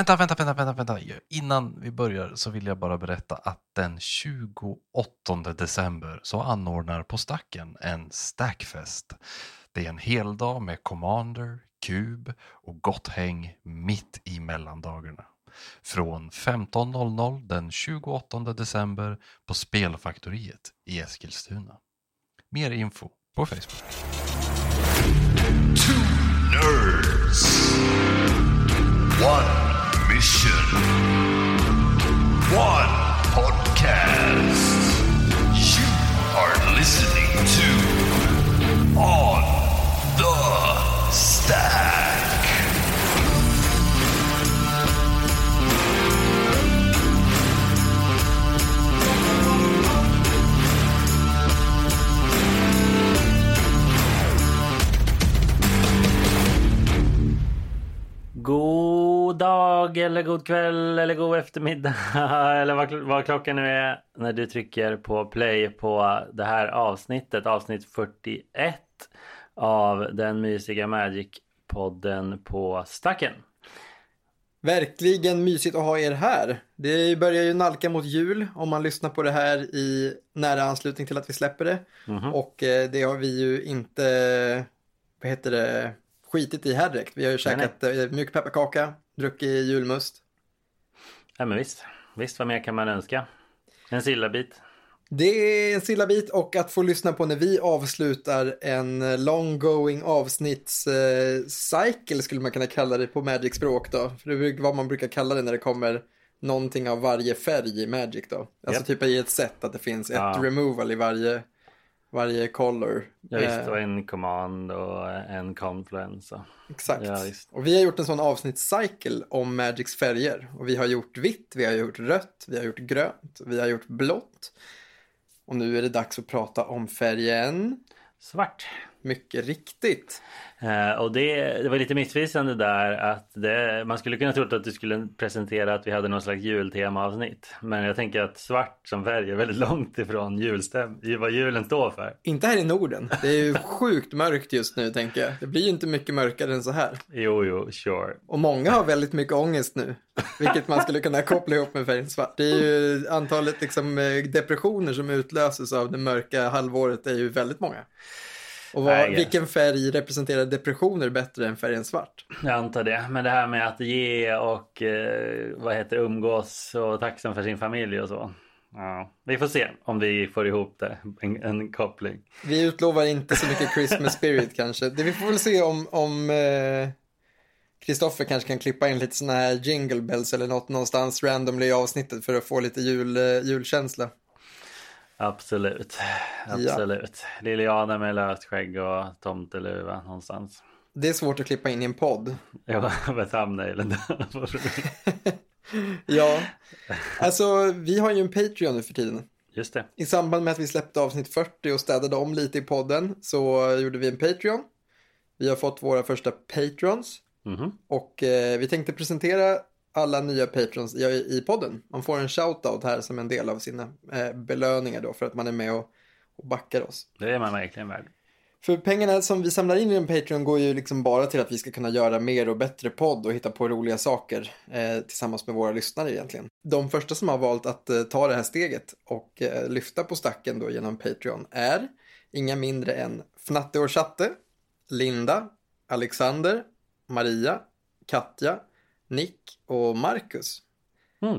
vänta, vänta, vänta, vänta, vänta. Innan vi börjar så vill jag bara berätta att den 28 december så anordnar På Stacken en Stackfest. Det är en hel dag med Commander, Kub och gott häng mitt i mellandagarna. Från 15.00 den 28 december på Spelfaktoriet i Eskilstuna. Mer info på Facebook. Two nerds. One mission. One podcast. You are listening to On the Stack. God dag eller god kväll eller god eftermiddag eller vad, vad klockan nu är när du trycker på play på det här avsnittet, avsnitt 41 av den mysiga Magic-podden på Stacken. Verkligen mysigt att ha er här. Det börjar ju nalka mot jul om man lyssnar på det här i nära anslutning till att vi släpper det. Mhm. Och eh, det har vi ju inte, vad heter det, skitit i här direkt. Vi har ju Nej, käkat eh, mjuk pepparkaka, druckit julmust. Ja men visst, visst vad mer kan man önska? En sillabit. Det är en sillabit och att få lyssna på när vi avslutar en long going avsnittscycle skulle man kunna kalla det på Magic-språk då. För det är vad man brukar kalla det när det kommer någonting av varje färg i Magic då. Alltså Japp. typ i ett set att det finns ett Ja. removal i varje, varje color. Ja, visst, Eh, och en command och en confluence. Exakt. Ja, och vi har gjort en sån avsnittscycle om Magics färger. Och vi har gjort vitt, vi har gjort rött, vi har gjort grönt, vi har gjort blått. Och nu är det dags att prata om färgen. Svart. Mycket riktigt. Eh, och det, det var lite missvisande där att det, man skulle kunna tro att du skulle presentera att vi hade någon slags jultemaavsnitt. Men jag tänker att svart som färg är väldigt långt ifrån julstäm, vad julen står för. Inte här i Norden. Det är ju sjukt mörkt just nu tänker jag. Det blir ju inte mycket mörkare än så här. Jo, jo, sure. Och många har väldigt mycket ångest nu. Vilket man skulle kunna koppla ihop med färgen svart. Det är ju antalet liksom, eh, depressioner som utlöses av det mörka halvåret är ju väldigt många. Och vad, Nej, vilken färg representerar depressioner bättre än färgen svart? Jag antar det. Men det här med att ge och eh, vad heter umgås och tacksam för sin familj och så. Ja, vi får se om vi får ihop det, en, en koppling. Vi utlovar inte så mycket Christmas spirit kanske. Det vi får väl se om, om eh, Kristoffer kanske kan klippa in lite sådana här jingle bells eller något någonstans randomly i avsnittet för att få lite jul, eh, julkänsla. Absolut, absolut. Liliana med löst skägg och tomteluva någonstans. Det är svårt att klippa in i en podd. Ja, med thumbnailen. Ja, alltså vi har ju en Patreon nu för tiden. Just det. I samband med att vi släppte avsnitt 40 och städade om lite i podden så gjorde vi en Patreon. Vi har fått våra första patrons Mhm. och eh, vi tänkte presentera alla nya patrons i, i podden. Man får en shoutout här som en del av sina eh, belöningar då för att man är med och, och backar oss. Det är man verkligen värd. För pengarna som vi samlar in i en Patreon går ju liksom bara till att vi ska kunna göra mer och bättre podd och hitta på roliga saker eh, tillsammans med våra lyssnare egentligen. De första som har valt att eh, ta det här steget och eh, lyfta på stacken då genom Patreon är inga mindre än Fnatte och Chatte, Linda, Alexander, Maria, Katja, Nick och Marcus. Mm.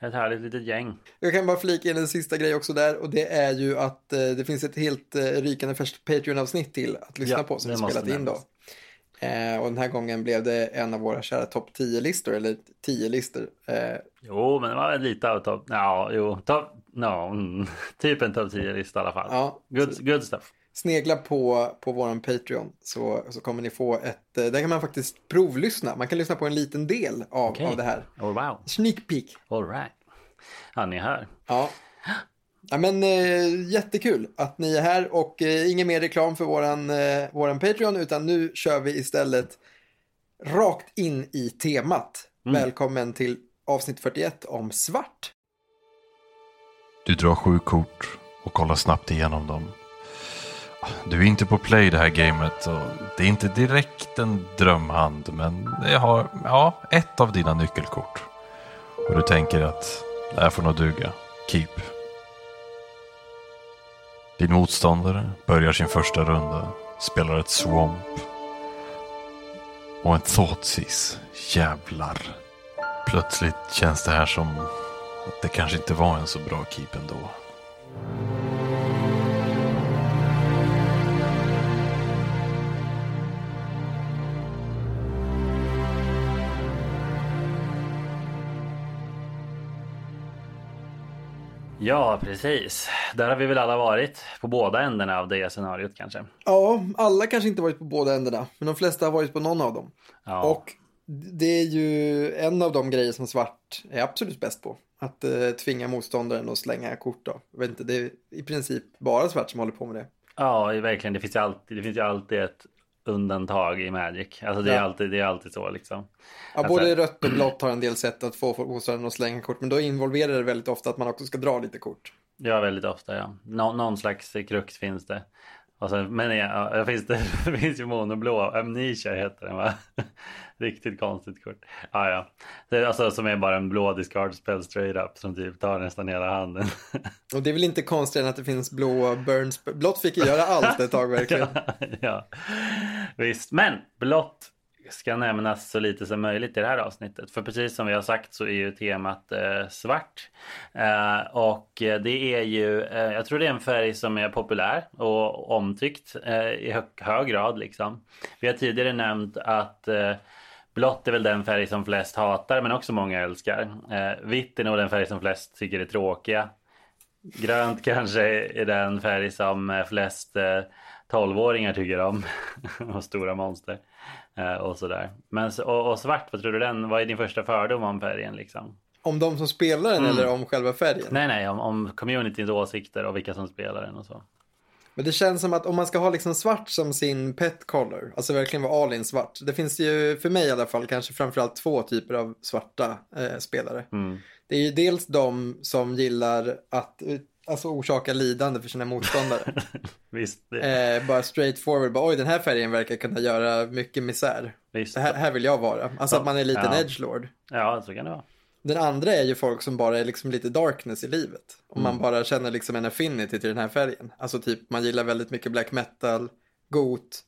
Ett härligt litet gäng. Jag kan bara flika in en sista grej också där och det är ju att eh, det finns ett helt eh, rykande färskt Patreon-avsnitt till att lyssna Ja, på som vi spelat in då. Eh, och den här gången blev det en av våra kära topp 10-listor, eller 10-listor. Eh, Jo, men det var lite av topp... Ja, jo. Top... No, mm. Typ en topp 10-lista i alla fall. ja, Good, good stuff. Snegla på, på våran Patreon så, så kommer ni få ett, eh, där kan man faktiskt provlyssna. Man kan lyssna på en liten del av, Okej. av det här. Oh, wow. Sneak peek. All right. Ja, ni hör. Ja. Ja men eh, jättekul att ni är här och eh, ingen mer reklam för våran, eh, våran Patreon utan nu kör vi istället rakt in i temat. Välkommen till avsnitt 41 om svart. Du drar sju kort och kollar snabbt igenom dem. Du är inte på play det här gamet och det är inte direkt en drömhand men det har, ja, ett av dina nyckelkort. Och du tänker att det här får nog duga. Keep. Din motståndare börjar sin första runda, spelar ett swamp och en thoughtsis. Jävlar. Plötsligt känns det här som att det kanske inte var en så bra keep ändå. Ja, precis. Där har vi väl alla varit på båda ändarna av det scenariot kanske. Ja, alla kanske inte varit på båda ändarna, men de flesta har varit på någon av dem. Ja. Och det är ju en av de grejer som svart är absolut bäst på. Att eh, tvinga motståndaren att slänga kort då. Jag vet inte, det är i princip bara svart som håller på med det. Ja, verkligen. Det finns ju alltid, det finns ju alltid ett undantag i Magic. Alltså det är, Ja. alltid, det är alltid så liksom. Ja, Alltså- både rött och blått har en del sätt att få motståndaren att slänga kort, men då involverar det väldigt ofta att man också ska dra lite kort. Ja, väldigt ofta ja. Nå, någon slags krux finns det. Så, men ja, ja, finns det, det finns ju monoblå, Amnesia heter den va? Riktigt konstigt kort. Ja, ja. Är alltså som är bara en blå discard spell straight up som typ tar nästan hela handen. Och det är väl inte konstigt än att det finns blå burns. Blått fick ju göra allt ett tag verkligen. ja, ja, visst. Men blått ska nämnas så lite som möjligt i det här avsnittet. För precis som vi har sagt så är ju temat eh, svart. Eh, och det är ju, eh, jag tror det är en färg som är populär och omtyckt eh, i hö hög grad liksom. Vi har tidigare nämnt att eh, Blått är väl den färg som flest hatar men också många älskar. Eh, vitt är nog den färg som flest tycker är tråkiga. Grönt kanske är den färg som eh, flest eh, 12-åringar tycker om. och stora monster. Eh, och sådär. Men, och, och svart, vad tror du den? Vad är din första fördom om färgen liksom? Om de som spelar den eller om själva färgen. Nej, nej, om, om communityns åsikter och vilka som spelar den och så. Men det känns som att om man ska ha liksom svart som sin pet color, alltså verkligen vara all in svart. Det finns ju, för mig i alla fall, kanske framförallt två typer av svarta eh, spelare. Mm. Det är ju dels de som gillar att eh, alltså, orsaka lidande för sina motståndare. Visst, eh, bara straight forward, bara, oj den här färgen verkar kunna göra mycket misär. visst. Här, här vill jag vara. Alltså att man är lite en Ja. edgelord. Ja, så kan det vara. Den andra är ju folk som bara är liksom lite darkness i livet. Om man bara känner liksom en affinity till den här färgen. Alltså typ man gillar väldigt mycket black metal, got.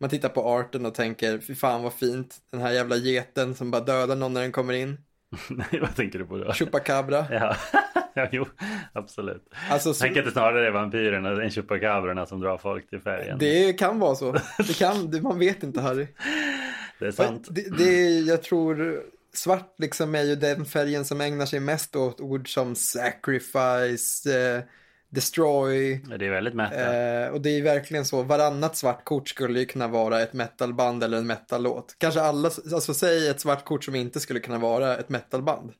Man tittar på arten och tänker, fy fan vad fint. Den här jävla geten som bara dödar någon när den kommer in. Nej, vad tänker du på då? Chupacabra. Ja, ja jo, absolut. Alltså, så, Tänk att det snarare är vampyrerna än chupacabrorna som drar folk till färgen. det kan vara så. Det kan, man vet inte Harry. det är sant. Det, det, jag tror svart liksom är ju den färgen som ägnar sig mest åt ord som sacrifice, eh, destroy. Det är väldigt mätt. Eh, och det är verkligen så, varannat svart kort skulle ju kunna vara ett metalband eller en metallåt. Kanske alla, alltså säg ett svart kort som inte skulle kunna vara ett metalband.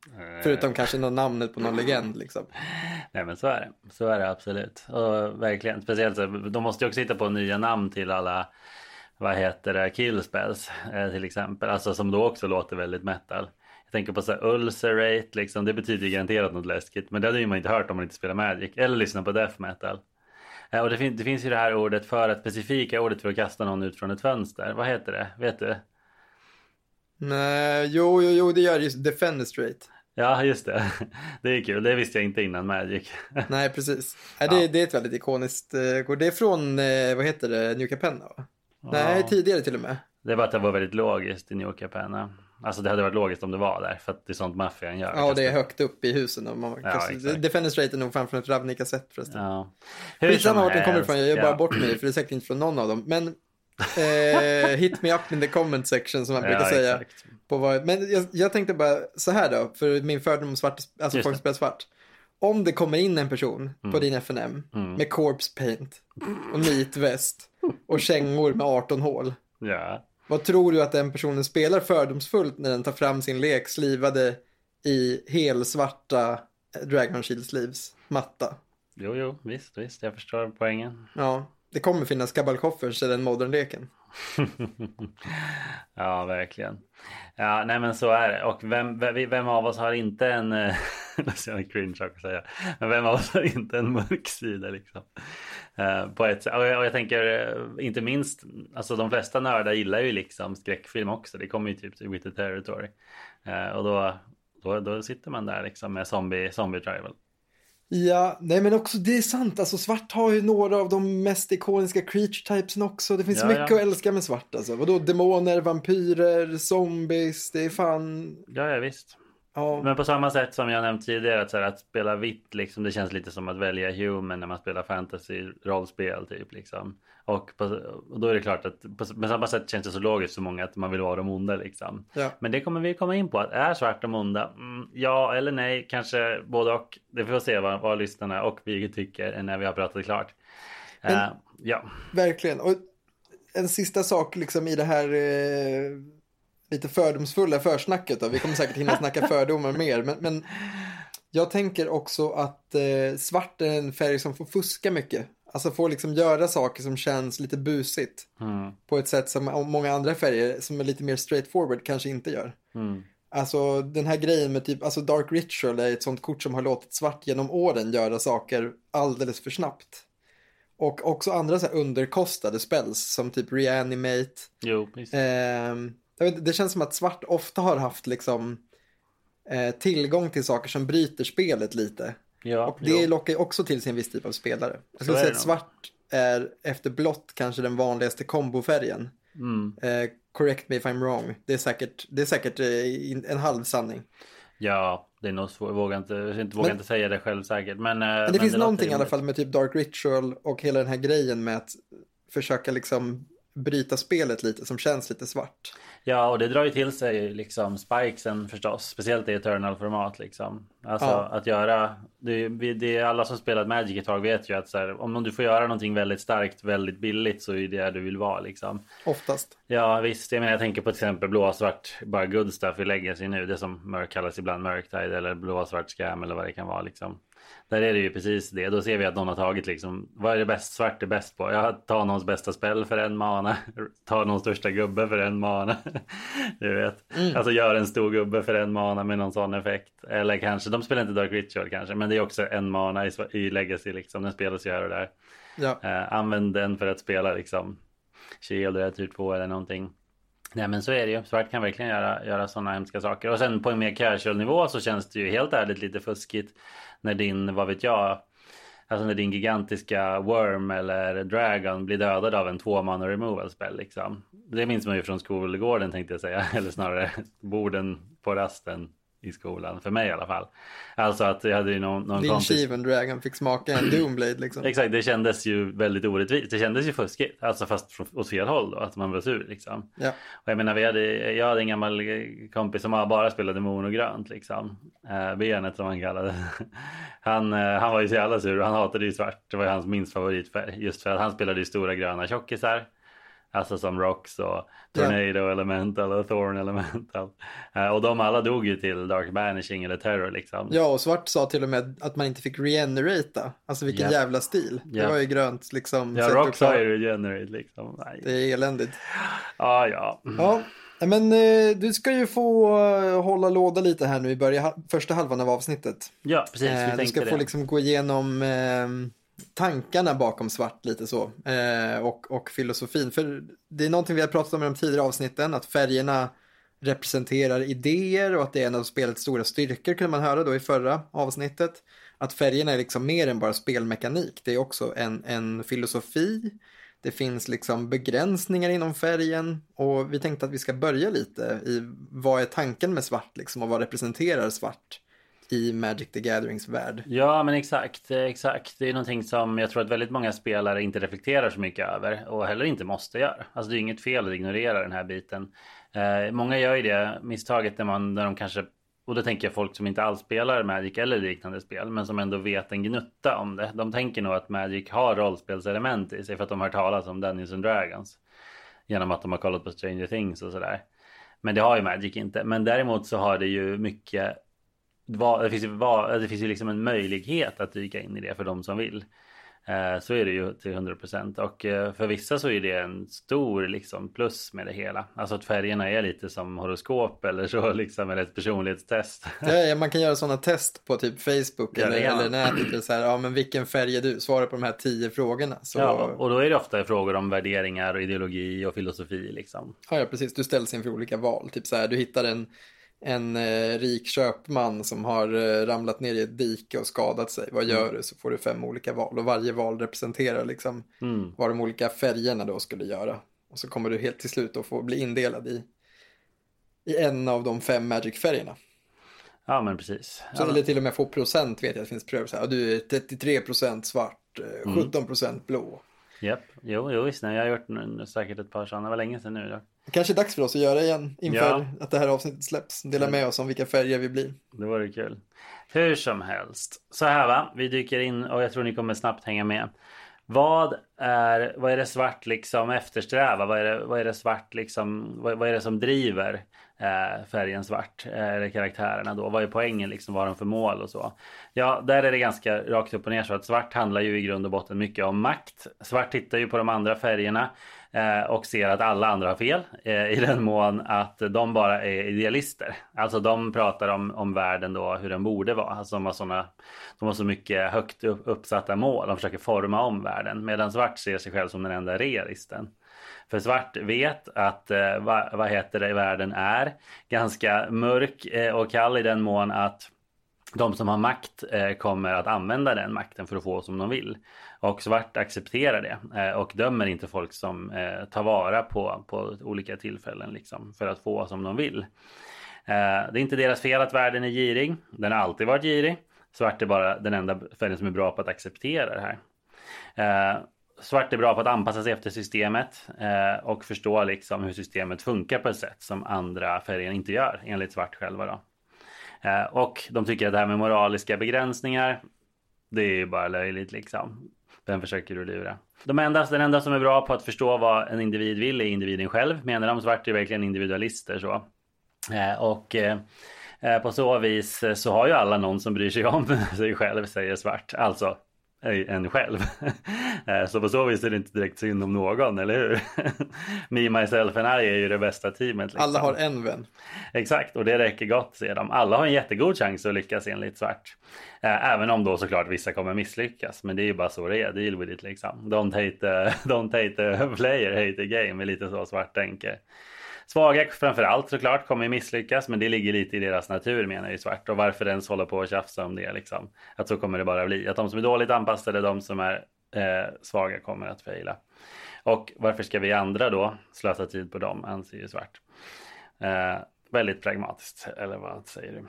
Förutom kanske någon namnet på någon legend liksom. Nej men så är det. Så är det absolut. Och verkligen. Speciellt så, de måste ju också hitta på nya namn till alla vad heter det, killspells eh, till exempel. Alltså som då också låter väldigt metal. Jag tänker på så här ulcerate liksom. Det betyder garanterat något läskigt. Men det hade ju man inte hört om man inte spelar Magic. Eller lyssnar på death metal. Eh, och det, fin- det finns ju det här ordet för att specifika ordet för att kasta någon ut från ett fönster. Vad heter det? Vet du? Nej, jo, jo, jo, det gör det ju. Defenestrate. Ja, just det. Det är kul. Det visste jag inte innan Magic. Nej, precis. Nej, det, det är ett väldigt ikoniskt eh, kort. Det är från, eh, vad heter det, New Capenna va? Nej, tidigare till och med. Det bara att det var väldigt logiskt i New Capenna. Alltså det hade varit logiskt om det var där. För att det är sånt maffian gör. Ja, det är högt upp i husen. Och man, Ja. Defenestrate är nog från ett Ravnica-set förresten. Ja. Skitsamma vart den kommer ifrån, jag gör bara ja. bort mig för det är säkert inte från någon av dem. Men eh, hit me up in the comment section som man brukar Ja, säga. exakt. På vad, men jag, jag tänkte bara så här då, för min fördom om svart, alltså Just folk spelar svart. Om det kommer in en person Mm. på din FNM med corpse paint och nitväst och kängor med 18 hål. Ja. Vad tror du att den personen spelar fördomsfullt när den tar fram sin lek slivade i helsvarta Dragon Shield Sleeves matta? Jo, jo, visst, visst. Jag förstår poängen. Ja, det kommer finnas Kabalkoffers i den modernleken. ja, verkligen. Ja, nej men så är det. Och vem, vem, vem av oss har inte en, eh, det är en cringe sak att säga, men vem av oss har inte en mörk sida liksom? Uh, på ett, och jag, och jag tänker eh, inte minst, alltså de flesta nördar gillar ju liksom skräckfilm också. Det kommer ju typ till With the Territory. Uh, och då, då, då sitter man där liksom med zombie, zombie tribal. Ja, nej men också det är sant. Alltså svart har ju några av de mest ikoniska creature typesen också. Det finns Ja, mycket ja. att älska med svart alltså. Vadå, demoner, vampyrer, zombies, det är fan... Ja, ja visst. Ja, Men på samma sätt som jag nämnt tidigare att, här, att spela vitt liksom det känns lite som att välja human när man spelar fantasy rollspel typ liksom. Och, på, och då är det klart att på, på samma sätt känns det så logiskt för många att man vill vara de onda liksom. ja. Men det kommer vi komma in på. Att är svart de onda? Mm, ja eller nej, kanske både och. Det får vi se vad, vad lyssnarna och vi tycker när vi har pratat klart. Men- Eh, ja, Verkligen. Och en sista sak liksom i det här eh, lite fördomsfulla försnacket. Då. Vi kommer säkert hinna snacka fördomar mer. Men, men jag tänker också att eh, svart är en färg som får fuska mycket. Alltså får liksom göra saker som känns lite busigt. mm, På ett sätt som många andra färger som är lite mer straightforward kanske inte gör. mm, Alltså den här grejen med typ, alltså Dark Ritual är ett sånt kort som har låtit svart genom åren göra saker alldeles för snabbt. Och också andra så här underkostade spells som typ Reanimate. jo, visst. Vet, det känns som att svart ofta har haft liksom eh, tillgång till saker som bryter spelet lite. ja, Och det jo. lockar ju också till sig en viss typ av spelare. Jag skulle säga det att svart är efter blått kanske den vanligaste kombofärgen. Mm. Eh, correct me if I'm wrong. Det är säkert, det är säkert eh, en halv sanning. Ja, det är nog svårt. Jag vågar inte, jag inte, vågar Men- inte säga det själv säkert. Men, eh, Men det finns låter någonting i alla fall med typ Dark Ritual och hela den här grejen med att försöka liksom bryta spelet lite som känns lite svart. Ja, och det drar ju till sig liksom spikesen förstås. Speciellt i Eternal-format liksom. Alltså Ja. att göra... Det, det är alla som spelat Magic ett tag vet ju att så här, om du får göra någonting väldigt starkt, väldigt billigt så är det det du vill vara liksom. Oftast. Ja visst, jag menar jag tänker på till exempel blåsvart, bara good stuff i Legacy nu. Det som mörk kallas ibland Murktide eller blåsvart scam eller vad det kan vara liksom. Där är det ju precis det. Då ser vi att någon har tagit liksom, vad är det bäst svart är bäst på? Ja, ta någons bästa spel för en mana. Ta någons största gubbe för en mana. Du vet. Alltså gör en stor gubbe för en mana med någon sån effekt. Eller kanske, de spelar inte Dark Ritual kanske, men det är också en mana i, i Legacy liksom. Den spelas ju här och där. Ja. Eh, använd den för att spela liksom Shield eller tur 2 eller någonting. Nej men så är det ju. Svart kan verkligen göra, göra sådana hemska saker. Och sen på en mer casual nivå så känns det ju helt ärligt lite fuskigt. När din, vad vet jag, alltså när din gigantiska worm eller dragon blir dödad av en tvåman och removal spell liksom. Det minns man ju från skolgården tänkte jag säga. Eller snarare borden på rasten i skolan. För mig i alla fall. Alltså att jag hade ju någon, någon Din kompis. Shivan Dragon fick smaka en Doomblade liksom. Exakt, det kändes ju väldigt orättvist. Det kändes ju fuskigt, alltså fast från, åt fel håll då, att man var sur liksom. Ja. Och jag menar, vi hade, jag hade en gammal kompis som bara spelade monogrönt liksom. Eh, benet som han kallade han, eh, han var ju så jävla sur och han hatade ju svart. Det var ju hans minst favoritfärg. Just för att han spelade ju stora gröna tjockisar. Alltså som Rocks och Tornado Elemental och Thorn Elemental. Eh, och de alla dog ju till Dark Banishing eller Terror liksom. ja, och svart sa till och med att man inte fick regenerata. Alltså vilken Japp. jävla stil. Det var ju grönt liksom. Ja, har klara- ju Regenerate liksom. Nej. Det är eländigt. Ja, ja. Ja, men eh, du ska ju få eh, hålla låda lite här nu i början, första halvan av avsnittet. Ja, precis. Vi Eh, du ska det. få liksom gå igenom eh, tankarna bakom svart lite så. Eh, och, och filosofin. För det är någonting vi har pratat om i de tidigare avsnitten, att färgerna representerar idéer och att det är en av spelets stora styrkor kunde man höra då i förra avsnittet. Att färgerna är liksom mer än bara spelmekanik. Det är också en, en filosofi. Det finns liksom begränsningar inom färgen och vi tänkte att vi ska börja lite i vad är tanken med svart liksom och vad representerar svart i Magic the Gatherings värld. Ja, men exakt, exakt. Det är någonting som jag tror att väldigt många spelare inte reflekterar så mycket över och heller inte måste göra. Alltså det är inget fel att ignorera den här biten. Eh, många gör ju det misstaget när, man, när de kanske, och då tänker jag folk som inte alls spelar Magic eller liknande spel, men som ändå vet en gnutta om det. De tänker nog att Magic har rollspelselement i sig för att de har hört talas om Dungeons and Dragons. Genom att de har kollat på Stranger Things och sådär. Men det har ju Magic inte. Men däremot så har det ju mycket vad- det finns ju, vad- det finns ju liksom en möjlighet att dyka in i det för de som vill. Eh, så är det ju till 100% och eh, för vissa så är det en stor liksom plus med det hela. Alltså att färgerna är lite som horoskop eller så liksom eller ett personlighetstest. Ja, man kan göra sådana test på typ Facebook Ja, eller, kan eller nätet. Så här, ja, men vilken färg är du? Svara på de här tio frågorna. Så, Ja, ja, och då är det ofta frågor om värderingar och ideologi och filosofi liksom. ja, precis. Du ställs inför olika val. Typ så här, du hittar en, en eh, rik köpman som har eh, ramlat ner i ett dike och skadat sig. Vad gör du? Så får du fem olika val. Och varje val representerar liksom Mm. vad de olika färgerna då skulle göra. Och så kommer du helt till slut att få bli indelad i, i en av de fem Magic-färgerna. Ja men precis. Så, Ja, Eller till och med få procent vet jag att det finns prövor. Så här, du är 33 procent svart, eh, Mm. 17 procent blå. Japp, jo, jo visst. Nej, jag har gjort säkert ett par sådana. Det var länge sedan nu. Det kanske är dags för oss att göra igen inför Ja. att det här avsnittet släpps. Dela med oss om vilka färger vi blir. Det vore kul. Hur som helst. Så här va, vi dyker in och jag tror ni kommer snabbt hänga med. Vad är, vad är det svart liksom eftersträvar? Vad är det, vad är det svart liksom, vad, vad är det som driver eh, färgen svart? Eh, eller karaktärerna då? Vad är poängen liksom? Vad har de för mål och så? Ja, där är det ganska rakt upp och ner så att svart handlar ju i grund och botten mycket om makt. Svart tittar ju på de andra färgerna eh, Eh, och ser att alla andra har fel eh, i den mån att de bara är idealister. Alltså de pratar om, om världen då hur den borde vara. Alltså de har, såna, de har så mycket högt uppsatta mål. De försöker forma om världen medan svart ser sig själv som den enda realisten. För svart vet att eh, vad, vad heter det, världen är ganska mörk eh, och kall i den mån att de som har makt eh, kommer att använda den makten för att få som de vill. Och svart accepterar det eh, och dömer inte folk som eh, tar vara på, på olika tillfällen liksom, för att få som de vill. Eh, det är inte deras fel att världen är girig. Den har alltid varit girig. Svart är bara den enda färgen som är bra på att acceptera det här. Svart är bra på att anpassa sig efter systemet och förstå liksom hur systemet funkar på ett sätt som andra färger inte gör enligt svart själva. Då. Och de tycker att det här med moraliska begränsningar, det är ju bara löjligt liksom. Vem försöker du lura? De enda, den enda som är bra på att förstå vad en individ vill är individen själv. Menar de svart är verkligen individualister så. Eh, och eh, eh, på så vis så har ju alla någon som bryr sig om sig själv, säger svart. Alltså en själv. Eh, så på så vis är det inte direkt synd om någon, eller hur? Me, myself and I är ju det bästa teamet. Liksom. Alla har en vän. Exakt, och det räcker gott ser de. Alla har en jättegod chans att lyckas enligt svart. Eh, Även om då såklart vissa kommer misslyckas. Men det är ju bara så det är, deal with it liksom. Don't hate, uh, don't hate a player, hate a game är lite så svart tänker. Svaga framförallt såklart kommer misslyckas men det ligger lite i deras natur menar ju svart. Och varför ens hålla på och tjafsa om det liksom. Att så kommer det bara bli. Att de som är dåligt anpassade, de som är eh, svaga kommer att fejla. Och varför ska vi andra då slösa tid på dem anser ju svart. Eh, väldigt pragmatiskt, eller vad säger du?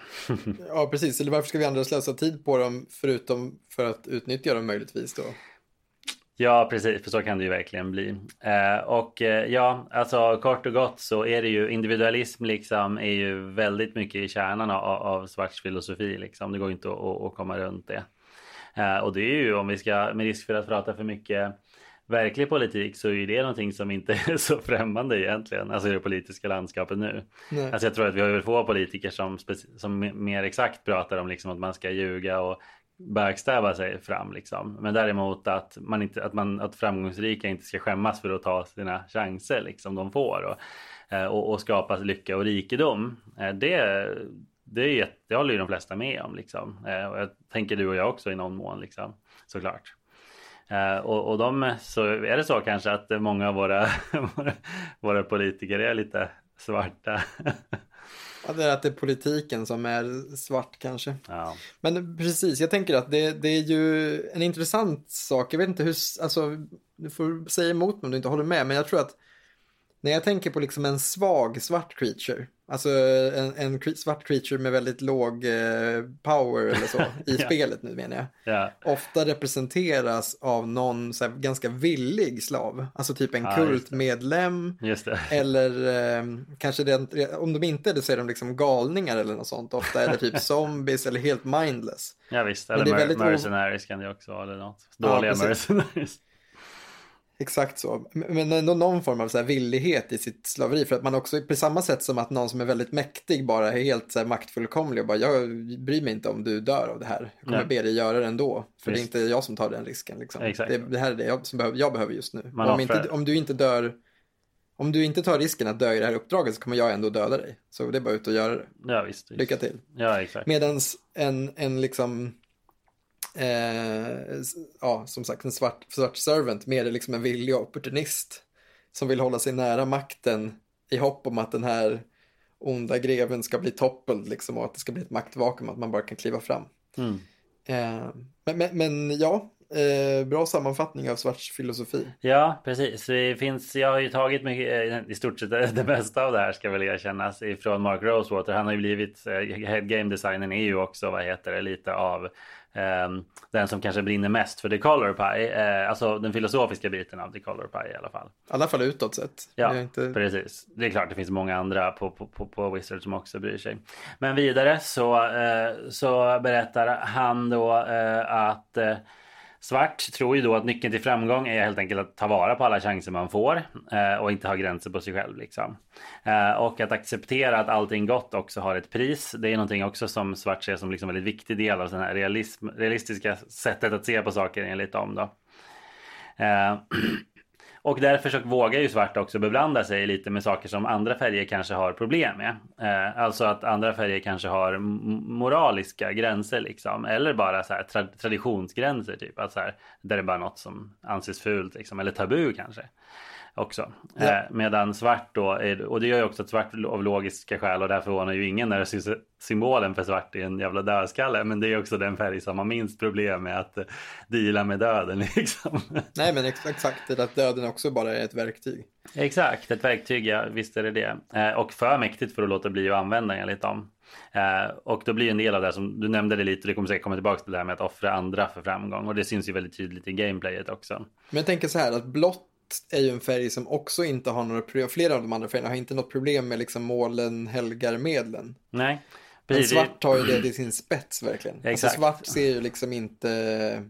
Ja, precis. Eller varför ska vi andra slösa tid på dem förutom för att utnyttja dem möjligtvis då? Ja, precis, för så kan det ju verkligen bli. Eh, och eh, ja, alltså kort och gott så är det ju individualism liksom är ju väldigt mycket i kärnan av, av Svarts filosofi liksom. Det går inte att, att, att komma runt det. Eh, och det är ju om vi ska, med risk för att prata för mycket verklig politik så är ju det någonting som inte är så främmande egentligen, alltså i det politiska landskapet nu. Nej. Alltså jag tror att vi har väl få politiker som, som me- mer exakt pratar om liksom att man ska ljuga och backstabba sig fram liksom. Men däremot att, man inte, att, man, att framgångsrika inte ska skämmas för att ta sina chanser liksom de får och, eh, och, och skapa lycka och rikedom. Eh, det, det, är, det håller ju de flesta med om liksom. Eh, och jag tänker du och jag också i någon mån liksom, såklart. Och, och de, så är det så kanske att många av våra, våra politiker är lite svarta. Ja, det är att det är politiken som är svart kanske. ja. Men precis, jag tänker att det, det är ju en intressant sak. Jag vet inte hur, alltså, du får säga emot mig om du inte håller med, men jag tror att när jag tänker på liksom en svag svart creature, alltså en, en svart creature med väldigt låg eh, power eller så, i Ja. spelet nu menar jag, Ja, ofta representeras av någon så här, ganska villig slav, alltså typ en Ja, det. kultmedlem, det. eller eh, kanske den, om de inte är det så är de liksom galningar eller något sånt ofta. Eller typ zombies eller helt mindless. Ja visst, Men eller det är mer- väldigt o- mercenaries kan det också vara eller något. Ja, Dåliga precis. mercenaries. Exakt så. Men ändå någon form av så villighet i sitt slaveri. För att man också, på samma sätt som att någon som är väldigt mäktig bara är helt så här maktfullkomlig och bara jag bryr mig inte om du dör av det här. Jag kommer Nej. be dig göra det ändå. För Visst. det är inte jag som tar den risken. Liksom. Det, det här är det jag, som behöver, jag behöver just nu. Om, inte, om du inte dör, om du inte tar risken att dö i det här uppdraget så kommer jag ändå döda dig. Så det är bara ut och göra det. Ja visst. visst. Lycka till. Ja. Medans en, en liksom, eh, ja, som sagt, en svart, svart servant mer liksom en villig opportunist som vill hålla sig nära makten i hopp om att den här onda greven ska bli toppled liksom och att det ska bli ett maktvakuum, att man bara kan kliva fram. Mm. Eh, men, men, men ja, eh, bra sammanfattning av Svarts filosofi. Ja, precis. Det finns, jag har ju tagit mycket, eh, i stort sett det mesta av det här ska väl erkännas ifrån Mark Rosewater. Han har ju blivit, eh, head game designen är ju också, vad heter det, lite av den som kanske brinner mest för The Color Pie. Eh, alltså den filosofiska biten av The Color Pie i alla fall. I alla fall utåt sett. Ja, inte... precis. Det är klart det finns många andra på, på, på, Wizard som också bryr sig. Men vidare så, eh, så berättar han då eh, att Svart tror ju då att nyckeln till framgång är helt enkelt att ta vara på alla chanser man får eh, och inte ha gränser på sig själv. Liksom. Eh, och att acceptera att allting gott också har ett pris. Det är någonting också som Svart ser som liksom en väldigt viktig del av det här realism, realistiska sättet att se på saker enligt dem. Då. Eh, och därför så vågar ju svart också beblanda sig lite med saker som andra färger kanske har problem med. Eh, alltså att andra färger kanske har moraliska gränser liksom. Eller bara så här tra- traditionsgränser typ. Att så här, där det är bara något som anses fult liksom. Eller tabu kanske. Också. Ja. Eh, medan svart då, är, och det gör ju också att svart av logiska skäl och därför förvånar ju ingen när sy- symbolen för svart är en jävla dödskalle. Men det är också den färg som har minst problem med att eh, deala med döden liksom. Nej, men ex- exakt, det att döden också bara är ett verktyg. Exakt, ett verktyg, ja, visst är det det. Eh, och för mäktigt för att låta bli att använda enligt dem. Eh, och då blir en del av det som du nämnde det lite, det kommer säkert komma tillbaka till det här med att offra andra för framgång. Och det syns ju väldigt tydligt i gameplayet också. Men jag tänker så här att blått är ju en färg som också inte har några problem, flera av de andra färgerna har inte något problem med liksom målen helgar medlen. Nej, Men svart har ju det till sin spets verkligen. Alltså Exakt. svart ser ju liksom inte,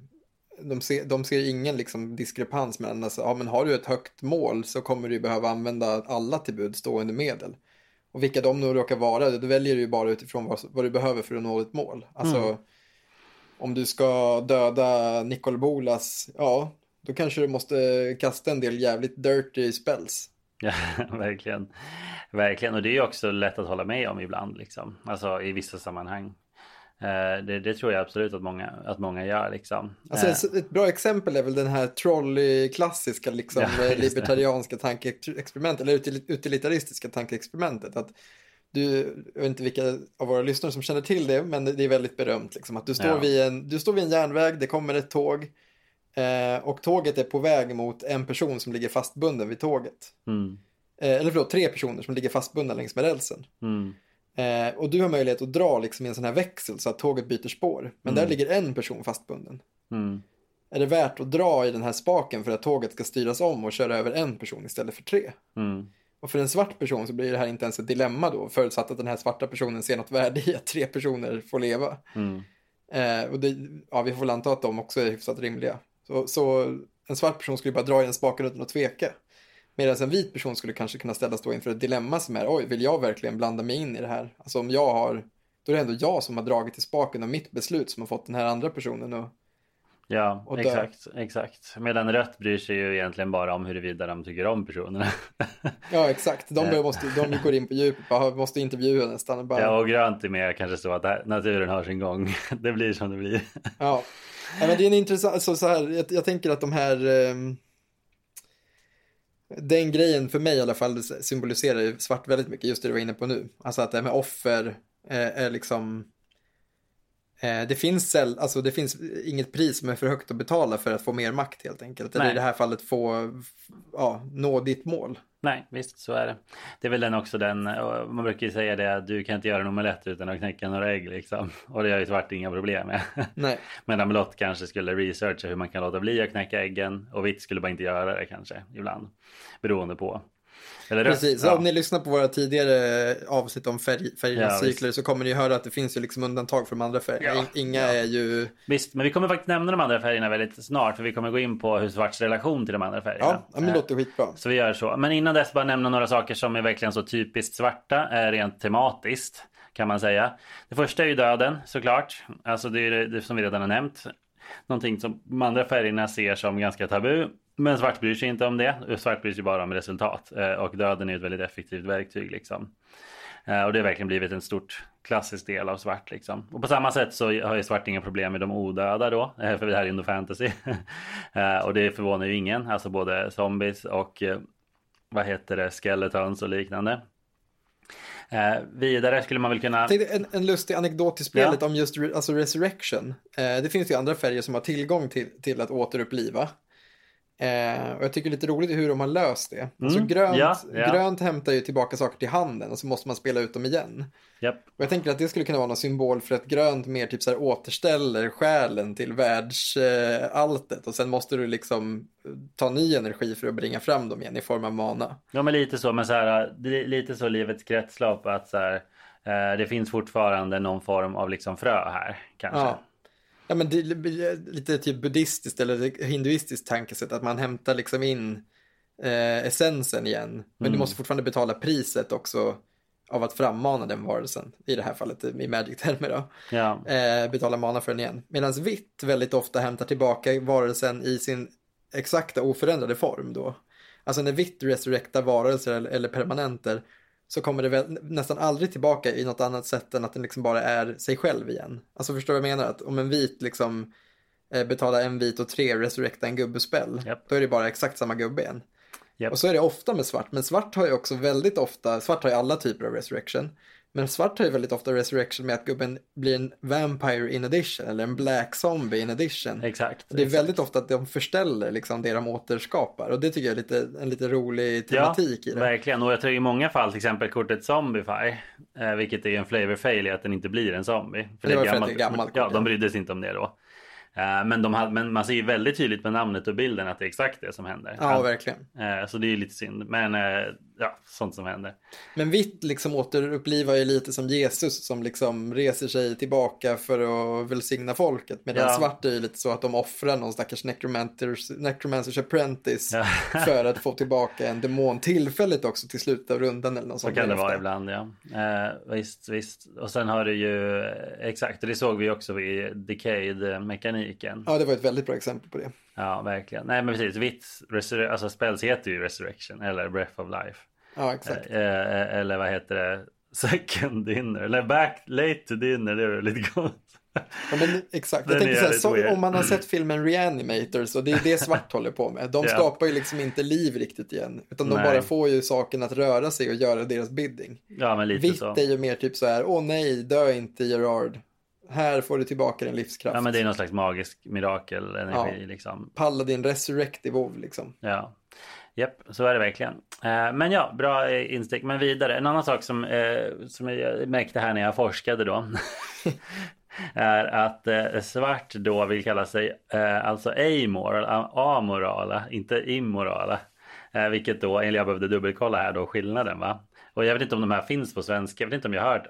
de ser, de ser ingen liksom diskrepans mellan, alltså, ja men har du ett högt mål så kommer du behöva använda alla till bud stående medel. Och vilka de nu råkar vara, då väljer du ju bara utifrån vad, vad du behöver för att nå ditt mål. Alltså, Mm. om du ska döda Nicol Bolas, ja, då kanske du måste kasta en del jävligt dirty spells. Ja, verkligen. Verkligen, och det är också lätt att hålla med om ibland, liksom. Alltså i vissa sammanhang. Eh, det, det tror jag absolut att många, att många gör, liksom. Alltså Eh, ett, bra exempel är väl den här trolley-klassiska liksom, Ja, libertarianska tankeexperimentet, eller util- utilitaristiska tankeexperimentet. Att du, jag vet inte vilka av våra lyssnare som känner till det, men det är väldigt berömt. Liksom, att du står, Ja. vid en, du står vid en järnväg, det kommer ett tåg eh, och tåget är på väg mot en person som ligger fastbunden vid tåget. mm, Eh, eller förlåt, tre personer som ligger fastbundna längs med rälsen. mm, Eh, och du har möjlighet att dra liksom, i en sån här växel så att tåget byter spår. Men Mm. där ligger en person fastbunden. mm. Är det värt att dra i den här spaken för att tåget ska styras om och köra över en person istället för tre? Mm. Och för en svart person så blir det här inte ens ett dilemma då, förutsatt att den här svarta personen ser något värde i att tre personer får leva. Mm. Eh, och det, ja, vi får väl anta att de också är hyfsat rimliga. Så, så en svart person skulle bara dra i den spaken utan att tveka. Medan en vit person skulle kanske kunna ställas då inför ett dilemma som är, oj, vill jag verkligen blanda mig in i det här? Alltså om jag har, då är det ändå jag som har dragit i spaken och mitt beslut som har fått den här andra personen att Ja, exakt, exakt. Medan rött bryr sig ju egentligen bara om huruvida de tycker om personerna. Ja, exakt. De, måste, de går in på djupet, bara måste intervjua nästan. Bara, Ja, och grönt är mer kanske så att naturen har sin gång. Det blir som det blir. Ja. Men det är en intressant, alltså, så här, jag, jag tänker att de här, ehm, den grejen för mig i alla fall symboliserar svart väldigt mycket, just det du var inne på nu. Alltså att det här med offer eh, är liksom, eh, det finns säll, alltså det finns inget pris som är för högt att betala för att få mer makt helt enkelt. Eller Nej. i det här fallet få, ja, nå ditt mål. Nej, visst så är det. Det är väl den också den, man brukar ju säga det att du kan inte göra en omelett utan att knäcka några ägg liksom. Och det har ju svart inga problem med. Nej, Medan blått kanske skulle researcha hur man kan låta bli att knäcka äggen och vitt skulle bara inte göra det kanske ibland. Beroende på. Eller. Precis, ja. om ni lyssnar på våra tidigare avsnitt om färg, färgernas Ja, så kommer ni höra att det finns ju liksom undantag för de andra färgerna. Ja, In- Inga är ju... Visst, men vi kommer faktiskt nämna de andra färgerna väldigt snart för vi kommer gå in på hur svarts relation till de andra färgerna. Ja, men det Eh, låter skitbra. Så vi gör så. Men innan dess bara nämna några saker som är verkligen så typiskt svarta, eh, rent tematiskt kan man säga. Det första är ju döden såklart. Alltså det är det, det som vi redan har nämnt. Någonting som de andra färgerna ser som ganska tabu. Men svart bryr sig inte om det. Svart bryr sig bara om resultat. Eh, Och döden är ett väldigt effektivt verktyg liksom. Eh, Och det har verkligen blivit en stort klassisk del av svart liksom. Och på samma sätt så har ju svart inga problem med de odöda då. eh, För det här är ändå fantasy. Och det förvånar ju ingen. Alltså både zombies och vad heter det, skeletons och liknande. Eh, vidare skulle man väl kunna... En, en lustig anekdot till spelet om just re, alltså resurrection. Eh, det finns ju andra färger som har tillgång till, till att återuppliva. Eh, och jag tycker det är lite roligt hur de har löst det. Alltså Mm, grönt, ja, ja. grönt hämtar ju tillbaka saker till handen och så måste man spela ut dem igen. Japp. Och jag tänker att det skulle kunna vara någon symbol för att grönt mer typ så här återställer själen till världsalltet eh, och sen måste du liksom ta ny energi för att bringa fram dem igen i form av mana. Ja men lite så, men så här, lite så livets kretslopp att så här, eh, det finns fortfarande någon form av liksom frö här kanske. Ja. Ja men det är lite typ buddhistiskt eller hinduistiskt tankesätt att man hämtar liksom in eh, essensen igen. Men du måste fortfarande betala priset också av att frammana den varelsen. I det här fallet i magic-termer då. Ja. Eh, betala mana för den igen. Medan vitt väldigt ofta hämtar tillbaka varelsen i sin exakta oförändrade form då. Alltså när vitt resurrektar varelser eller, eller permanenter så kommer det väl nästan aldrig tillbaka i något annat sätt än att den liksom bara är sig själv igen. Alltså förstår du vad jag menar? Att om en vit liksom eh, betalar en vit och tre resurrekta en gubbespel, Japp. då är det bara exakt samma gubbe igen. Japp. Och så är det ofta med svart, men svart har ju också väldigt ofta, svart har ju alla typer av resurrection, men svart har ju väldigt ofta resurrection med att gubben blir en vampire in addition eller en black zombie in addition. Exakt. Det är exakt. väldigt ofta att de förställer liksom det de återskapar och det tycker jag är lite, en lite rolig tematik i det. Verkligen, och jag tror i många fall till exempel kortet Zombiefy, eh, vilket är en flavor fail i att den inte blir en zombie. För Det var för att det är gammalt Ja, kort, de ja. brydde sig inte om det då. Eh, men, de men man ser ju väldigt tydligt med namnet och bilden att det är exakt det som händer. Ja, verkligen. Eh, Så det är ju lite synd, men eh, ja, sånt som händer. Men vitt liksom återupplivar ju lite som Jesus som liksom reser sig tillbaka för att välsigna folket. Medan Ja. svart är ju lite så att de offrar någon stackars necromancers, necromancers apprentice Ja. för att få tillbaka en demon tillfälligt också till slutet av rundan eller något Så sånt. kan det vara ibland, ja. Eh, visst, visst. Och sen har du ju, exakt, det såg vi också i Decade-mekaniken. Ja, det var ett väldigt bra exempel på det. Ja, verkligen. Nej, men precis. Vitt, resur- alltså spells heter ju Resurrection eller Breath of Life. Ja, exakt. Eh, eh, eller vad heter det? Second dinner. Eller back late to dinner. Det är lite gott. Ja, men, exakt. Den Jag tänker så här, så, om man har sett filmen Reanimator så det är det svart håller på med. De Ja. skapar ju liksom inte liv riktigt igen. Utan de Nej. bara får ju saken att röra sig och göra deras bidding. Ja, men lite Vitt så. är ju mer typ så här, åh nej, dö inte Gerard. Här får du tillbaka din livskraft. Ja, men det är någon slags magisk mirakelenergi liksom. Paladin Resurrect i WoW liksom. Ja. Japp, så är det verkligen. Eh, men ja, bra eh, instick. Men vidare. En annan sak som, eh, som jag märkte här när jag forskade då. är att svart då vill kalla sig alltså amoral, amorala, inte immorala. Vilket då, eller jag behövde dubbelkolla här då skillnaden va. Och jag vet inte om de här finns på svenska. Jag vet inte om jag har hört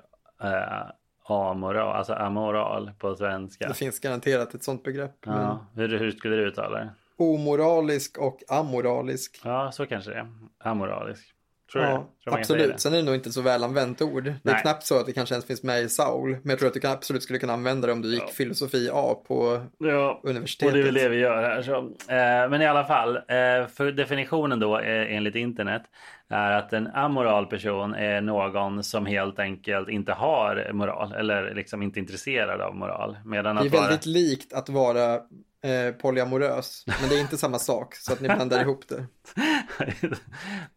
amoral, alltså amoral på svenska. Det finns garanterat ett sånt begrepp. Men Ja, hur, hur skulle du uttala det? omoralisk och amoralisk. Ja, så kanske det är. Amoralisk. Tror jag. Ja, Tror kan säga absolut. det. Sen är det nog inte så väl använt ord. Det är Nej. knappt så att det kanske ens finns med i Saul. Men jag tror att du kan, absolut skulle kunna använda det om du gick Ja. filosofi A på Ja, universitetet. och det är väl det vi gör här. Så. Eh, men i alla fall, eh, för definitionen då eh, enligt internet är att en amoral person är någon som helt enkelt inte har moral eller liksom inte är intresserad av moral. Medan Det är att vara... väldigt likt att vara eh, polyamorös. Men det är inte samma sak. Så att ni blandar ihop det.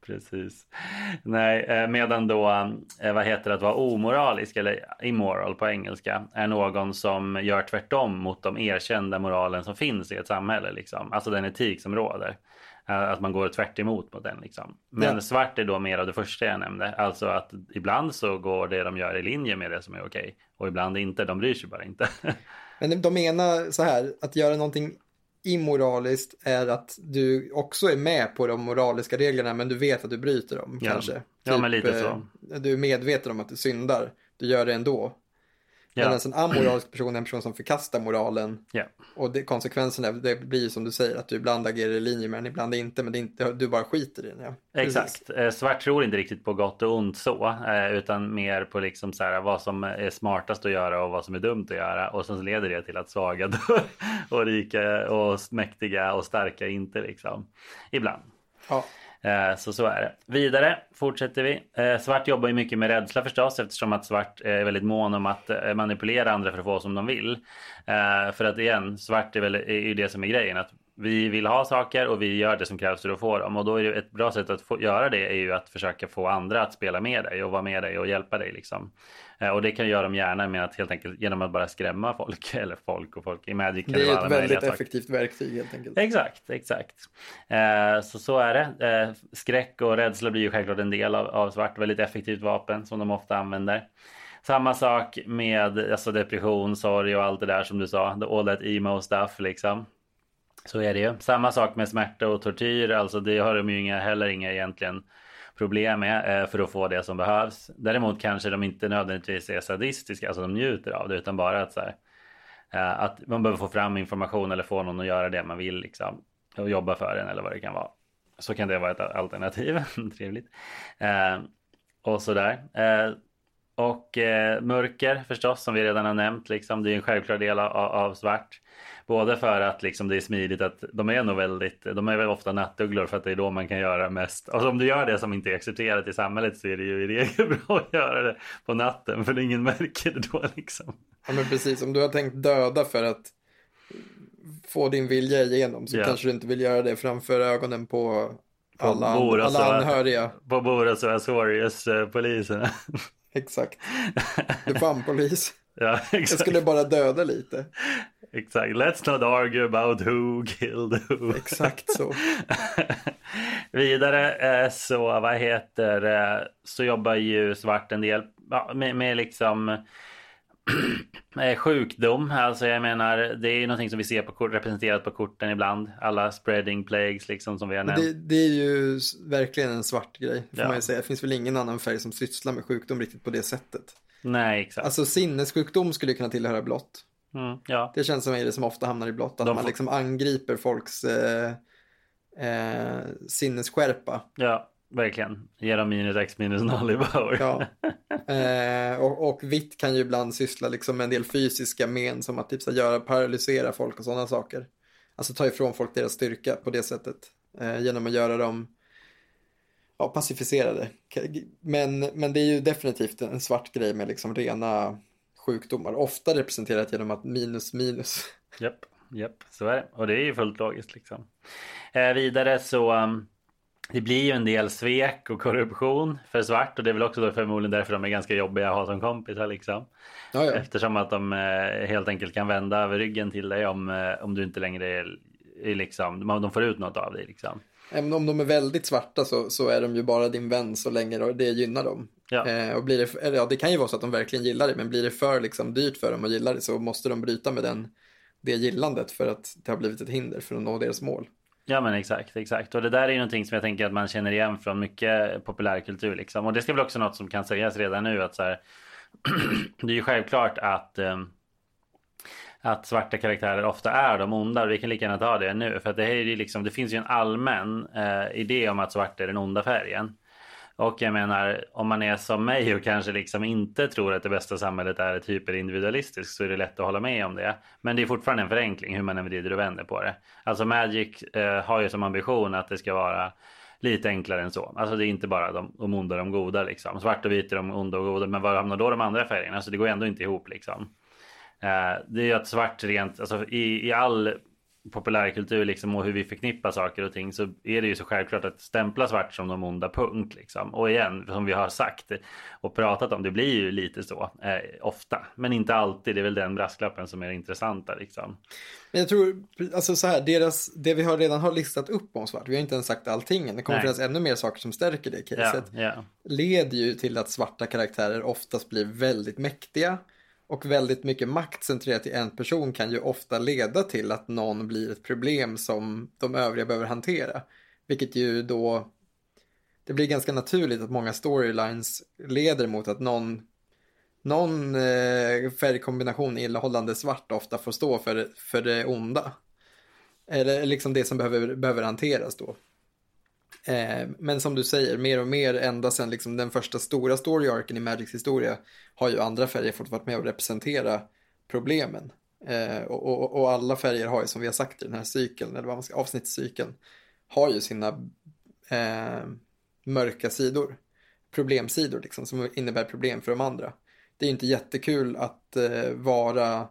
Precis. Nej, eh, medan då, eh, vad heter det, att vara omoralisk eller immoral på engelska är någon som gör tvärtom mot de erkända moralen som finns i ett samhälle. Liksom. Alltså den etik som råder. Att man går tvärt emot mot den. Liksom. Men Ja. svart är då mer av det första jag nämnde. Alltså att ibland så går det de gör i linje med det som är okej. Och ibland inte, de bryr sig bara inte. Men de menar så här, att göra någonting immoraliskt är att du också är med på de moraliska reglerna men du vet att du bryter dem Ja. kanske. Ja, men lite eh, så. Du är medveten om att du syndar, du gör det ändå. Ja. Medan en amoralisk person är en person som förkastar moralen. Ja. Och det, konsekvensen är, det blir som du säger, att du ibland agerar i linje med den, ibland inte, men inte, du bara skiter i den. Ja. Exakt. Eh, Svart tror inte riktigt på gott och ont så, eh, utan mer på liksom så här, vad som är smartast att göra och vad som är dumt att göra. Och sen leder det till att svaga och rika och mäktiga och starka inte liksom. Ibland. Ja. Eh, så så är det. Vidare fortsätter vi. Eh, svart jobbar ju mycket med rädsla förstås eftersom att Svart eh, är väldigt mån om att manipulera andra för att få som de vill. För att igen, Svart är väl är ju det som är grejen. Att vi vill ha saker och vi gör det som krävs för att få dem. Och då är det ett bra sätt att få göra det är ju att försöka få andra att spela med dig och vara med dig och hjälpa dig liksom. Eh, Och det kan göra de gärna med att helt enkelt genom att bara skrämma folk. Eller folk och folk. I Magic Det är ett väldigt saker. effektivt verktyg helt enkelt. Exakt, exakt. Eh, så så är det. Eh, skräck och rädsla blir ju självklart en del av, av svart. Väldigt effektivt vapen som de ofta använder. Samma sak med alltså, depression, sorg och allt det där som du sa. All that emo stuff liksom. Så är det ju. Samma sak med smärta och tortyr. Alltså det har de ju inga, heller inga egentligen problem med eh, för att få det som behövs. Däremot kanske de inte nödvändigtvis är sadistiska, alltså de njuter av det, utan bara att så här, eh, att man behöver få fram information eller få någon att göra det man vill liksom och jobba för en eller vad det kan vara. Så kan det vara ett alternativ. Trevligt. Eh, och sådär. Eh, och eh, mörker förstås, som vi redan har nämnt. Liksom, det är en självklar del av, av svart. Både för att liksom, det är smidigt att de är nog väldigt, de är väl ofta nattugglor för att det är då man kan göra mest. Alltså om du gör det som inte är accepterat i samhället så är det ju i regel bra att göra det på natten för ingen märker det då liksom. Ja, men precis. Om du har tänkt döda för att få din vilja igenom så Ja. kanske du inte vill göra det framför ögonen på På alla, Boras alla och- anhöriga. På Boras och Azorius eh. Exakt. Du är fan polis. ja, Jag exakt. skulle bara döda lite. Exakt. Let's not argue about who killed who. Exakt så. Vidare eh, så vad heter eh, så jobbar ju svart en del med, med liksom sjukdom. Alltså jag menar det är ju någonting som vi ser på kort, representerat på korten ibland. Alla spreading plagues liksom som vi har nämnt. Det, det är ju verkligen en svart grej. Får Ja. man ju säga. Det finns väl ingen annan färg som sysslar med sjukdom riktigt på det sättet. Nej exakt. Alltså sinnessjukdom skulle kunna tillhöra blått. Mm, ja. Det känns som är det som ofta hamnar i blått. Att De man får- liksom angriper folks eh, eh, sinnesskärpa. ja, verkligen. Ge dem minus x minus noll i power. Ja. Eh, och, och vitt kan ju ibland syssla liksom med en del fysiska men som att typ, så, göra, paralysera folk och sådana saker. Alltså ta ifrån folk deras styrka på det sättet. Eh, genom att göra dem ja, pacificerade. Men, men det är ju definitivt en svart grej med liksom rena sjukdomar. Ofta representerat genom att minus minus. Japp, japp, så är det. Och det är ju fullt logiskt liksom. Eh, vidare så um, det blir ju en del svek och korruption för svart och det är väl också då förmodligen därför de är ganska jobbiga att ha som kompisar liksom. Ja, ja. Eftersom att de eh, helt enkelt kan vända över ryggen till dig om, eh, om du inte längre är, är liksom, de- får ut något av dig liksom. Även om de är väldigt svarta så, så är de ju bara din vän så länge det gynnar dem. Ja. Eh, och blir det, ja, det kan ju vara så att de verkligen gillar det, men blir det för liksom, dyrt för dem att gilla det så måste de bryta med den, det gillandet för att det har blivit ett hinder för att nå deras mål. Ja men exakt, exakt. Och det där är ju någonting som jag tänker att man känner igen från mycket populärkultur liksom. Och det ska väl också något som kan sägas redan nu att så här, det är ju självklart att ehm, att svarta karaktärer ofta är de onda. Vi kan lika gärna ta det nu. För att det, här är ju liksom, det finns ju en allmän eh, idé om att svart är den onda färgen. Och jag menar, om man är som mig och kanske liksom inte tror att det bästa samhället är ett hyperindividualistiskt så är det lätt att hålla med om det. Men det är fortfarande en förenkling hur man än vrider och vänder på det. Alltså Magic eh, har ju som ambition att det ska vara lite enklare än så. Alltså det är inte bara de, de onda och de goda liksom. Svart och vit är de onda och goda. Men var hamnar då de andra färgerna? Alltså det går ändå inte ihop liksom. Eh, det är ju att svart rent, alltså i, i all populärkultur liksom och hur vi förknippar saker och ting så är det ju så självklart att stämpla svart som de onda punkt liksom. Och igen, som vi har sagt och pratat om, det blir ju lite så eh, ofta. Men inte alltid, det är väl den brasklappen som är intressanta liksom. Men jag tror, alltså så här, deras, det vi har redan har listat upp om svart, vi har inte ens sagt allting än, det kommer Nej. finnas ännu mer saker som stärker det Ja, caset. ja, leder ju till att svarta karaktärer oftast blir väldigt mäktiga och väldigt mycket makt centrerat i en person kan ju ofta leda till att någon blir ett problem som de övriga behöver hantera. Vilket ju då, det blir ganska naturligt att många storylines leder mot att någon, någon eh, färgkombination innehållande svart ofta får stå för, för det onda. Eller liksom det som behöver, behöver hanteras då. Eh, men som du säger, mer och mer ända sedan liksom den första stora story arken i Magics historia har ju andra färger fått vara med och representera problemen. Eh, och, och, och, alla färger har ju som vi har sagt i den här cykeln, eller vad man ska, avsnittscykeln, har ju sina eh, mörka sidor. Problemsidor liksom, som innebär problem för de andra. Det är inte jättekul att eh, vara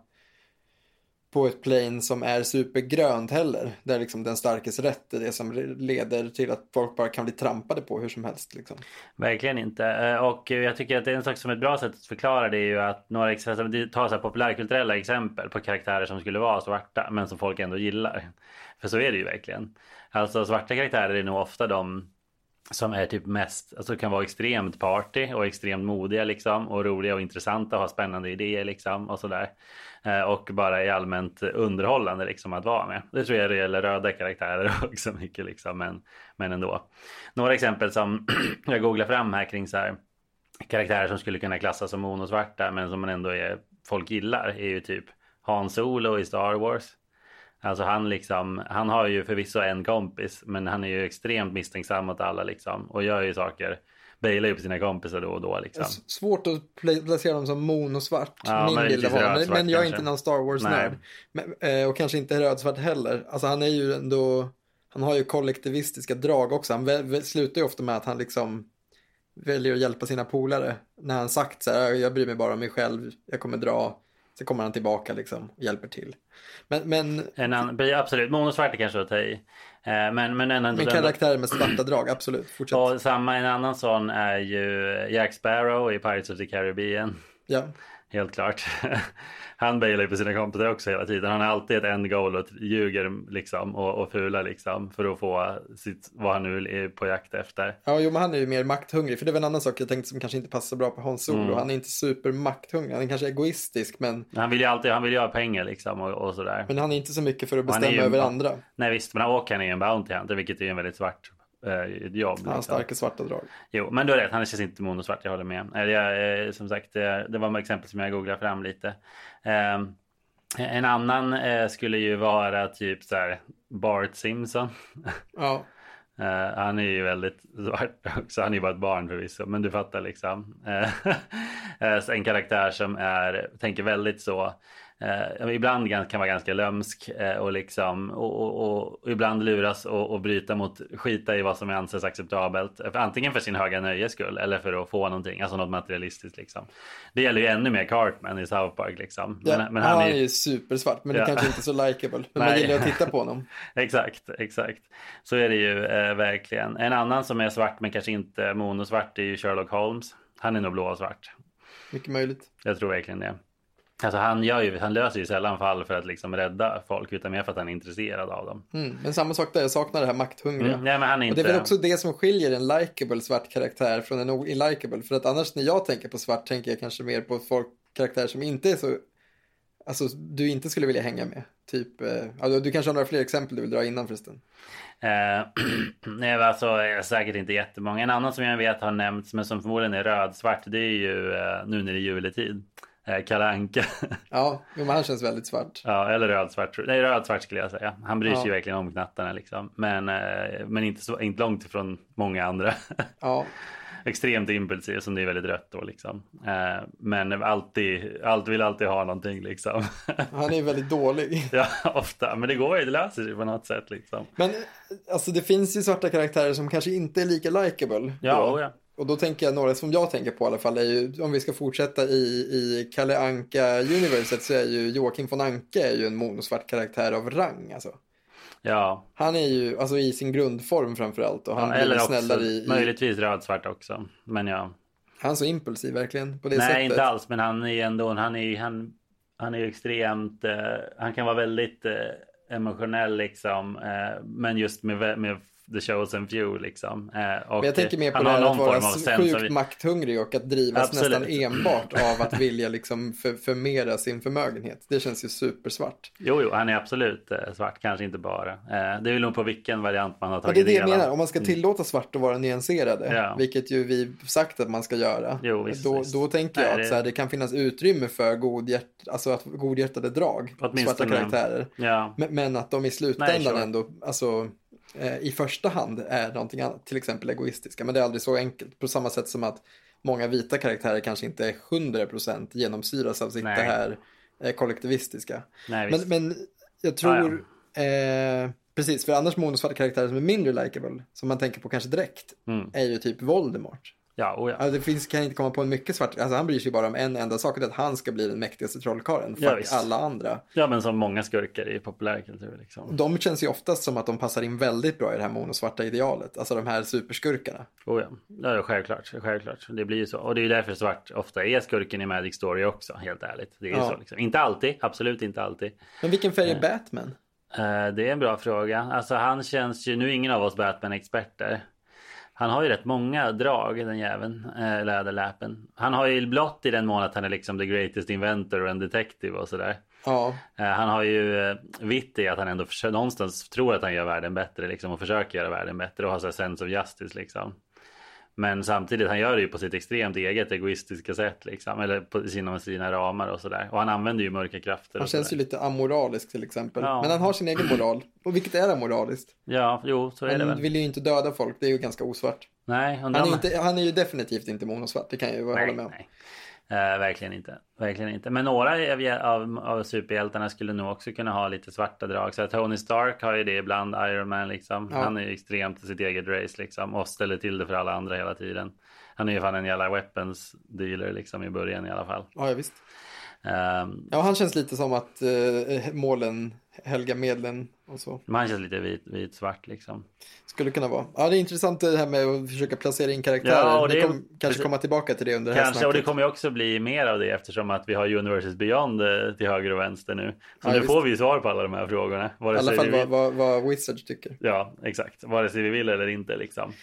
på ett plane som är supergrönt heller. Där liksom den starkes rätt är det som leder till att folk bara kan bli trampade på hur som helst. Liksom. Verkligen inte. Eh, och jag tycker att det är en sak som är ett bra sätt att förklara det är ju att några exempel, alltså, ta så här populärkulturella exempel på karaktärer som skulle vara svarta men som folk ändå gillar. För så är det ju verkligen. Alltså svarta karaktärer är nog ofta de som är typ mest, alltså kan vara extremt party och extremt modiga liksom och roliga och intressanta och ha spännande idéer liksom och sådär. Eh, och bara är allmänt underhållande liksom att vara med. Det tror jag det gäller röda karaktärer också mycket liksom men, men ändå. Några exempel som jag googlar fram här kring så här karaktärer som skulle kunna klassas som monosvarta men som man ändå är, folk gillar är ju typ Han Solo i Star Wars. Alltså han liksom, han har ju förvisso en kompis men han är ju extremt misstänksam mot alla liksom och gör ju saker bailar ju på sina kompisar då och då liksom. Svårt att placera dem som monosvart, ja, min bild av honom. Men, men jag är inte någon Star Wars-nörd. Eh, och kanske inte rödsvart heller. Alltså han är ju ändå, han har ju kollektivistiska drag också. Han slutar ju ofta med att han liksom väljer att hjälpa sina polare. När han sagt så här, jag bryr mig bara om mig själv, jag kommer dra så kommer han tillbaka liksom och hjälper till. Men, men... En annan, absolut, monosvart är kanske att ta i. Eh, men, men, en, men karaktär med svarta drag, absolut. Fortsätt. Och samma, en annan sån är ju Jack Sparrow i Pirates of the Caribbean. Ja. Helt klart. han bailar ju på sina kompisar också hela tiden. Han har alltid ett end goal och ljuger liksom och, och fular liksom för att få sitt, vad han nu är på jakt efter. Ja, jo, men han är ju mer makthungrig. För det väl en annan sak jag tänkte som kanske inte passar bra på Hans Solo. Mm. Han är inte supermakthungrig. Han är kanske egoistisk, men. Han vill ju alltid, han vill ju ha pengar liksom och, och sådär. Men han är inte så mycket för att bestämma ju, över andra. Nej, visst, men och han är ju en Bounty Hunter, vilket är en väldigt svart eh, jobb. Han har liksom. starka svarta drag. Jo, men du har rätt. Han känns inte monosvart. Jag håller med. Jag, eh, som sagt, det, var ett exempel som jag googlade fram lite. Eh, en annan eh, skulle ju vara typ så här Bart Simpson. Ja. Uh, han är ju väldigt svart också. Han är ju bara ett barn förvisso, men du fattar liksom. Uh, en karaktär som är, tänker väldigt så eh, ibland kan vara ganska lömsk eh, och, liksom, och, och, och ibland luras och, och bryta mot, skita i vad som anses acceptabelt. Antingen för sin höga nöjes skull eller för att få någonting, alltså något materialistiskt liksom. Det gäller ju ännu mer Cartman i South Park liksom. Ja, men, men han, han, är ju supersvart, men ja. det kanske inte är så likeable. Men man gillar att titta på honom. exakt, exakt. Så är det ju eh, verkligen. En annan som är svart men kanske inte monosvart är ju Sherlock Holmes. Han är nog blå och svart. Mycket möjligt. Jag tror verkligen det. Alltså han, gör ju, han löser ju sällan fall för att liksom rädda folk utan mer för att han är intresserad av dem. Mm, men samma sak där, jag saknar det här makthungriga. Mm, nej, men han är inte... Och det är väl också det som skiljer en likable svart karaktär från en illikable. För att annars när jag tänker på svart tänker jag kanske mer på folk, karaktärer som inte är så... Alltså du inte skulle vilja hänga med. Typ, eh, alltså, du kanske har några fler exempel du vill dra innan förresten. Eh, nej, alltså säkert inte jättemånga. En annan som jag vet har nämnts men som förmodligen är röd-svart det är ju eh, nu när det är juletid. Eh, Kalle Anka. Ja, men han känns väldigt svart. Ja, eller rödsvart. Nej, rödsvart skulle jag säga. Han bryr sig ja. verkligen om knattarna liksom. Men, eh, men inte, så, inte långt ifrån många andra. Ja. Extremt impulsiv som det är väldigt rött då liksom. Eh, men alltid, alltid vill alltid ha någonting liksom. Han är väldigt dålig. Ja, ofta. Men det går ju, det löser sig på något sätt liksom. Men alltså det finns ju svarta karaktärer som kanske inte är lika likable. Ja, oh, ja. Och då tänker jag, några som jag tänker på i alla fall, är ju, om vi ska fortsätta i, i Kalle Anka-universet så är ju Joakim von Anka är ju en monosvart karaktär av rang alltså. Ja. Han är ju, alltså i sin grundform framförallt. Och han ja, eller blir snällare i, i... Möjligtvis rödsvart också, men ja. Han är så impulsiv verkligen på det Nej, sättet. Nej, inte alls, men han är ändå, han är han, han är extremt, eh, han kan vara väldigt eh, emotionell liksom, eh, men just med, med the chosen few liksom. Eh, och Men jag tänker mer på det här att vara av sjukt makthungrig och att drivas Absolut. nästan enbart av att vilja liksom för, förmera sin förmögenhet. Det känns ju supersvart. Jo, jo, han är absolut eh, svart, kanske inte bara. Eh, det är väl nog på vilken variant man har tagit det är det jag del av. menar, om man ska tillåta svart att vara nyanserade, Ja. vilket ju vi sagt att man ska göra, Jo, visst, då, visst. då tänker jag Nej, att det- så här, det kan finnas utrymme för godhjärt, alltså att godhjärtade drag, svarta Åtminstone. karaktärer. Ja, Men, men att de i slutändan Nej, sure. ändå, alltså i första hand är någonting annat, till exempel egoistiska. Men det är aldrig så enkelt. På samma sätt som att många vita karaktärer kanske inte är 100% genomsyras av sitt Nej. det här eh, kollektivistiska. nej, Men, men jag tror, eh, precis, för annars monosvarta karaktärer som är mindre likable, som man tänker på kanske direkt, Mm. är ju typ Voldemort. Ja, oh ja. Alltså, det finns, kan inte komma på en mycket svart, alltså han bryr sig bara om en enda sak, och det är att han ska bli den mäktigaste trollkarlen. Ja, Fuck visst. alla andra. ja, men som många skurkar i populärkultur liksom. De känns ju oftast som att de passar in väldigt bra i det här monosvarta idealet. Alltså de här superskurkarna. Oh ja. ja, ja, självklart, självklart. Det blir ju så. Och det är ju därför svart ofta är skurken i Magic Story också, helt ärligt. Det är ju Ja. så liksom. Inte alltid, absolut inte alltid. Men vilken färg är Batman? Eh, det är en bra fråga. Alltså han känns ju, nu är ingen av oss Batman-experter. Han har ju rätt många drag den jäveln, eh, läderläpen. Han har ju blått i den mån att han är liksom the greatest inventor och en detective och sådär. Ja, Eh, han har ju eh, vitt i att han ändå försöker, någonstans tror att han gör världen bättre liksom och försöker göra världen bättre och har så här sense of justice liksom. Men samtidigt, han gör det ju på sitt extremt eget egoistiska sätt liksom. Eller på sina, sina ramar och sådär. Och han använder ju mörka krafter. han känns ju lite amoralisk till exempel. Ja. Men han har sin egen moral. Och vilket är amoraliskt? Ja, jo, så är det Han väl. vill ju inte döda folk, det är ju ganska osvart. Nej, Han är, inte, han är ju definitivt inte monosvart, det kan jag ju hålla nej, med om. nej. Eh, verkligen inte. Verkligen inte. Men några av, av, av superhjältarna skulle nog också kunna ha lite svarta drag. Så Tony Stark har ju det ibland, Iron Man liksom. Ja. Han är ju extremt i sitt eget race liksom. Och ställer till det för alla andra hela tiden. Han är ju fan en jävla weapons dealer liksom i början i alla fall. Ja, ja, visst. Ehm, Ja, han känns lite som att eh, målen helga medlen och så. men han känns lite vit, vit svart liksom. Skulle kunna vara. Ja, det är intressant det här med att försöka placera in karaktärer. Ja, och det- kommer kanske komma tillbaka till det under det här Kanske, och det kommer ju också bli mer av det eftersom att vi har Universes Beyond eh, till höger och vänster nu. Så Ja, nu visst. får vi ju svar på alla de här frågorna. I alla fall vad, vad, vad Wizards tycker. Ja, exakt. Vare sig vi vill eller inte liksom.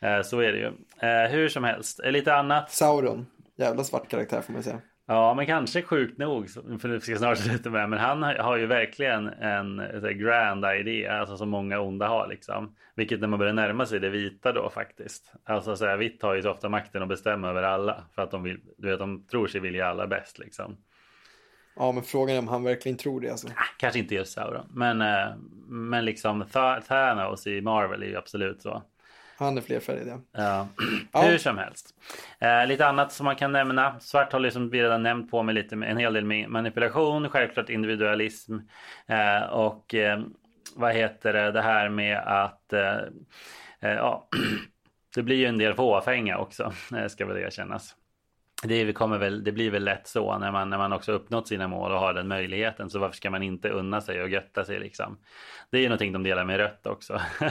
Eh, Så är det ju. Eh, Hur som helst. Lite annat. Sauron. Jävla svart karaktär får man säga. Ja, men kanske sjukt nog. För nu ska jag snart sluta med. Men han har- ju verkligen en grand idé. Alltså som många onda har liksom. Vilket när man börjar närma sig det vita då faktiskt. Alltså så här, vitt har ju så ofta makten att bestämma över alla. För att de, vill, du vet, de tror sig vilja alla bäst liksom. Ja, men frågan är om han verkligen tror det alltså. Kanske inte just Sauron. Men, eh, men liksom Tha- Thanos i Marvel är ju absolut så. Han är flerfärgad, ja. Ja. Ja. Hur som helst. Eh, lite annat som man kan nämna. Svart har liksom vi redan nämnt på med lite en hel del manipulation, självklart individualism eh, och eh, vad heter det, det här med att eh, eh, ja, det blir ju en del fåfänga också, eh, ska väl erkännas. Det, kommer väl, det blir väl lätt så när man, när man också uppnått sina mål och har den möjligheten. Så varför ska man inte unna sig och götta sig liksom? Det är ju någonting de delar med rött också.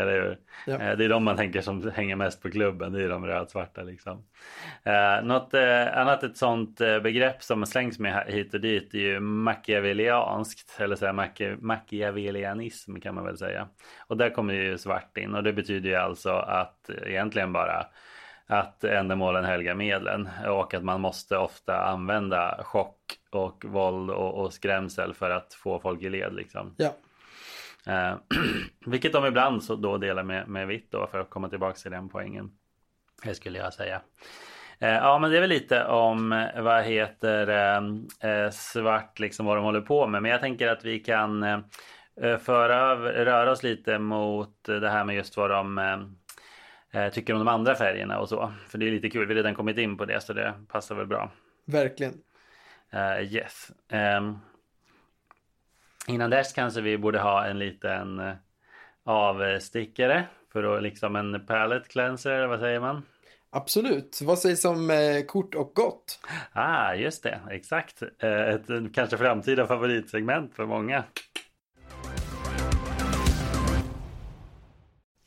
Eller hur? Ja. Eh, Det är de man tänker som hänger mest på klubben. Det är de rödsvarta liksom. Eh, något eh, annat ett sånt begrepp som slängs med hit och dit är ju machiavellianskt. Eller så här, maki- machiavellianism kan man väl säga. Och där kommer ju svart in. Och det betyder ju alltså att egentligen bara att ändamålen helgar medlen och att man måste ofta använda chock och våld och, och skrämsel för att få folk i led liksom. Ja, Eh, vilket de ibland så då delar med, med vitt då för att komma tillbaka till den poängen. Det skulle jag säga. Eh, ja men det är väl lite om eh, vad heter eh, eh, svart liksom vad de håller på med. Men jag tänker att vi kan eh, eh, föra röra oss lite mot det här med just vad de tycker om de andra färgerna och så. För det är lite kul, vi har redan kommit in på det så det passar väl bra. verkligen. Yes. Innan dess kanske vi borde ha en liten uh, avstickare för att liksom en palette cleanser, vad säger man? Absolut. Vad sägs om eh, kort och gott? Ah, just det, exakt. Eh, ett eh, kanske framtida favoritsegment för många.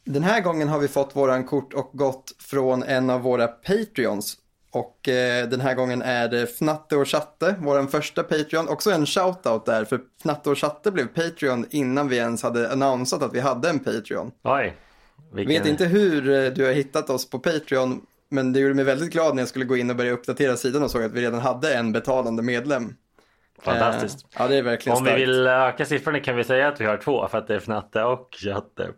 Den här gången har vi fått våran kort och gott från en av våra Patreons. Och eh, den här gången är det Fnatte och Chatte, vår första Patreon. Också en shoutout där, för Fnatte och Chatte blev Patreon innan vi ens hade annonsat att vi hade en Patreon. Oj. Vilken... Vet inte hur eh, du har hittat oss på Patreon, men det gjorde mig väldigt glad när jag skulle gå in och börja uppdatera sidan och såg att vi redan hade en betalande medlem. Fantastiskt. Eh, ja, det är verkligen Om vi starkt. vill öka siffrorna kan vi säga att vi har två för att det är Fnatte och Chatte.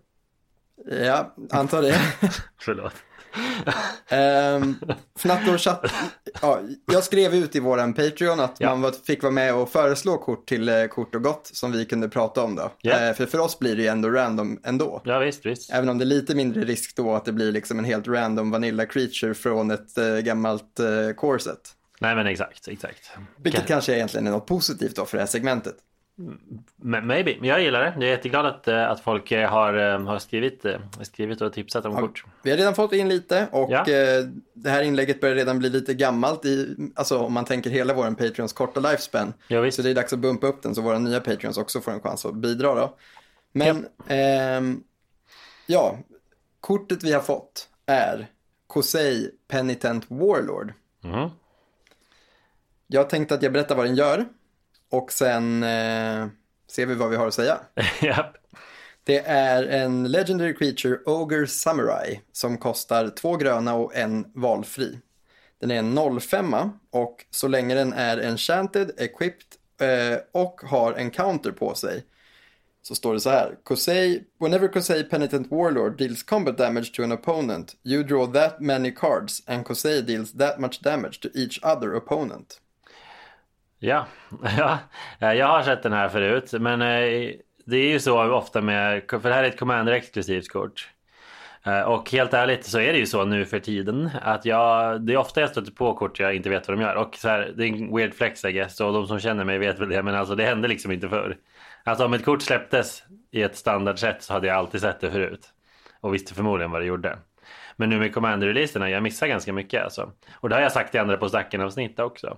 Ja, antar det. Förlåt. Um, Fnatte och chatt. Ja, jag skrev ut i våran Patreon att Ja. man var, fick vara med och föreslå kort till eh, kort och gott som vi kunde prata om då. Ja. Eh, för för oss blir det ju ändå random ändå. Ja visst, visst. Även om det är lite mindre risk då att det blir liksom en helt random vanilla creature från ett eh, gammalt eh, core set. Nej men exakt, exakt. Vilket Ka- kanske egentligen är något positivt då för det här segmentet. Maybe, men jag gillar det. Jag är jätteglad att, eh, att folk eh, har, eh, har skrivit, skrivit och tipsat om kort. Vi har redan fått in lite och Ja. det här inlägget börjar redan bli lite gammalt i, alltså om man tänker hela vår Patreons korta lifespan. Ja. Så det är dags att bumpa upp den så våra nya Patreons också får en chans att bidra då. Men, ehm, ja, kortet vi har fått är Kosei Penitent Warlord. Mhm. Jag tänkte att jag berättar vad den gör och sen eh, ser vi vad vi har att säga. Japp. Det är en Legendary Creature Ogre Samurai som kostar två gröna och en valfri. Den är en 05 och så länge den är enchanted, equipped eh, och har en counter på sig så står det så här. Kosei, whenever Kosei Penitent Warlord deals combat damage to an opponent, you draw that many cards and Kosei deals that much damage to each other opponent. Ja, ja, jag har sett den här förut. Men eh, det är ju så ofta med, för det här är ett Commander exklusivt kort. Eh, och helt ärligt så är det ju så nu för tiden att jag, det är ofta jag stöter på kort jag inte vet vad de gör. Och så här, det är en weird flex I guess och de som känner mig vet väl det. Men alltså det hände liksom inte förr. Alltså om ett kort släpptes i ett standardsätt så hade jag alltid sett det förut. Och visste förmodligen vad det gjorde. Men nu med Commander-releaserna, jag missar ganska mycket alltså. Och det har jag sagt i andra på stacken avsnitt också.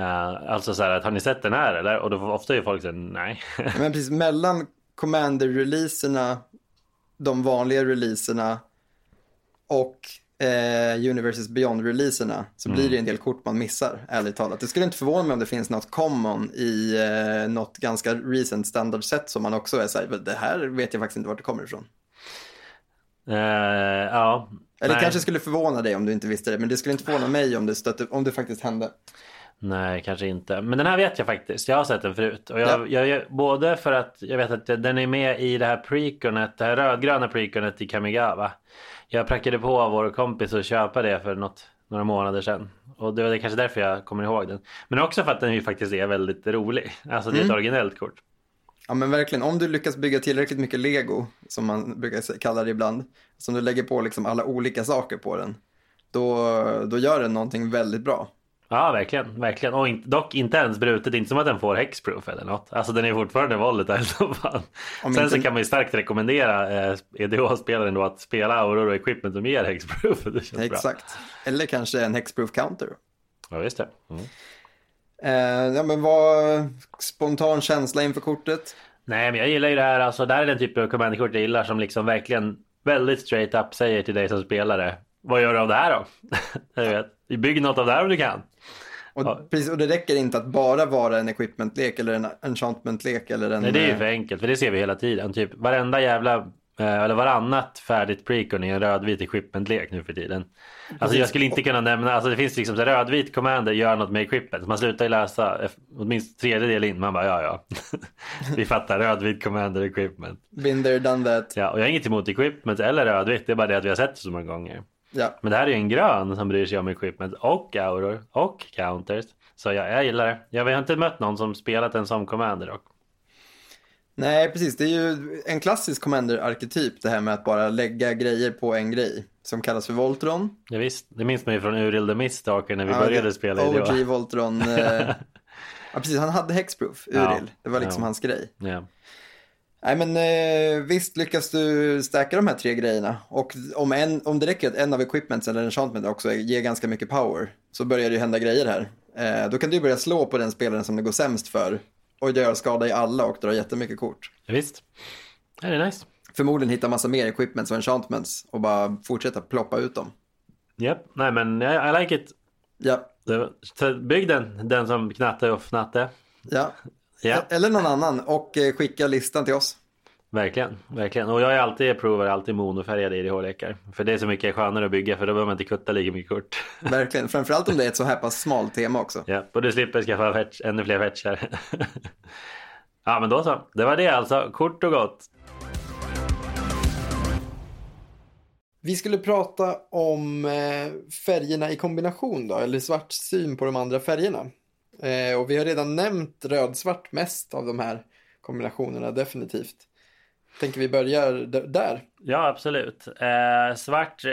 Uh, alltså så här att har ni sett den här eller? Och då får ofta är folk säger nej. Men precis mellan Commander-releaserna, de vanliga releaserna och eh, Universes Beyond-releaserna så blir det en del kort man missar, ärligt talat. Det skulle inte förvåna mig om det finns något common i eh, något ganska recent standard-set som man också är så här, det här vet jag faktiskt inte vart det kommer ifrån. Eh, ja. Eller nej. kanske skulle förvåna dig om du inte visste det, men det skulle inte förvåna mig om det, stötte, om det faktiskt hände. Nej, kanske inte. Men den här vet jag faktiskt. Jag har sett den förut. Och jag, Ja. jag, både för att jag vet att den är med i det här preconet, det här rödgröna preconet i Kamigawa. Jag prackade på vår kompis att köpa det för något, några månader sedan. Och det var det kanske därför jag kommer ihåg den. Men också för att den ju faktiskt är väldigt rolig. Alltså det är ett originellt kort. Ja men verkligen, om du lyckas bygga tillräckligt mycket lego, som man brukar kalla det ibland, som du lägger på liksom alla olika saker på den, då, då gör den någonting väldigt bra. Ja, verkligen. verkligen. Och in, dock inte ens brutet. Inte som att den får hexproof eller något. Alltså den är fortfarande volatile som fan. Om Sen inte- så kan man ju starkt rekommendera eh, EDH-spelaren då att spela Aurora Equipment som ger hexproof. Det känns bra. Exakt. Eller kanske en hexproof counter. Ja, visst det. Mm. Eh, ja men vad, spontan känsla inför kortet? Nej, men jag gillar ju det här. Alltså, där är den typen av command-kort jag gillar som liksom verkligen väldigt straight up säger till dig som spelare. Vad gör du av det här då? jag vet. Bygg något av det här om du kan. Och, Ja. precis, och det räcker inte att bara vara en equipment-lek eller en enchantment-lek eller en... Nej, det är ju eh, för enkelt. För det ser vi hela tiden. Typ varenda jävla eh, eller varannat färdigt precon i en rödvit equipment-lek nu för tiden. Alltså jag skulle inte kunna nämna, alltså det finns liksom så rödvit commander gör något med equipment. Man slutar ju läsa eh, åtminstone tredjedel in. Man bara ja ja. Vi fattar rödvit commander equipment. Been there, done that. Ja, och jag har inget emot equipment eller rödvitt. Det är bara det att vi har sett det så många gånger. Ja. Men det här är ju en grön som bryr sig om equipment och auror och counters. Så jag, jag gillar det. Jag har inte mött någon som spelat en som commander dock. Nej, precis. Det är ju en klassisk commander-arketyp det här med att bara lägga grejer på en grej. Som kallas för Voltron. Ja, visst, det minns man ju från Uril the Miststalker när vi Ja, började det- spela i OG det. Voltron. Eh, ja, precis. Han hade hexproof, Uril. Ja, Det var liksom ja. hans grej. Ja. Nej, men eh, visst lyckas du stacka de här tre grejerna. Och om, en, om det räcker att en av equipments eller enchantment också ger ganska mycket power så börjar det ju hända grejer här. Eh, då kan du börja slå på den spelaren som det går sämst för och göra skada i alla och dra jättemycket kort. Ja, visst. Ja, det är nice. Förmodligen hitta massa mer equipments och enchantments och bara fortsätta ploppa ut dem. Japp, nej men I, I like it. Ja, så Bygg den, den som knatte och fnatte. ja. Ja, Eller någon annan och eh, skicka listan till oss. verkligen, verkligen. Och jag är alltid provar alltid monofärgade IDH-lekar. För det är så mycket skönare att bygga för då behöver man inte kutta lika mycket kort. Verkligen, framförallt om det är ett så här pass smalt tema också. Ja, och du slipper skaffa fetch, ännu fler fetchar. ja, men då så. Det var det alltså. Kort och gott. Vi skulle prata om eh, färgerna i kombination då, eller svart syn på de andra färgerna. Eh, och vi har redan nämnt röd-svart mest av de här kombinationerna, definitivt. Tänker vi börjar där. Ja, absolut. Eh, svart, eh,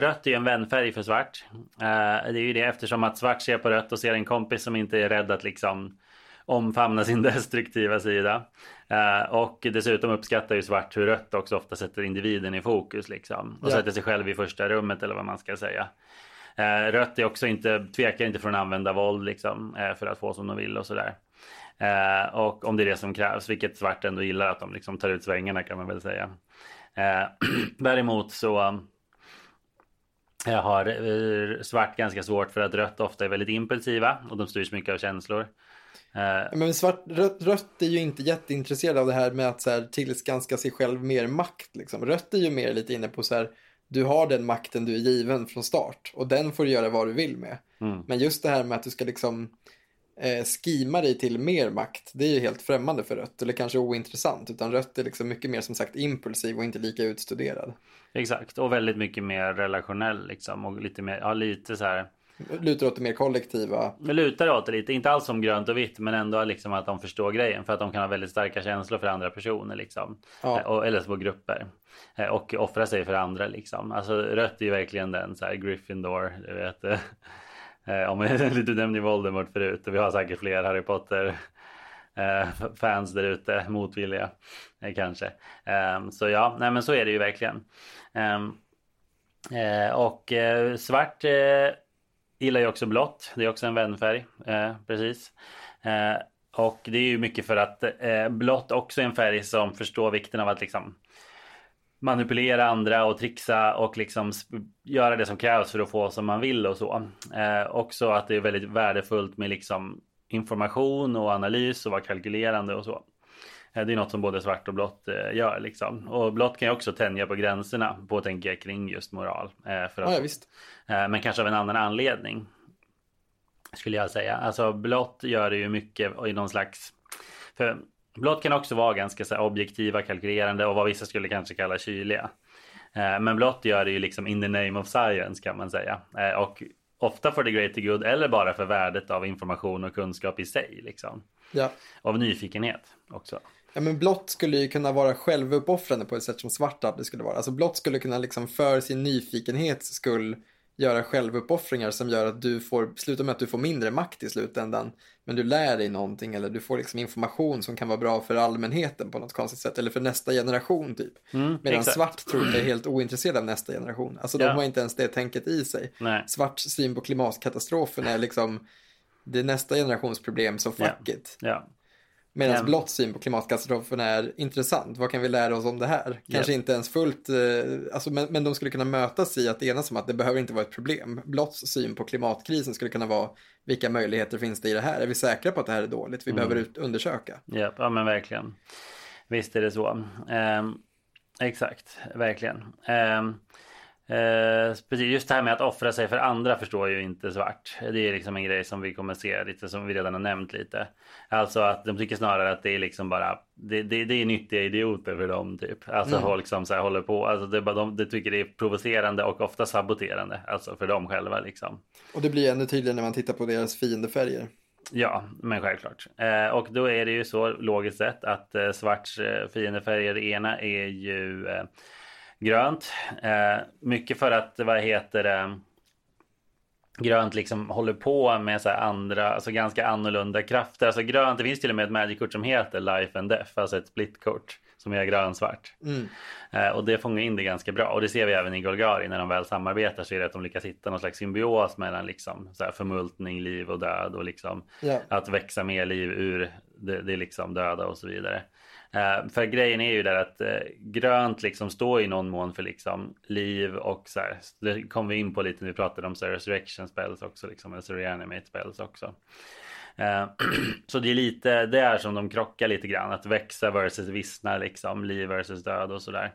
rött är ju en vänfärg för svart. Eh, det är ju det eftersom att svart ser på rött och ser en kompis som inte är rädd att liksom omfamna sin destruktiva sida. Eh, och dessutom uppskattar ju svart hur rött också ofta sätter individen i fokus liksom. Och Ja. sätter sig själv i första rummet eller vad man ska säga. Eh, rött är också inte, tvekar inte från att använda våld liksom, eh, för att få som de vill och sådär. Eh, och om det är det som krävs, vilket svart ändå gillar att de liksom tar ut svängarna kan man väl säga. Eh, däremot så jag har eh, svart ganska svårt för att rött ofta är väldigt impulsiva och de styrs mycket av känslor. Eh, men svart, rött, rött är ju inte jätteintresserad av det här med att så här, tillskanska sig själv mer makt. Liksom. Rött är ju mer lite inne på så här, du har den makten du är given från start och den får du göra vad du vill med. Mm. Men just det här med att du ska liksom eh, skima dig till mer makt, det är ju helt främmande för rött, eller kanske ointressant, utan rött är liksom mycket mer som sagt impulsiv och inte lika utstuderad. exakt, och väldigt mycket mer relationell liksom och lite mer, ja lite så här Lutar åt det mer kollektiva. Det lutar åt det lite, inte alls som grönt och vitt men ändå liksom att de förstår grejen för att de kan ha väldigt starka känslor för andra personer liksom. Ja. Eh, och, eller små grupper. Eh, och offra sig för andra liksom. Alltså rött är ju verkligen den så här Gryffindor, du vet. Eh, eh, om du nämnde ju Voldemort förut och vi har säkert fler Harry Potter fans där ute, motvilliga kanske. Ehm, så ja, nej men så är det ju verkligen. Ehm, och svart gillar ju också blått. Det är också en vänfärg. Precis. Och det är ju mycket för att blått också är en färg som förstår vikten av att liksom manipulera andra och trixa och liksom göra det som krävs för att få som man vill och så. Eh, också att det är väldigt värdefullt med liksom information och analys och vara kalkylerande och så. Eh, det är något som både svart och blått eh, gör liksom. Och blått kan ju också tänja på gränserna på tänker jag kring just moral. Eh, för att Ja, ja visst. Eh, Men kanske av en annan anledning. Skulle jag säga. Alltså blått gör det ju mycket i någon slags... För blått kan också vara ganska så objektiva, kalkylerande och vad vissa skulle kanske kalla kyliga. Eh, Men blått gör det ju liksom in the name of science kan man säga. Eh, Och ofta för the greater good eller bara för värdet av information och kunskap i sig. Liksom. Ja. Av nyfikenhet också. Ja, men blått skulle ju kunna vara självuppoffrande på ett sätt som svart aldrig skulle vara. Alltså blått skulle kunna liksom för sin nyfikenhets skull göra självuppoffringar som gör att du får, sluta med att du får mindre makt i slutändan. Men du lär dig någonting eller du får liksom information som kan vara bra för allmänheten på något konstigt sätt. Eller för nästa generation typ. Mm, Medan exakt. svart tror jag är helt ointresserad av nästa generation. Alltså de Ja. har inte ens det tänket i sig. Nej. Svart syn på klimatkatastrofen är liksom det är nästa generations problem, så fuck Ja. it. Ja. Medan Ja. blått syn på klimatkatastrofen är intressant. Vad kan vi lära oss om det här? Kanske inte ens fullt, eh, alltså, men, men de skulle kunna mötas i att enas om att det behöver inte vara ett problem. Blåtts syn på klimatkrisen skulle kunna vara vilka möjligheter finns det i det här? Är vi säkra på att det här är dåligt? Vi behöver ut, undersöka. Ja, ja men verkligen. Visst är det så. Ehm, exakt, verkligen. Ehm, eh, just det här med att offra sig för andra förstår ju inte svart. Det är liksom en grej som vi kommer se lite som vi redan har nämnt lite. Alltså att de tycker snarare att det är liksom bara det, det, det är nyttiga idioter för dem typ. Alltså Mm. folk som så här håller på. Alltså det, bara de, de tycker det är provocerande och ofta saboterande. Alltså för dem själva liksom. Och det blir ännu tydligare när man tittar på deras fiendefärger. Ja, men självklart. Eh, och då är det ju så logiskt sett att eh, svarts eh, fiendefärger, det ena är ju eh, grönt. Eh, mycket för att, vad heter det, grönt liksom håller på med så här andra, alltså ganska annorlunda krafter. Alltså grönt, det finns till och med ett magic-kort som heter Life and Death, alltså ett splitkort som är grönsvart. Mm. Eh, och det fångar in det ganska bra. Och det ser vi även i Golgari när de väl samarbetar så är det att de lyckas hitta någon slags symbios mellan liksom så här förmultning, liv och död och liksom Ja. att växa mer liv ur det, det liksom döda och så vidare. Eh, för grejen är ju där att eh, grönt liksom står i någon mån för liksom liv och så här. Så det kom vi in på lite när vi pratade om så här, resurrection spells också liksom. Eller så reanimate spells också. Eh, så det är lite det är som de krockar lite grann. Att växa versus vissna liksom. Liv versus död och sådär.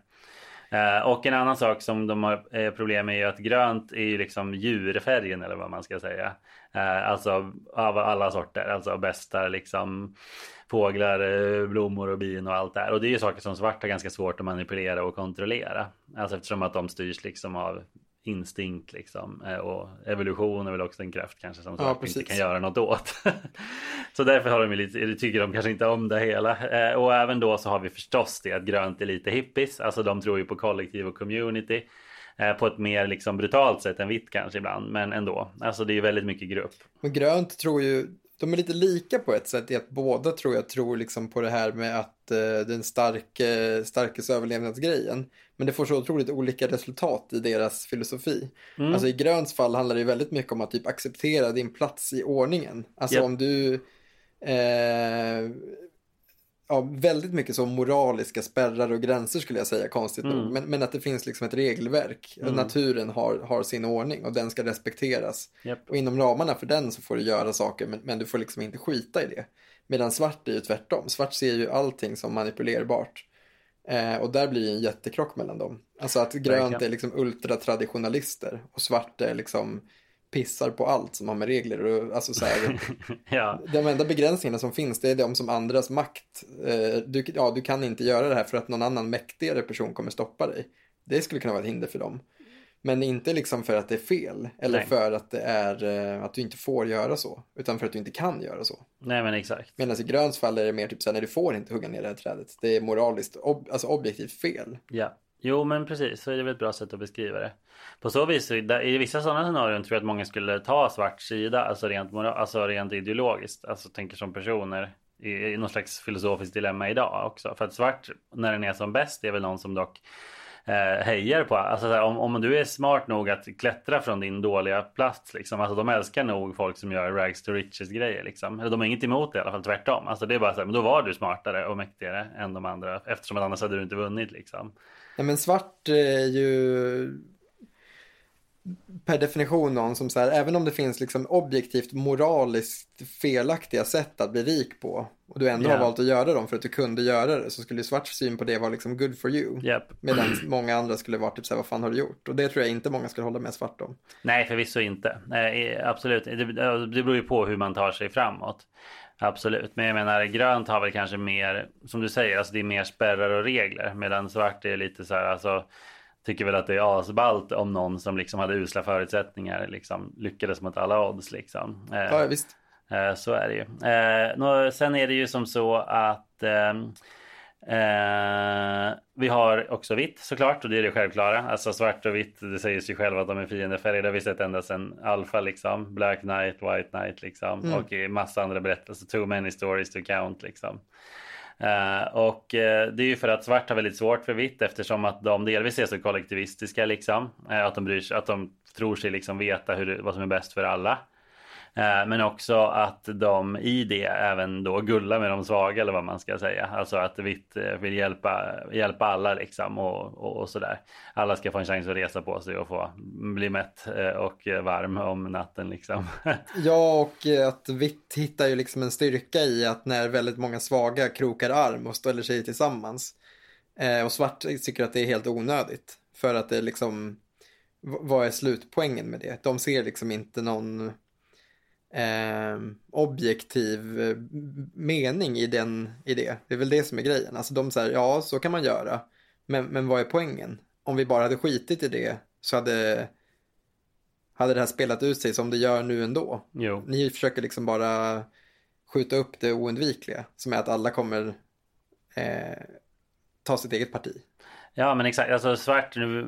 Eh, och en annan sak som de har eh, problem med är ju att grönt är ju liksom djurfärgen eller vad man ska säga. Alltså av alla sorter, alltså bästa liksom fåglar, eh, blommor och bin och allt det här. Och det är ju saker som svart har ganska svårt att manipulera och kontrollera. Alltså eftersom att de styrs liksom av instinkt liksom. Eh, Och evolution är väl också en kraft kanske som Ja, inte kan göra något åt. så därför har de lite, tycker de kanske inte om det hela. Eh, Och även då så har vi förstås det att grönt är lite hippies. Alltså de tror ju på kollektiv och community. På ett mer liksom brutalt sätt än vitt kanske ibland. Men ändå. Alltså det är ju väldigt mycket grupp. Men grönt tror ju, de är lite lika på ett sätt i att båda tror jag tror liksom på det här med att eh, den starke, starkes överlevnadsgrejen. Men det får så otroligt olika resultat i deras filosofi. Mm. Alltså i gröns fall handlar det väldigt mycket om att typ acceptera din plats i ordningen. Alltså Japp. om du eh, ja, väldigt mycket så moraliska spärrar och gränser skulle jag säga, konstigt Mm. nog. Men, men att det finns liksom ett regelverk. Mm. Naturen har, har sin ordning och den ska respekteras. Japp. Och inom ramarna för den så får du göra saker, men, men du får liksom inte skita i det. Medan svart är ju tvärtom. Svart ser ju allting som manipulerbart. Eh, och där blir det en jättekrock mellan dem. Alltså att grönt är liksom ultratraditionalister och svart är liksom pissar på allt som har med regler och alltså så här, ja. de enda begränsningarna som finns det är de som andras makt. Eh, du, ja, du kan inte göra det här för att någon annan mäktigare person kommer stoppa dig. Det skulle kunna vara ett hinder för dem. Men inte liksom för att det är fel eller Nej. för att det är eh, att du inte får göra så. Utan för att du inte kan göra så. Nej men exakt. Medan i gröns fall är det mer typ så här, nej du får inte hugga ner det här trädet. Det är moraliskt, ob, alltså objektivt fel. Ja, jo men precis, så är det väl ett bra sätt att beskriva det. På så vis, i vissa sådana scenarion tror jag att många skulle ta svart sida, alltså rent, alltså rent ideologiskt, alltså tänker som personer i, i någon slags filosofiskt dilemma idag också. För att svart, när den är som bäst, är väl någon som dock eh, hejar på, alltså så här, om, om du är smart nog att klättra från din dåliga plats liksom, alltså de älskar nog folk som gör rags to riches grejer liksom. Eller de har inget emot det i alla fall, tvärtom. Alltså det är bara så här, men då var du smartare och mäktigare än de andra eftersom att annars hade du inte vunnit liksom. Nej men svart är ju per definition någon som så här, även om det finns liksom objektivt moraliskt felaktiga sätt att bli rik på och du ändå Ja. har valt att göra dem för att du kunde göra det så skulle ju svart syn på det vara liksom good for you. Japp. Medan många andra skulle vara typ så här, vad fan har du gjort? Och det tror jag inte många skulle hålla med svart om. Nej, förvisso inte. Nej, absolut. Det, det beror ju på hur man tar sig framåt. Absolut. Men jag menar, grönt har väl kanske mer, som du säger, alltså det är mer spärrar och regler. Medan svart är lite så här, alltså tycker väl att det är asballt om någon som liksom hade usla förutsättningar liksom lyckades mot alla odds liksom. Eh, Ja, visst. Eh, Så är det ju. Eh, sen är det ju som så att ehm, eh, vi har också vitt såklart och det är det självklara. Alltså svart och vitt, det säger sig själv att de är fiendefärger. Det har vi sett ända sedan Alpha liksom. Black Knight, White Knight liksom. Mm. Och i massa andra berättelser. Too many stories to count liksom. Eh, och eh, det är ju för att svart har väldigt svårt för vitt eftersom att de delvis är så kollektivistiska liksom. Eh, att de bryr sig, att de tror sig liksom veta hur, vad som är bäst för alla. Eh, men också att de i det även då gullar med de svaga eller vad man ska säga. Alltså att vitt eh, vill hjälpa, hjälpa alla liksom och, och, och sådär. Alla ska få en chans att resa på sig och få bli mätt eh, och varm om natten liksom. Ja, och att vitt hittar ju liksom en styrka i att när väldigt många svaga krokar arm och ställer sig tillsammans. Och svart tycker att det är helt onödigt. För att det är liksom, vad är slutpoängen med det? De ser liksom inte någon eh, objektiv mening i, den, i det. Det är väl det som är grejen. Alltså de säger, ja så kan man göra. Men, men vad är poängen? Om vi bara hade skitit i det så hade, hade det här spelat ut sig som det gör nu ändå. jo. Ni försöker liksom bara skjuta upp det oundvikliga. Som är att alla kommer eh, ta sitt eget parti. Ja men exakt, alltså svart nu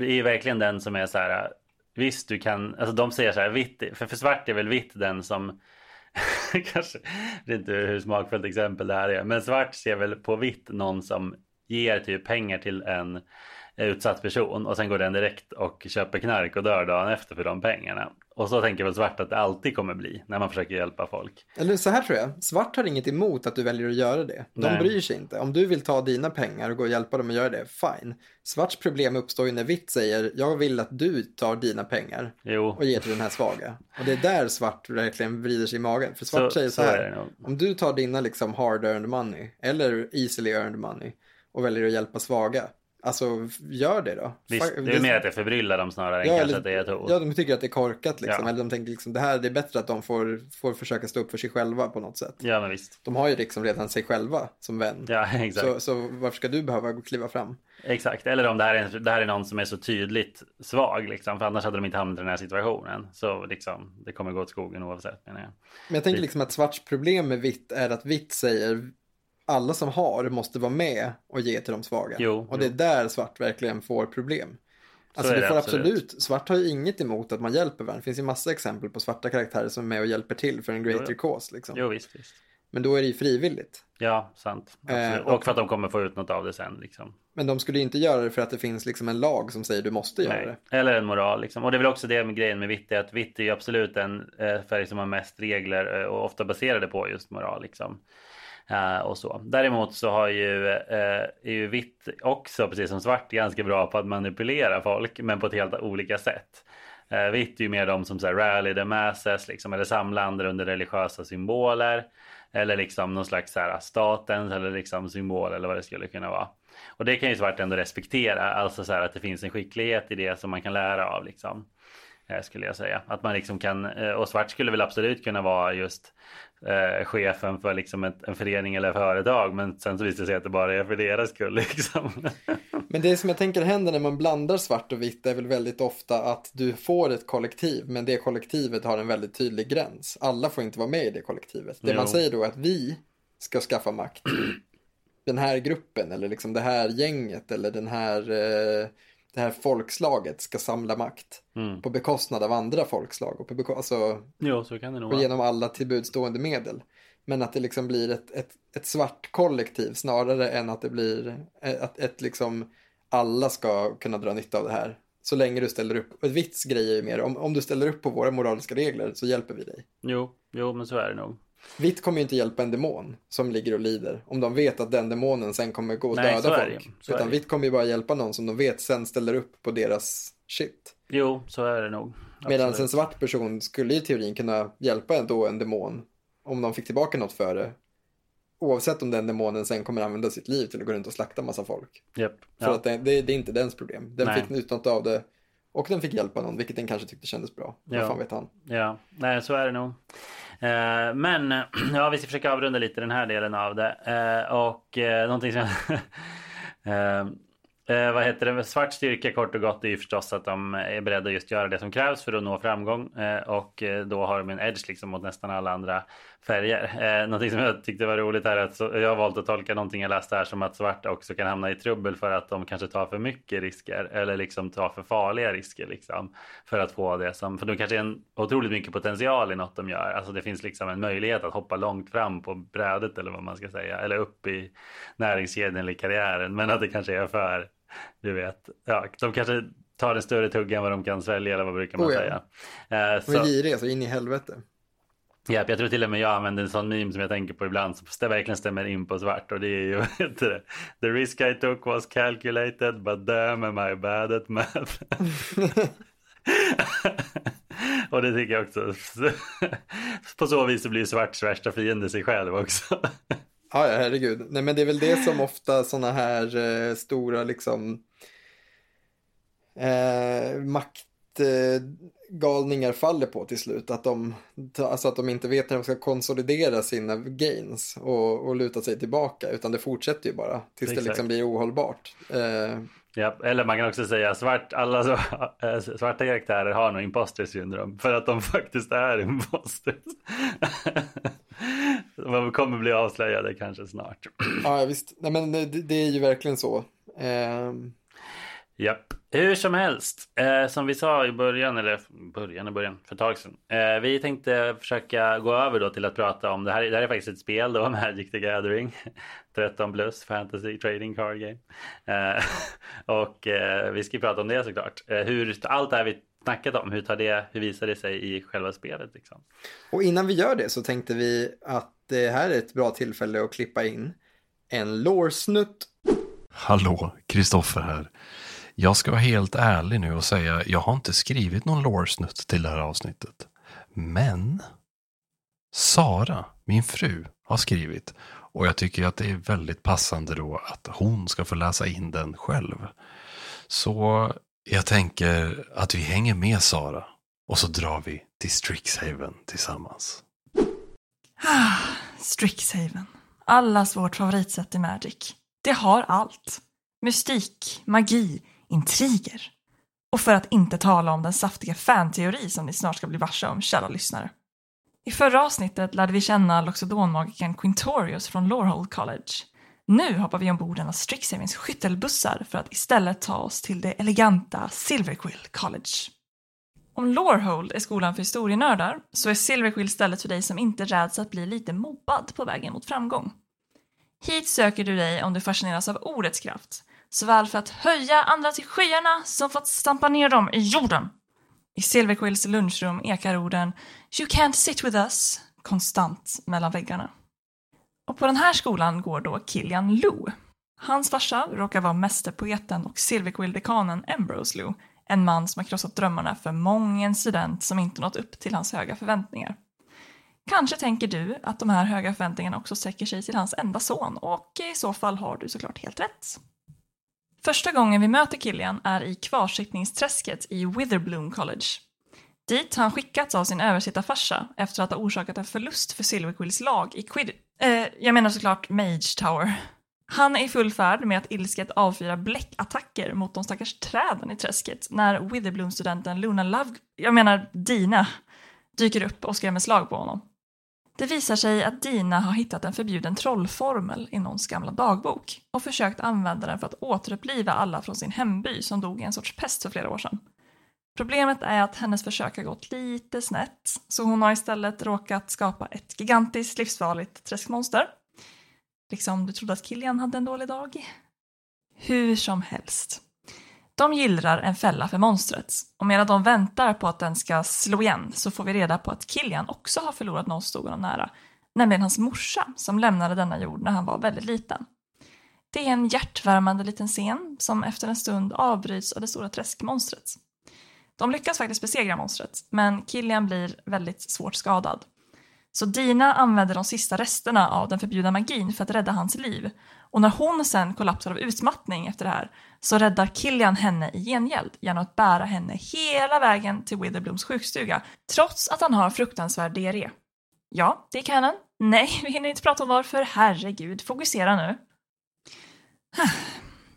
är verkligen den som är så här. Visst du kan, alltså de säger så här vitt, för, för svart är väl vitt den som kanske, det är inte hur smakfullt exempel det här är, men svart ser väl på vitt någon som ger typ pengar till en eh, utsatt person och sen går den direkt och köper knark och dör dagen efter för de pengarna. Och så tänker väl svart att det alltid kommer bli när man försöker hjälpa folk. Eller så här tror jag, svart har inget emot att du väljer att göra det. De Nej. bryr sig inte. Om du vill ta dina pengar och gå och hjälpa dem att göra det, fine. Svarts problem uppstår ju när vitt säger, jag vill att du tar dina pengar Jo, och ger till den här svaga. Och det är där svart verkligen vrider sig i magen. För svart säger så, är här, nog. om du tar dina liksom hard earned money, eller easily earned money, och väljer att hjälpa svaga, alltså gör det då. Visst, det är mer att det förbryllar dem snarare än Ja, kanske eller- att det är ett hot. Ja, de tycker att det är korkat liksom. Ja. Eller de tänker liksom, det här det är bättre att de får, får försöka stå upp för sig själva på något sätt. Ja, men visst. De har ju liksom redan sig själva som vän. Ja, exakt. Så, så varför ska du behöva kliva fram? Exakt, eller om det här, är, det här är någon som är så tydligt svag liksom, för annars hade de inte hamnat i den här situationen. Så liksom, det kommer gå åt skogen oavsett menar jag. Men jag tänker liksom att svarts problem med vitt är att vitt säger alla som har måste vara med och ge till de svaga. Jo, och det är jo. där svart verkligen får problem. Alltså det det får absolut. absolut. svart har ju inget emot att man hjälper varandra. Det finns ju massa exempel på svarta karaktärer som är med och hjälper till för en greater jo. cause. Liksom. Jo, visst, visst. Men då är det ju frivilligt. Ja, sant. Eh, och- och för att de kommer få ut något av det sen liksom. Men de skulle inte göra det för att det finns liksom en lag som säger du måste göra det. Nej. Eller en moral liksom. Och det är väl också det med grejen med vitt, är att vitt är ju absolut en eh, färg som har mest regler eh, och ofta baserade på just moral liksom. Eh, och så. Däremot så har ju, eh, är ju vitt också, precis som svart, ganska bra på att manipulera folk, men på ett helt olika sätt. Eh, vitt är ju mer de som så här, rally the masses, liksom, eller samlande under religiösa symboler. Eller liksom någon slags så här, statens eller liksom symbol eller vad det skulle kunna vara. Och det kan ju svart ändå respektera, alltså så här att det finns en skicklighet i det som man kan lära av liksom. Eh, skulle jag säga. Att man liksom kan, eh, och svart skulle väl absolut kunna vara just eh, chefen för liksom ett, en förening eller företag. Men sen så visar det sig att det bara är för deras skull liksom. Men det som jag tänker händer när man blandar svart och vitt är väl väldigt ofta att du får ett kollektiv men det kollektivet har en väldigt tydlig gräns. Alla får inte vara med i det kollektivet. Det Jo. man säger då är att vi ska skaffa makt. Den här gruppen eller liksom det här gänget eller den här, eh, det här folkslaget ska samla makt. Mm. På bekostnad av andra folkslag och, på beko- alltså, jo, så kan det nog och genom alla tillbudstående medel. Men att det liksom blir ett, ett, ett svart kollektiv snarare än att det blir ett, ett, ett liksom alla ska kunna dra nytta av det här. Så länge du ställer upp. Ett vits grej är ju mer om, om du ställer upp på våra moraliska regler så hjälper vi dig. Jo, jo, men så är det nog. Vitt kommer ju inte hjälpa en demon som ligger och lider. Om de vet att den demonen sen kommer gå och Nej, döda det folk. Utan vitt kommer ju bara hjälpa någon som de vet sen ställer upp på deras shit. Jo, så är det nog. Medan en svart person skulle i teorin kunna hjälpa då en demon om de fick tillbaka något för det. Oavsett om den demonen sen kommer använda sitt liv till att gå runt och slakta massa folk. Japp. För Ja. att det, det, det är inte dens problem. Den Nej. fick ut något av det och den fick hjälpa någon, vilket den kanske tyckte kändes bra. Ja. Vad fan vet han? Ja, nej så är det nog. Eh, men ja, vi ska försöka avrunda lite den här delen av det. Eh, och eh, någonting som eh, eh, vad heter det? Svart styrka kort och gott är ju förstås att de är beredda att just göra det som krävs för att nå framgång. Eh, och eh, då har de en edge liksom mot nästan alla andra färger. Eh, någonting som jag tyckte var roligt här är att så, jag har valt att tolka någonting jag läste här som att svart också kan hamna i trubbel för att de kanske tar för mycket risker eller liksom tar för farliga risker liksom för att få det som, för de kanske är en otroligt mycket potential i något de gör. Alltså det finns liksom en möjlighet att hoppa långt fram på brädet eller vad man ska säga eller upp i näringskedjan eller karriären men att det kanske är för, du vet, ja, de kanske tar en större tugga än vad de kan svälja eller vad brukar man Oh ja. säga. Eh, De är giriga så in i helvete. Japp, jag tror till och med jag använder en sån meme som jag tänker på ibland som det verkligen stämmer in på svart och det är ju heter det? The risk I took was calculated but damn am I bad at math. och det tycker jag också. på så vis så blir svarts värsta fiende sig själv också. Ja, ja, herregud. Nej, men det är väl det som ofta sådana här eh, stora liksom eh, maktgalningar faller på till slut. Att de, alltså att de inte vet när de ska konsolidera sina gains och, och luta sig tillbaka. Utan det fortsätter ju bara tills det Exakt. liksom blir ohållbart. Eh, Japp, eller man kan också säga svart, alla så, äh, svarta karaktärer har nog imposter syndrom för att de faktiskt är imposters. Man kommer bli avslöjade kanske snart. ja, visst. Nej, men det, det är ju verkligen så. Eh, Japp. Hur som helst, eh, som vi sa i början, eller början och början, för ett tag sedan. Eh, vi tänkte försöka gå över då till att prata om, det här, det här är faktiskt ett spel då, Magic the Gathering. 13 plus, fantasy trading card game. Eh, och eh, vi ska ju prata om det såklart. Eh, hur allt det här vi snackat om. Hur, tar det, hur visar det sig i själva spelet? Liksom? Och innan vi gör det så tänkte vi att det här är ett bra tillfälle att klippa in en lårsnutt. Hallå, Kristoffer här. Jag ska vara helt ärlig nu och säga jag har inte skrivit någon lårsnutt till det här avsnittet. Men Sara, min fru, har skrivit och jag tycker att det är väldigt passande då att hon ska få läsa in den själv. Så jag tänker att vi hänger med Sara och så drar vi till Strixhaven tillsammans. Ah, Strixhaven. Allas vårt favoritsätt i Magic. Det har allt. Mystik, magi, intriger. Och för att inte tala om den saftiga fanteori som ni snart ska bli varse om, kära lyssnare. I förra avsnittet lärde vi känna Loxodonmagikern Quintorius från Lorehold College. Nu hoppar vi ombord en av Strixhavens skyttelbussar för att istället ta oss till det eleganta Silverquill College. Om Lorehold är skolan för historienördar så är Silverquill stället för dig som inte räds att bli lite mobbad på vägen mot framgång. Hit söker du dig om du fascineras av ordets kraft, såväl för att höja andra till skyarna som för att stampa ner dem i jorden. I Silverquills lunchrum ekar orden “You can't sit with us” konstant mellan väggarna. Och på den här skolan går då Killian Lou. Hans farsa råkar vara mästerpoeten och Silverquill-dekanen Ambrose Lou, en man som har krossat drömmarna för mången student som inte nått upp till hans höga förväntningar. Kanske tänker du att de här höga förväntningarna också sträcker sig till hans enda son och i så fall har du såklart helt rätt. Första gången vi möter Killian är i kvarsittningsträsket i Witherbloom College. Dit har han skickats av sin översittarfarsa efter att ha orsakat en förlust för Silverquills lag i Quid... Eh, jag menar såklart Mage Tower. Han är i full färd med att ilsket avfyra bläckattacker mot de stackars träden i träsket när Witherbloom-studenten Luna Love, jag menar Dina, dyker upp och skrämmer slag på honom. Det visar sig att Dina har hittat en förbjuden trollformel i någons gamla dagbok och försökt använda den för att återuppliva alla från sin hemby som dog i en sorts pest för flera år sedan. Problemet är att hennes försök har gått lite snett, så hon har istället råkat skapa ett gigantiskt livsfarligt träskmonster. Liksom du trodde att Killian hade en dålig dag. Hur som helst. De gillrar en fälla för monstret och medan de väntar på att den ska slå igen så får vi reda på att Killian också har förlorat någon stod honom nära, nämligen hans morsa som lämnade denna jord när han var väldigt liten. Det är en hjärtvärmande liten scen som efter en stund avbryts av det stora träskmonstret. De lyckas faktiskt besegra monstret, men Killian blir väldigt svårt skadad. Så Dina använder de sista resterna av den förbjudna magin för att rädda hans liv. Och när hon sen kollapsar av utmattning efter det här så räddar Killian henne i gengäld genom att bära henne hela vägen till Witherblooms sjukstuga trots att han har fruktansvärd diarré. Ja, det är canon. Nej, vi hinner inte prata om varför. Herregud, fokusera nu.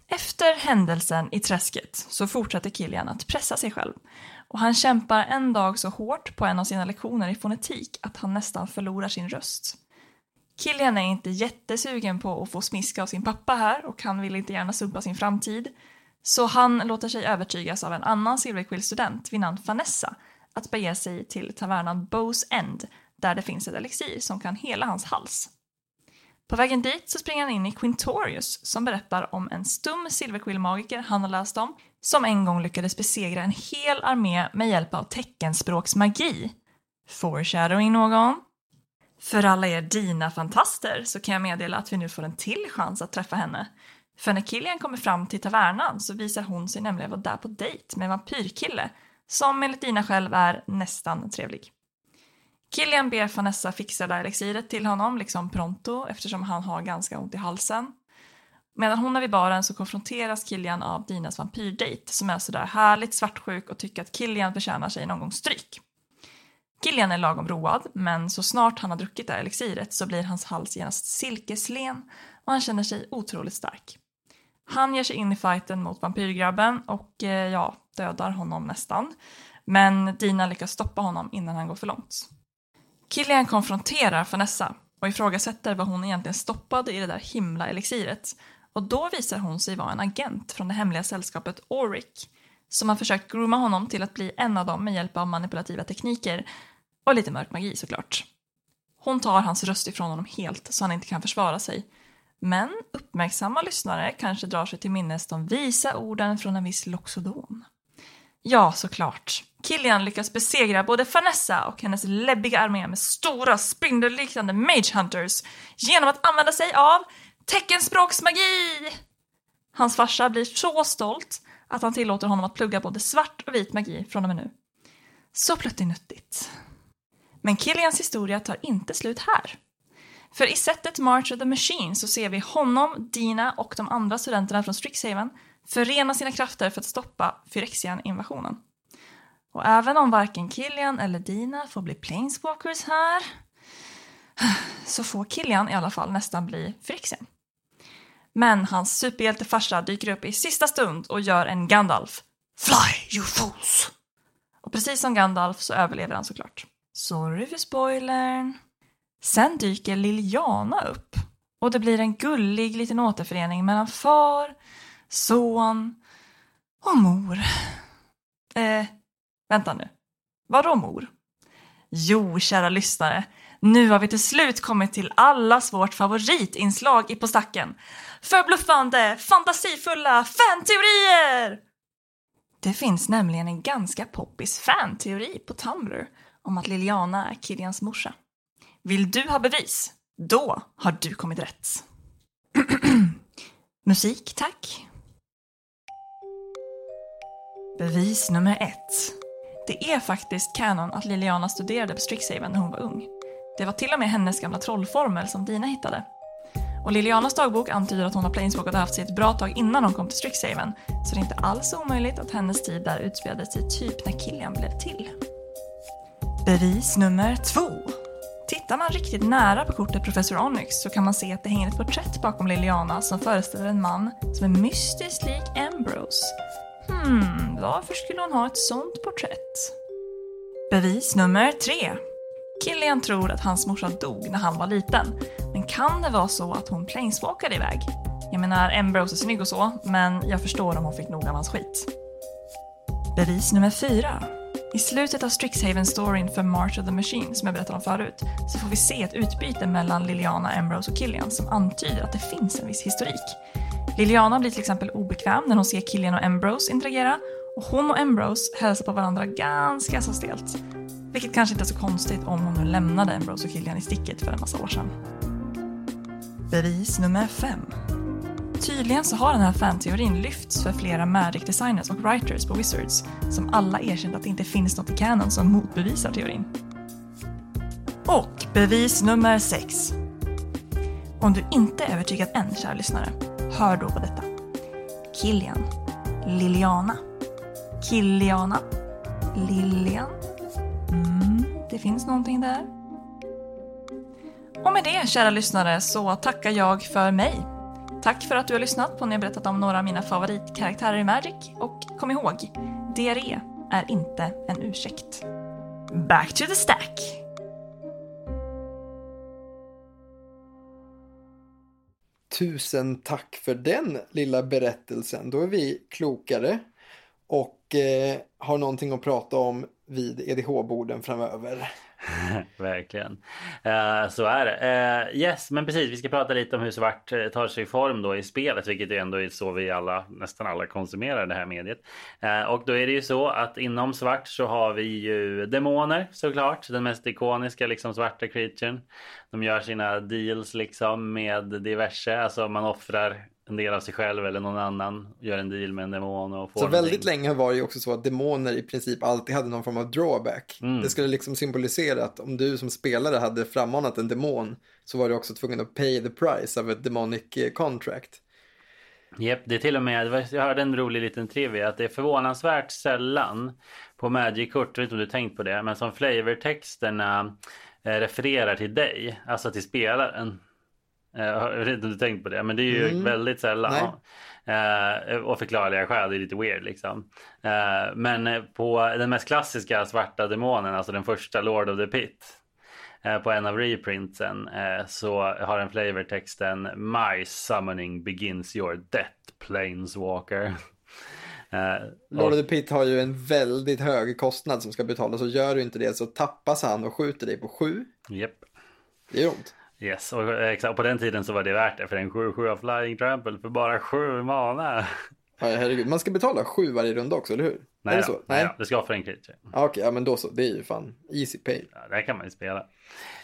Efter händelsen i träsket så fortsätter Killian att pressa sig själv och han kämpar en dag så hårt på en av sina lektioner i fonetik att han nästan förlorar sin röst. Killian är inte jättesugen på att få smiska av sin pappa här och han vill inte gärna sumpa sin framtid. Så han låter sig övertygas av en annan Silverquill-student vid namn Vanessa att bege sig till tavernan Bows End där det finns ett elixir som kan hela hans hals. På vägen dit så springer han in i Quintorius som berättar om en stum Silverquill-magiker han har läst om som en gång lyckades besegra en hel armé med hjälp av teckenspråksmagi. Foreshadowing någon? För alla er Dina-fantaster så kan jag meddela att vi nu får en till chans att träffa henne. För när Killian kommer fram till tavernan så visar hon sig nämligen vara där på dejt med en vampyrkille som enligt Dina själv är nästan trevlig. Killian ber Vanessa fixa det där elixiret till honom, liksom pronto, eftersom han har ganska ont i halsen. Medan hon är vid baren så konfronteras Killian av Dinas vampyrdejt som är sådär härligt svartsjuk och tycker att Killian förtjänar sig någon gång stryk. Killian är lagom road, men så snart han har druckit det här elixiret så blir hans hals genast silkeslen och han känner sig otroligt stark. Han ger sig in i fighten mot vampyrgrabben och eh, ja, dödar honom nästan. Men Dina lyckas stoppa honom innan han går för långt. Killian konfronterar Vanessa och ifrågasätter vad hon egentligen stoppade i det där himla elixiret. Och då visar hon sig vara en agent från det hemliga sällskapet Auric som har försökt grooma honom till att bli en av dem med hjälp av manipulativa tekniker och lite mörk magi såklart. Hon tar hans röst ifrån honom helt så han inte kan försvara sig. Men uppmärksamma lyssnare kanske drar sig till minnes de visa orden från en viss Loxodon. Ja, såklart. Killian lyckas besegra både Vanessa och hennes läbbiga armé med stora spindelliknande Mage Hunters genom att använda sig av teckenspråksmagi! Hans farsa blir så stolt att han tillåter honom att plugga både svart och vit magi från och med nu. Så pluttinuttigt. Men Killians historia tar inte slut här. För i sättet March of the Machine så ser vi honom, Dina och de andra studenterna från Strixhaven förena sina krafter för att stoppa Phyrexian-invasionen. Och även om varken Killian eller Dina får bli Planeswalkers här så får Killian i alla fall nästan bli Phyrexian. Men hans superhjältefarsa dyker upp i sista stund och gör en Gandalf. Fly you fools! Och precis som Gandalf så överlever han såklart. Sorry för spoilern. Sen dyker Liliana upp och det blir en gullig liten återförening mellan far, son och mor. Eh, vänta nu. Vadå mor? Jo, kära lyssnare. Nu har vi till slut kommit till allas vårt favoritinslag i På stacken. Förbluffande, fantasifulla fanteorier! Det finns nämligen en ganska poppis fanteori på Tumblr om att Liliana är Kilians morsa. Vill du ha bevis? Då har du kommit rätt. Musik, tack. Bevis nummer ett. Det är faktiskt kanon att Liliana studerade på Strixhaven när hon var ung. Det var till och med hennes gamla trollformel som Dina hittade. Och Lilianas dagbok antyder att hon har planeswalkat och haft sig ett bra tag innan hon kom till Strixhaven, så det är inte alls omöjligt att hennes tid där utspelade sig typ när Killian blev till. Bevis nummer två. Tittar man riktigt nära på kortet Professor Onyx så kan man se att det hänger ett porträtt bakom Liliana som föreställer en man som är mystiskt lik Ambrose. Hmm, varför skulle hon ha ett sånt porträtt? Bevis nummer tre. Killian tror att hans morsa dog när han var liten, men kan det vara så att hon planeswalkade iväg? Jag menar, Ambrose är snygg och så, men jag förstår om hon fick nog av hans skit. Bevis nummer fyra. I slutet av Strixhaven-storyn för March of the Machine, som jag berättade om förut, så får vi se ett utbyte mellan Liliana, Ambrose och Killian som antyder att det finns en viss historik. Liliana blir till exempel obekväm när hon ser Killian och Ambrose interagera och hon och Ambrose hälsar på varandra ganska så stelt. Vilket kanske inte är så konstigt om hon nu lämnade Ambrose och Killian i sticket för en massa år sedan. Bevis nummer fem. Tydligen så har den här fanteorin lyfts för flera Magic-designers och writers på Wizards som alla erkänt att det inte finns något i canon som motbevisar teorin. Och bevis nummer 6! Om du inte är övertygad än, kära lyssnare, hör då på detta. Killian. Liliana. Killiana. Lilian. Mm, det finns någonting där. Och med det, kära lyssnare, så tackar jag för mig. Tack för att du har lyssnat på när jag berättat om några av mina favoritkaraktärer i Magic. Och kom ihåg, diarré är inte en ursäkt. Back to the stack! Tusen tack för den lilla berättelsen. Då är vi klokare och eh, har någonting att prata om vid EDH-borden framöver. Verkligen. Uh, så är det. Uh, yes, men precis. Vi ska prata lite om hur svart eh, tar sig form då i spelet, vilket ju ändå är så vi alla, nästan alla konsumerar det här mediet. och då är det ju så att inom svart så har vi ju demoner såklart, den mest ikoniska liksom svarta creaturen. De gör sina deals liksom med diverse, alltså man offrar en del av sig själv eller någon annan gör en deal med en demon och får Så någonting. väldigt länge var det ju också så att demoner i princip alltid hade någon form av drawback. Mm. Det skulle liksom symbolisera att om du som spelare hade frammanat en demon så var du också tvungen att pay the price av ett demonic eh, contract. Japp, det är till och med, jag hörde en rolig liten trivia att det är förvånansvärt sällan på Magic-kort, jag vet inte om du tänkt på det, men som flavortexterna eh, refererar till dig, alltså till spelaren. Eh, Jag vet inte om du tänkt på det, men det är ju Mm. väldigt sällan. Eh, och förklarliga skäl, det är lite weird liksom. Eh, men eh, på den mest klassiska svarta demonen, alltså den första Lord of the Pit. eh, På en av reprintsen eh, så har den flavortexten My summoning begins your death planeswalker. Lord of the Pit har ju en väldigt hög kostnad som ska betalas och gör du inte det så tappas han och skjuter dig på sju. Japp. Det gör ont. Yes, och eh, exakt, på den tiden så var det värt det för en 7-7 av Flying Trample för bara 7 mana. Ja, herregud. Man ska betala sju varje runda också, eller hur? Nej, är det då. så? Nej. då. det ska för en creature. Ja, Okej, ja, men då så. Det är ju fan easy pay. Ja, det här kan man ju spela.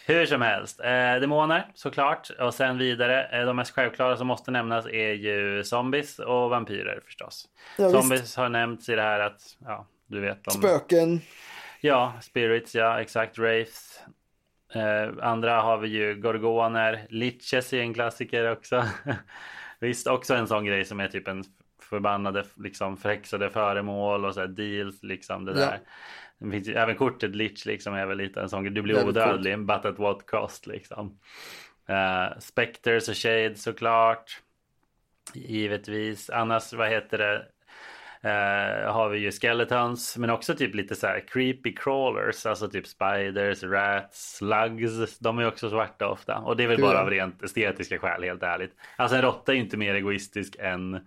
Hur som helst. Eh, demoner såklart. Och sen vidare. Eh, de mest självklara som måste nämnas är ju zombies och vampyrer förstås. Ja, zombies visst. har nämnts i det här att, ja, du vet. De, Spöken. Ja, spirits, ja exakt. Wraiths. Eh, andra har vi ju gorgoner. Liches är en klassiker också. Visst, också en sån grej som är typ en förbannade, liksom förhäxade föremål och så här deals liksom det Ja. där. Det finns även kortet Lich liksom är väl lite en sån grej. Du blir odödlig, but at what cost liksom. Uh, Spectres och Shades såklart. Givetvis. Annars, vad heter det? Eh, har vi ju skeletons, men också typ lite så här creepy crawlers, alltså typ spiders, rats, slugs. De är också svarta ofta och det är väl Hur bara av rent estetiska skäl helt ärligt. Alltså en råtta är ju inte mer egoistisk än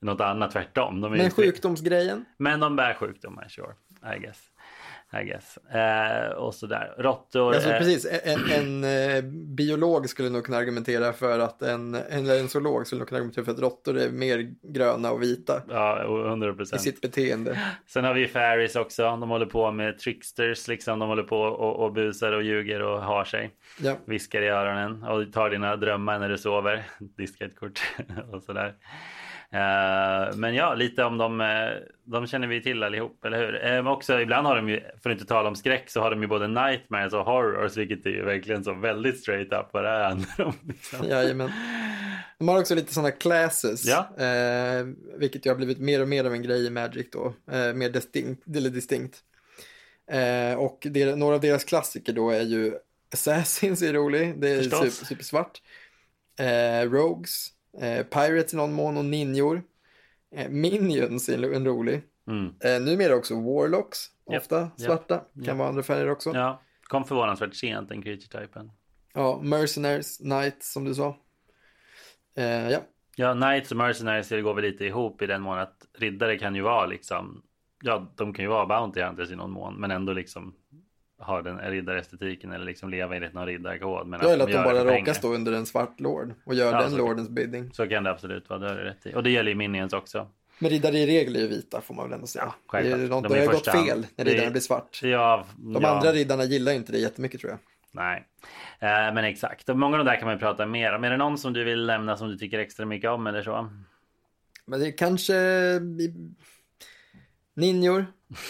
något annat tvärtom. De är Men ju- sjukdomsgrejen. men de bär sjukdomar, sure. I guess. I guess. Eh, och sådär. Råttor. Alltså eh, precis, en, en eh, biolog skulle nog kunna argumentera för att en, en, en zoolog skulle nog kunna argumentera för att råttor är mer gröna och vita Ja, 100 i procent. sitt beteende. Sen har vi fairies också. De håller på med tricksters liksom. De håller på och, och busar och ljuger och har sig. Ja. Viskar i öronen och tar dina drömmar när du sover. Diska ett kort och sådär. Eh, men ja, lite om dem. eh, de känner vi till allihop, eller hur? Eh, men också ibland har de ju, för att inte tala om skräck, så har de ju både nightmares och horrors, vilket är ju verkligen så väldigt straight up vad det är handlar om. Liksom. Jajamän. De har också lite sådana classes, Ja. eh, vilket ju har blivit mer och mer av en grej i Magic då, eh, mer distinkt. Eller distinkt. Eh, och det, några av deras klassiker då är ju Assassins är rolig, det är Förstås. super, supersvart. Rogues, Pirates i någon mån och Ninjor. Eh, Minions är en, rolig. Mm. Eh, numera också Warlocks, ofta japp, svarta, kan japp. vara andra färger också. Ja. Ja, kom förvånansvärt sent den creature-typen. Mercenaries, Knights som du sa. Eh, ja, Ja, Knights och Mercenaries det går väl lite ihop i den mån att riddare kan ju vara liksom, ja, de kan ju vara Bounty Hunters i någon mån, men ändå liksom ha den riddarestetiken eller liksom leva enligt någon riddarkod. Men Ja, eller att de det bara råkar pengar. stå under en svart lord och gör Ja, den så- lordens bidding. Så kan det absolut vara, det har du rätt i. Och det gäller ju Minions också. Men riddare i regel är ju vita får man väl ändå säga. Ja, det självklart. är något, De det är har i gått fel när Det- riddarna blir svart. Ja, De ja, andra riddarna gillar ju inte det jättemycket tror jag. Nej, eh, men exakt. Och många av de där kan man ju prata mer om. Är det någon som du vill lämna som du tycker extra mycket om eller så? Men det är kanske... Ninjor.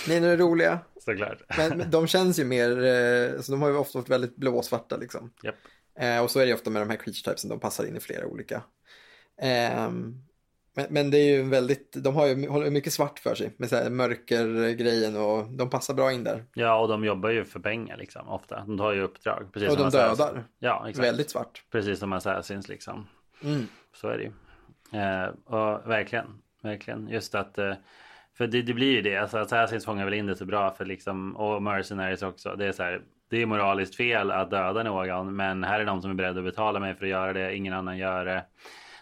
Ninjor är roliga. Såklart. Men, men de känns ju mer... Eh, alltså de har ju ofta varit väldigt blåsvarta liksom. Japp. Eh, och så är det ju ofta med de här creature typesen, de passar in i flera olika. Ehm, men, men det är ju väldigt, de har ju håller mycket svart för sig med så här mörkergrejen och de passar bra in där. Ja, och de jobbar ju för pengar liksom ofta. De tar ju uppdrag. Precis Och som de dödar. Ja, exakt. Väldigt svart. Precis som Assassins liksom. Mm. Så är det ju. Eh, och verkligen, verkligen. Just att, eh, för det, det blir ju det. Alltså Assassins fångar väl in det så bra för liksom, och Mercenaries också. Det är så här, det är moraliskt fel att döda någon, men här är de som är beredda att betala mig för att göra det. Ingen annan gör det.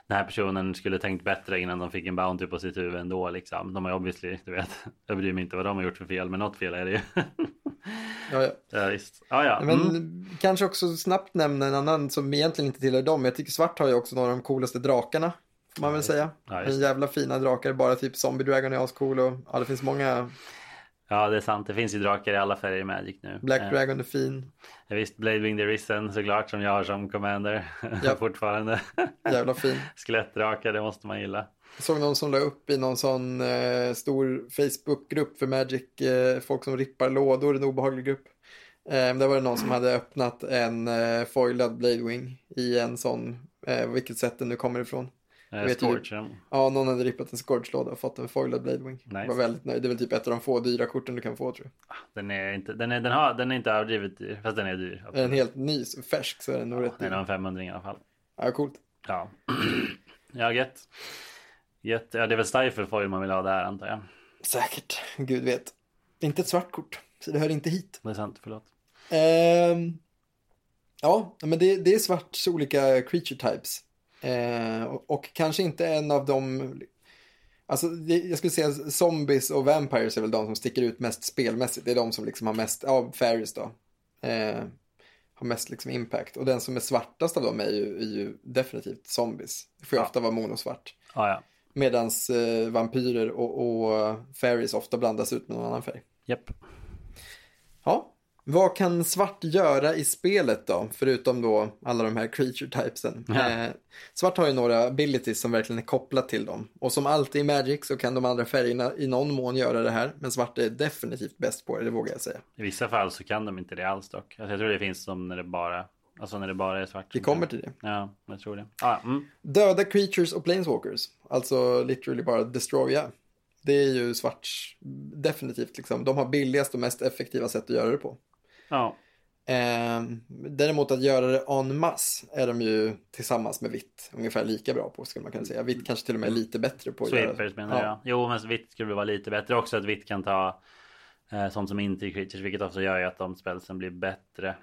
Den här personen skulle tänkt bättre innan de fick en bounty på sitt huvud ändå liksom. De har ju obviously, du vet, jag bryr mig inte vad de har gjort för fel, men något fel är det ju. Ja, ja. ja, visst. Ja, ja. Men Mm. kanske också snabbt nämna en annan som egentligen inte tillhör dem. Jag tycker svart har ju också några av de coolaste drakarna. Får man väl säga. Ja, en jävla fina drakar. Bara typ Zombie Dragon är ascool och ja, det finns många. ja, det är sant. Det finns ju drakar i alla färger i Magic nu. Black Eh, Dragon är fin. Ja, visst, Blade Wing the Risen såklart som jag har som commander Ja. fortfarande. Jävla fin. Skelettdrakar, det måste man gilla. Jag såg någon som la upp i någon sån eh, stor Facebookgrupp för Magic, eh, folk som rippar lådor, en obehaglig grupp. Eh, där var det någon som hade öppnat en eh, foilad Bladewing i en sån, eh, vilket sätt den nu kommer ifrån. Vet ju- Scorch, ja. Ja, någon hade rippat en Scourge-låda och fått en foilad Bladewing. Nice. Var väldigt nöjd. Det är väl typ ett av de få dyra korten du kan få tror jag. Den är inte, den är, den har, den är inte överdrivet dyr, fast den är dyr. Är den absolut. helt ny, färsk så är den nog rätt Den är dyr. en 500 i alla fall. Ja, coolt. Ja, ja gött. gött. Ja, det är väl Stifle foil man vill ha där antar jag. Säkert, gud vet. Inte ett svart kort, så det hör inte hit. Det är sant, förlåt. Ehm, ja, men det, det är svarts olika creature types. Eh, och, och kanske inte en av dem... Alltså, jag skulle säga zombies och vampires är väl de som sticker ut mest spelmässigt. Det är de som liksom har mest, ja, fairies då. Eh, har mest liksom impact. Och den som är svartast av dem är ju, är ju definitivt zombies. Det får ju Ja. ofta vara monosvart. Ja, ja. Medan eh, vampyrer och, och fairies ofta blandas ut med någon annan färg. Japp. Ja, vad kan svart göra i spelet då? Förutom då alla de här creature typesen. Ja. Eh, svart har ju några abilities som verkligen är kopplat till dem. Och som alltid i Magic så kan de andra färgerna i någon mån göra det här. Men svart är definitivt bäst på det, det vågar jag säga. I vissa fall så kan de inte det alls dock. Alltså jag tror det finns som när det bara, alltså när det bara är svart. Vi kommer till det. Ja, jag tror det. Ah, mm. Döda creatures och planeswalkers. Alltså literally bara destroya. Det är ju svart definitivt liksom. De har billigast och mest effektiva sätt att göra det på. Ja, Eh, däremot att göra det en masse är de ju tillsammans med vitt ungefär lika bra på skulle man kunna säga. Vitt kanske till och med är lite bättre på sweepers menar jag. Jo, men vitt skulle vara lite bättre också. Att vitt kan ta eh, sånt som inte är creatures, vilket också gör ju att de spelsen blir bättre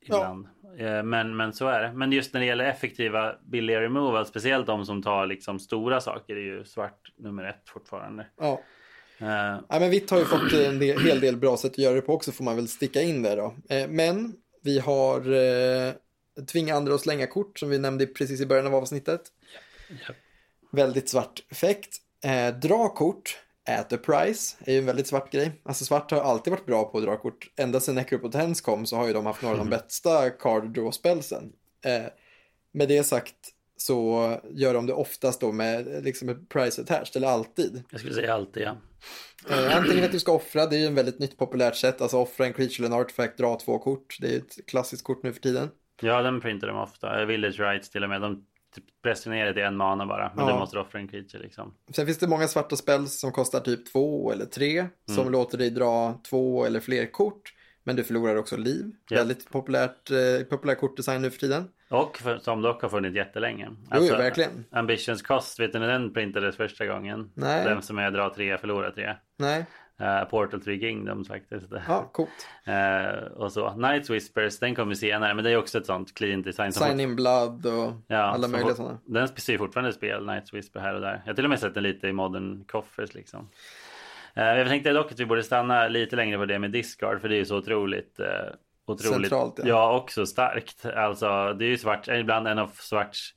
ibland. Eh, men, men så är det. Men just när det gäller effektiva billiga removal, speciellt de som tar liksom stora saker, är ju svart nummer ett fortfarande. Ja. Eh, Ja, men vitt har ju fått en del, hel del bra sätt att göra det på också får man väl sticka in där då. Eh, men vi har eh, tvinga andra att slänga kort som vi nämnde precis i början av avsnittet. Väldigt svart effekt. Eh, dra kort at a price är ju en väldigt svart grej. Alltså svart har alltid varit bra på att dra kort. Ända sedan Necropotens kom så har ju de haft några av de bästa card draw spelsen. Eh, med det sagt så gör de det oftast då med liksom ett price attached, eller alltid. jag skulle säga alltid ja. Eh, antingen att du ska offra, det är ju en väldigt nytt populärt sätt, alltså offra en creature eller en artifact, dra två kort. Det är ju ett klassiskt kort nu för tiden. Ja, den printar de ofta. Village Rights till och med. De typ pressar ner det till en mana bara. Men Ja. du måste offra en creature liksom. Sen finns det många svarta spells som kostar typ två eller tre, som låter dig dra två eller fler kort. Men du förlorar också liv. Ja. Väldigt populärt, eh, populär kortdesign nu för tiden. Och för, som dock har funnits jättelänge. Jo, jo, verkligen. Ambitions Cost, vet du när den printades första gången? Nej. Den som är dra tre, förlora tre. Nej, Uh, Portal 3 Kingdoms faktiskt. ja, coolt. Eh, och så. Night Whispers, den kommer senare. Men det är också ett sånt clean design. som Sign in blood och Ja, alla möjliga sådana. Den ser ju fortfarande spel, Night Whisper här och där. Jag har till och med sett den lite i modern coffers liksom. Eh, jag tänkte dock att vi borde stanna lite längre på det med discard för det är ju så otroligt Otroligt. Centralt, ja. ja. också starkt. Alltså det är ju svart, ibland en av svarts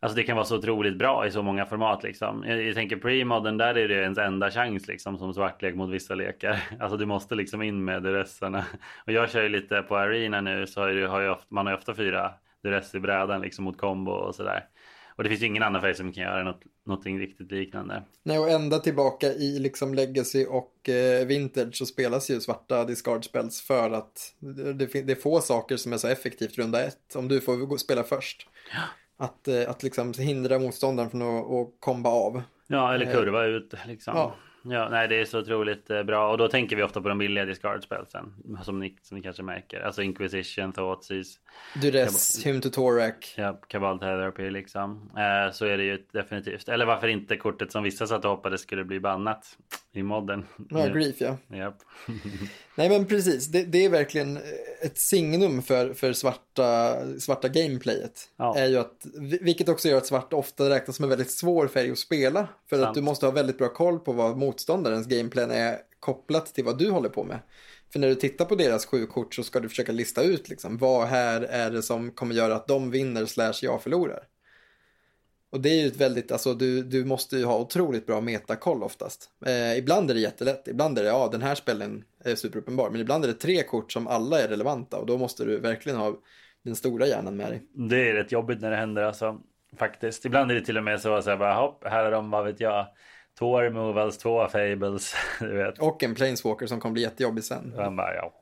Alltså det kan vara så otroligt bra i så många format liksom. Jag, jag tänker pre-modern, där är det ens enda chans liksom som svartlek mot vissa lekar. Alltså du måste liksom in med duressarna. Och jag kör ju lite på arena nu så har, ju, har ju ofta, man har ju ofta fyra duress i brädan liksom mot combo och sådär. Och det finns ju ingen annan färg som kan göra något, någonting riktigt liknande. Nej, och ända tillbaka i liksom Legacy och eh, Vintage så spelas ju svarta discard spells för att det, det, är få saker som är så effektivt runda ett. Om du får spela först. Att, eh, att liksom hindra motståndaren från att, att komba av. Ja, eller kurva ut liksom. Ja. Ja. nej, det är så otroligt eh, bra. Och då tänker vi ofta på de billiga discard spelsen. Som ni, som ni kanske märker. Alltså Inquisition, Thoughtseize, Duress, Hymn to Torak. ja, Cabal Therapy liksom. Eh, så är det ju definitivt. Eller varför inte kortet som vissa satt och hoppades skulle bli bannat i modden. Ja, Grief ja. Japp. Nej men precis, det, det är verkligen ett signum för, för svarta, svarta gameplayet. Ja. Är ju att, vilket också gör att svart ofta räknas som en väldigt svår färg att spela. För att Sant. du måste ha väldigt bra koll på vad motståndarens gameplan är kopplat till vad du håller på med. För när du tittar på deras sju kort så ska du försöka lista ut liksom, vad här är det som kommer göra att de vinner slash jag förlorar. Och det är ju ett väldigt, alltså du, du måste ju ha otroligt bra metakoll oftast. Eh, ibland är det jättelätt, ibland är det, ja den här spelen är superuppenbar, men ibland är det tre kort som alla är relevanta och då måste du verkligen ha den stora hjärnan med dig. Det är rätt jobbigt när det händer alltså. Faktiskt. Ibland är det till och med så, så här, bara, hopp, här är de, vad vet jag. Två removals, två fables. Du vet. Och en planeswalker som kommer bli jättejobbig sen. Bara, ja.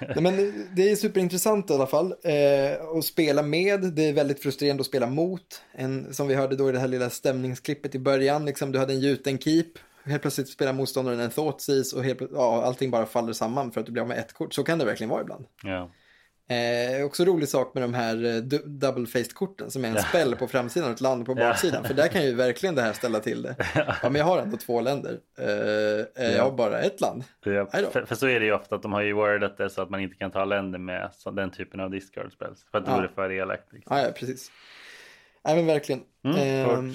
Nej, men det är superintressant i alla fall eh, att spela med. Det är väldigt frustrerande att spela mot. En, som vi hörde då i det här lilla stämningsklippet i början. Liksom, du hade en gjuten keep. Helt plötsligt spelar motståndaren en thoughtseize och helt, ja, allting bara faller samman för att du blir av med ett kort. Så kan det verkligen vara ibland. ja. Eh, också rolig sak med de här eh, du- double-faced-korten som är en spell på framsidan och ett land på Ja. baksidan. För där kan ju verkligen det här ställa till det. Ja, men jag har ändå två länder. Eh, eh, Jag har bara ett land. Ja, för, för så är det ju ofta att de har ju wordat det så att man inte kan ta länder med så, den typen av discard spells. För att då Ja. det för elakt. Liksom. Ja, ja, precis. Nej, men verkligen. Mm, Ehm.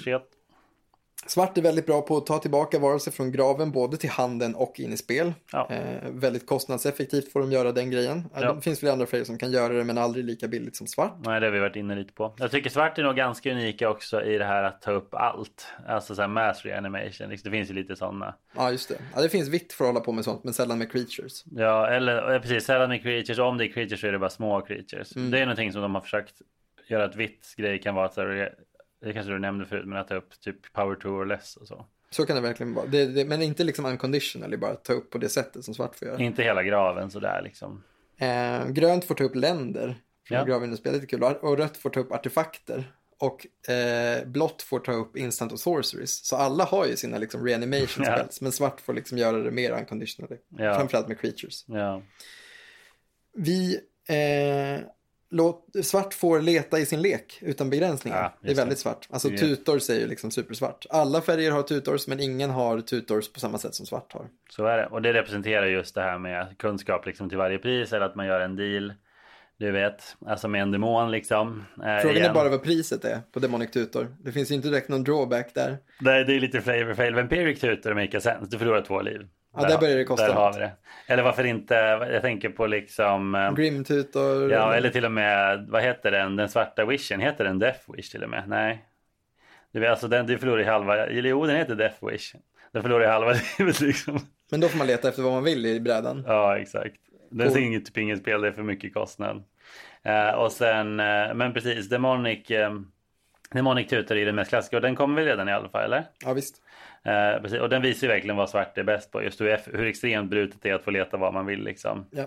Svart är väldigt bra på att ta tillbaka varelser från graven både till handen och in i spel. Ja. Eh, väldigt kostnadseffektivt får de göra den grejen. Eh, Ja. Det finns flera andra färger som kan göra det men aldrig lika billigt som svart. Nej, det har vi varit inne lite på. Jag tycker svart är nog ganska unika också i det här att ta upp allt. Alltså så här mass reanimation. Liksom, Det finns ju lite sådana. Ja, just det. Ja, det finns vitt för att hålla på med sånt men sällan med creatures. Ja, eller precis. Sällan med creatures. Om det är creatures så är det bara små creatures. Mm. Det är någonting som de har försökt göra ett vitt grej kan vara. Här, det kanske du nämnde förut, men att ta upp typ power two or less och så. Så kan det verkligen vara. Det, det, men inte liksom unconditionally bara ta upp på det sättet som svart får göra. Inte hela graven sådär liksom. Eh, grönt får ta upp länder från Ja. graven spel, lite kul. Och rött får ta upp artefakter. Och eh, blått får ta upp instant och sorceries. Så alla har ju sina liksom reanimation Ja. spells. Men svart får liksom göra det mer unconditionally. Ja. Framförallt med creatures. Ja, Vi, eh, låt, svart får leta i sin lek utan begränsningar. Ja, det är väldigt svart. Alltså är- tutors är ju liksom supersvart. Alla färger har tutors men ingen har tutors på samma sätt som svart har. så är det. Och det representerar just det här med kunskap liksom till varje pris. Eller att man gör en deal. Du vet, alltså med en demon liksom. Eh, Frågan är igen. bara vad priset är på Demonic Tutor. Det finns ju inte direkt någon drawback där. Det, det är lite flavor fail. Vampiric tutor make a sense. Du förlorar två liv. Ja, där börjar det kosta Där har vi det. Eller varför inte, jag tänker på liksom... eh, Grim Tutor. Ja, eller till och med, vad heter den, den svarta wishen, heter den Death Wish till och med? Nej. Du alltså den, du förlorar ju halva, eller jo den heter Death Wish. Den förlorar ju halva livet liksom. Men då får man leta efter vad man vill i brädan. Ja, exakt. Cool. ser inget typ inget spel, det är för mycket kostnad. Eh, och sen, eh, men precis, Demonic, eh, Demonic Tutor är den mest klassiska och den kommer väl redan i alla fall, eller? Ja, visst. Eh, precis. Och den visar ju verkligen vad svart är bäst på, just hur, hur extremt brutet det är att få leta vad man vill liksom. Ja.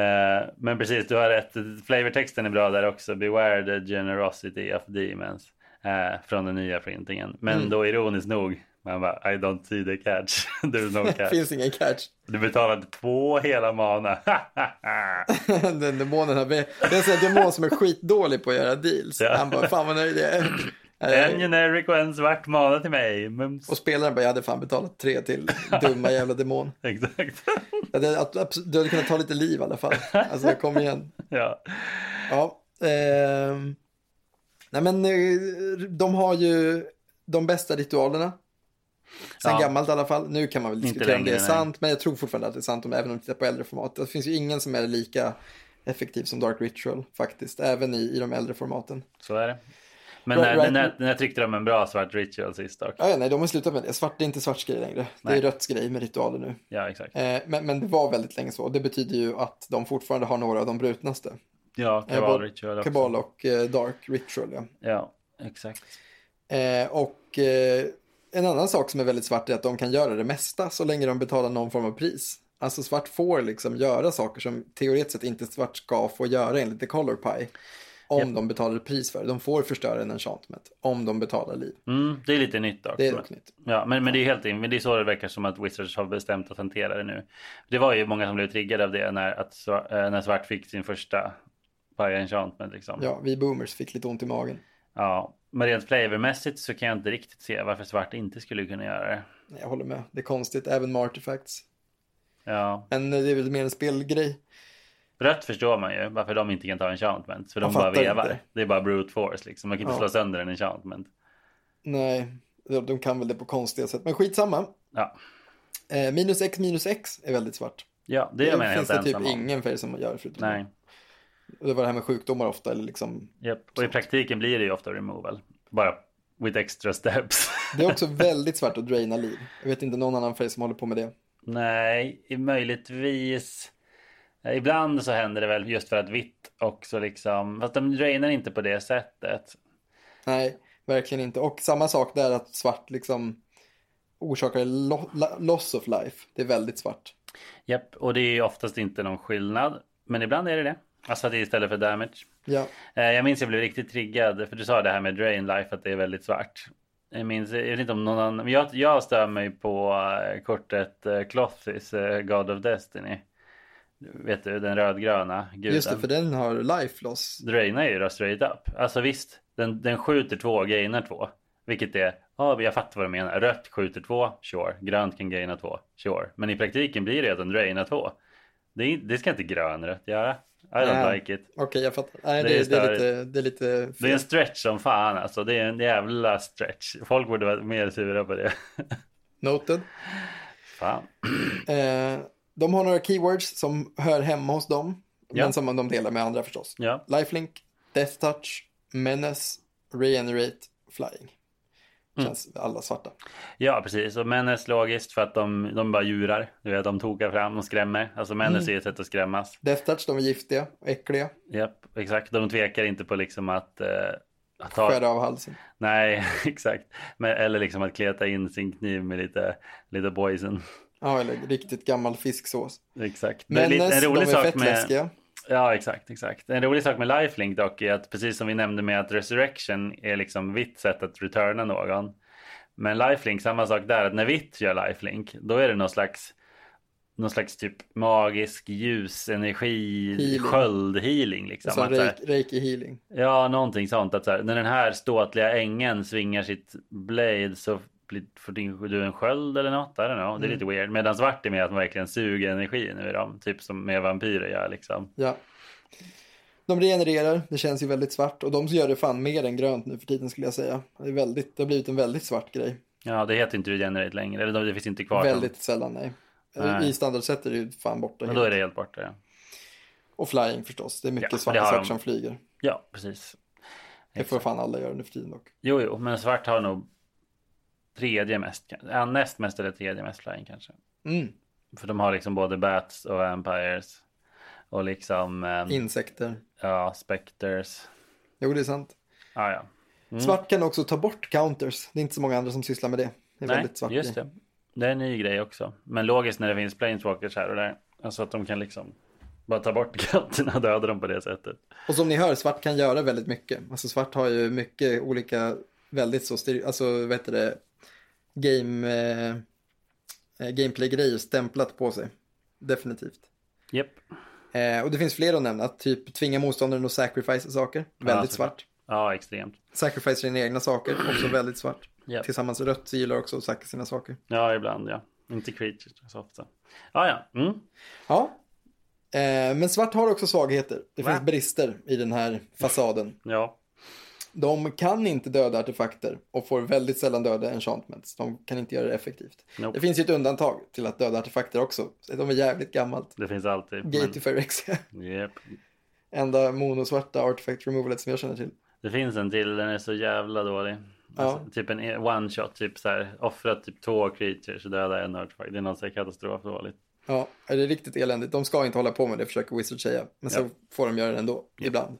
Eh, men precis, du har rätt. Flavortexten är bra där också. Beware the generosity of demons. Eh, från den nya printingen. Men Mm. då ironiskt nog. Man bara, I don't see the catch. There's no catch. finns ingen catch. Du betalade två hela mana. Den demonen har... Det är en demon som är skitdålig på att göra deals. Ja. Han bara, fan vad nöjd jag är. en Eh, generic och en svart mana till mig. Mums. Och spelaren bara, jag hade fan betalat tre till. Dumma jävla demon. Exakt. Du hade kunnat ta lite liv i alla fall. Alltså, kom igen. ja. Ja. ehm. nej men eh, de har ju de bästa ritualerna. Sen Ja. gammalt i alla fall. Nu kan man väl diskutera om det är nej. sant. Men jag tror fortfarande att det är sant om, även om vi tittar på äldre format. Det finns ju ingen som är lika effektiv som Dark Ritual faktiskt. Även i, i de äldre formaten. Så är det. Men när, right. när, när tryckte de en bra svart ritual sist dock? Ja, nej, de har slutat med det. Svart det är inte svarts grej längre. Det Nej. är rötts grej med ritualer nu. Ja, exakt. Eh, men, men det var väldigt länge så. Det betyder ju att de fortfarande har några av de brutnaste. Ja, Eh, kabal både ritual också. Kabal och eh, Dark Ritual, ja. Ja, exakt. Eh, och eh, en annan sak som är väldigt svart är att de kan göra det mesta så länge de betalar någon form av pris. Alltså svart får liksom göra saker som teoretiskt sett inte svart ska få göra enligt The Color Pie. Om Japp. de betalar pris för det. De får förstöra en enchantment om de betalar liv. Mm, det är lite nytt också. Det är dock nytt. Ja, men, men det är helt in, men det är så det verkar som att Wizards har bestämt att hantera det nu. Det var ju många som blev triggade av det när, att, eh, när Svart fick sin första Pie Enchantment liksom. Ja, vi boomers fick lite ont i magen. ja. Men rent flavormässigt så kan jag inte riktigt se varför Svart inte skulle kunna göra det. Jag håller med. Det är konstigt, även med artifacts. Ja. Men det är väl mer en spelgrej. Rött förstår man ju varför de inte kan ta enchantments. För de Man bara vevar. inte. Det är bara brute force liksom. Man kan inte Ja. slå sönder en enchantment. Nej, de kan väl det på konstiga sätt. Men skitsamma. Ja, Eh, minus x minus x är väldigt svart. ja det med finns helt det typ ensam om. ingen färg som gör förutom Nej. Och Det var det här med sjukdomar ofta, eller liksom. Japp. Och i praktiken blir det ju ofta removal. Bara with extra steps. Det är också väldigt svart att draina liv. Jag vet inte någon annan färg som håller på med det. Nej, möjligtvis. Eh, Ibland så händer det väl just för att vitt också liksom. Fast de drainar inte på det sättet. Nej, verkligen inte. Och samma sak där att svart liksom orsakar lo- loss of life. Det är väldigt svart. Japp, och det är oftast inte någon skillnad. Men ibland är det det. Alltså att det är istället för damage. Ja, Eh, Jag minns jag blev riktigt triggad. För du sa det här med drain life att det är väldigt svart. Jag minns, jag vet inte om någon annan. Jag, jag stör mig på eh, kortet Clothis, God of Destiny. Vet du, den rödgröna guden. just det, för den har life loss. drainar ju då straight up. Alltså visst, den, den skjuter två och gainar två. Vilket är, ja jag fattar vad du menar. Rött skjuter två, sure. Grönt kan gaina två, sure. Men i praktiken blir det att den drainar två. Det, det ska inte grönrött göra. I don't Nej. like it. Okej, jag fattar. Nej, Det det, är det, är lite, det är lite Det är en stretch som fan alltså. Det är en jävla stretch. Folk borde vara mer sura på det. Noted. fan. Eh, de har några keywords som hör hemma hos dem. Ja. Men som de delar med andra förstås. Ja, Lifelink, Death Touch, Menace, Regenerate, Flying. Mm. Känns alla svarta. ja precis. Och Menace logiskt för att de, de bara djurar. Du vet, de tokar fram och skrämmer. Alltså Menace Mm. är ett sätt att skrämmas. Death Touch, de är giftiga och äckliga. Japp, exakt. De tvekar inte på liksom att, eh, att ta... Skära av halsen. Nej, exakt. Men, eller liksom att kleta in sin kniv med lite, lite poison. Ja, eller riktigt gammal fisksås. Exakt. Det är lite- Menace, de är fett med... Ja, exakt, exakt. En rolig sak med lifelink dock är att precis som vi nämnde med att resurrection är liksom vitt sätt att returna någon. Men lifelink, samma sak där, att när vitt gör lifelink, då är det någon slags någon slags typ magisk ljusenergi Healing. sköld healing liksom. Som Att, så här, reik, reiki healing. ja, någonting sånt att så här, när den här ståtliga ängen svingar sitt blade så får din- du en sköld eller något. I don't know. Det är Mm. lite weird. Medan svart är med att man verkligen suger energi nu i dem. Typ som med vampyrer gör liksom. Ja. De regenererar, det känns ju väldigt svart. Och de gör det fan mer än grönt nu för tiden skulle jag säga. Det, är väldigt, det har blivit en väldigt svart grej. Ja, det heter inte regenerate längre. Eller det finns inte kvar. väldigt sällan, nej. Nej. I standardset är det ju fan borta. Men då är det helt borta. Ja, Och flying förstås. Det är Ja, mycket har saker de. som flyger. ja precis. Det får fan alla göra nu för tiden dock. Jo, jo, men svart har nog tredje mest. Ja, näst mest eller tredje mest flying kanske. Mm. För de har liksom både bats och vampires. Och liksom, ehm, Insekter. ja, specters. Jo, det är sant. Ja, ja. Mm. Svart kan också ta bort counters. Det är inte så många andra som sysslar med det. Det är Nej, väldigt svart just det. Det är en ny grej också. Men logiskt när det finns planeswalkers här och där. Alltså att de kan liksom bara ta bort kanterna och döda dem på det sättet. Och som ni hör, svart kan göra väldigt mycket. Alltså svart har ju mycket olika, väldigt så, styr, alltså vad heter det, game, eh, eh, gameplay-grejer stämplat på sig. Definitivt. Japp. Eh, och det finns fler att nämna, typ tvinga motståndaren att sacrifice saker, väldigt såklart. svart. Ja, extremt. Sacrifice sina egna saker, också väldigt svart. Japp. Tillsammans rött gillar också att sacka sina saker. Ja, ibland ja. Inte creatures så ofta. Ja, ja. Mm. Ja, eh, men svart har också svagheter. Det Va? finns brister i den här fasaden. Ja. De kan inte döda artefakter och får väldigt sällan döda enchantments. De kan inte göra det effektivt. Nope. Det finns ju ett undantag till att döda artefakter också. Så De är jävligt gammalt. Det finns alltid. Gate to Phyrexia. Japp. Enda monosvarta artifact removalet som jag känner till. Det finns en till, den är så jävla dålig. Alltså, Typ en one shot, typ så här, offra typ två creatures och döda en artefakt. Det är något så här katastrofdåligt. Ja, är det riktigt eländigt. De ska inte hålla på med det, försöker Wizard säga. Men så Ja. får de göra det ändå, ibland.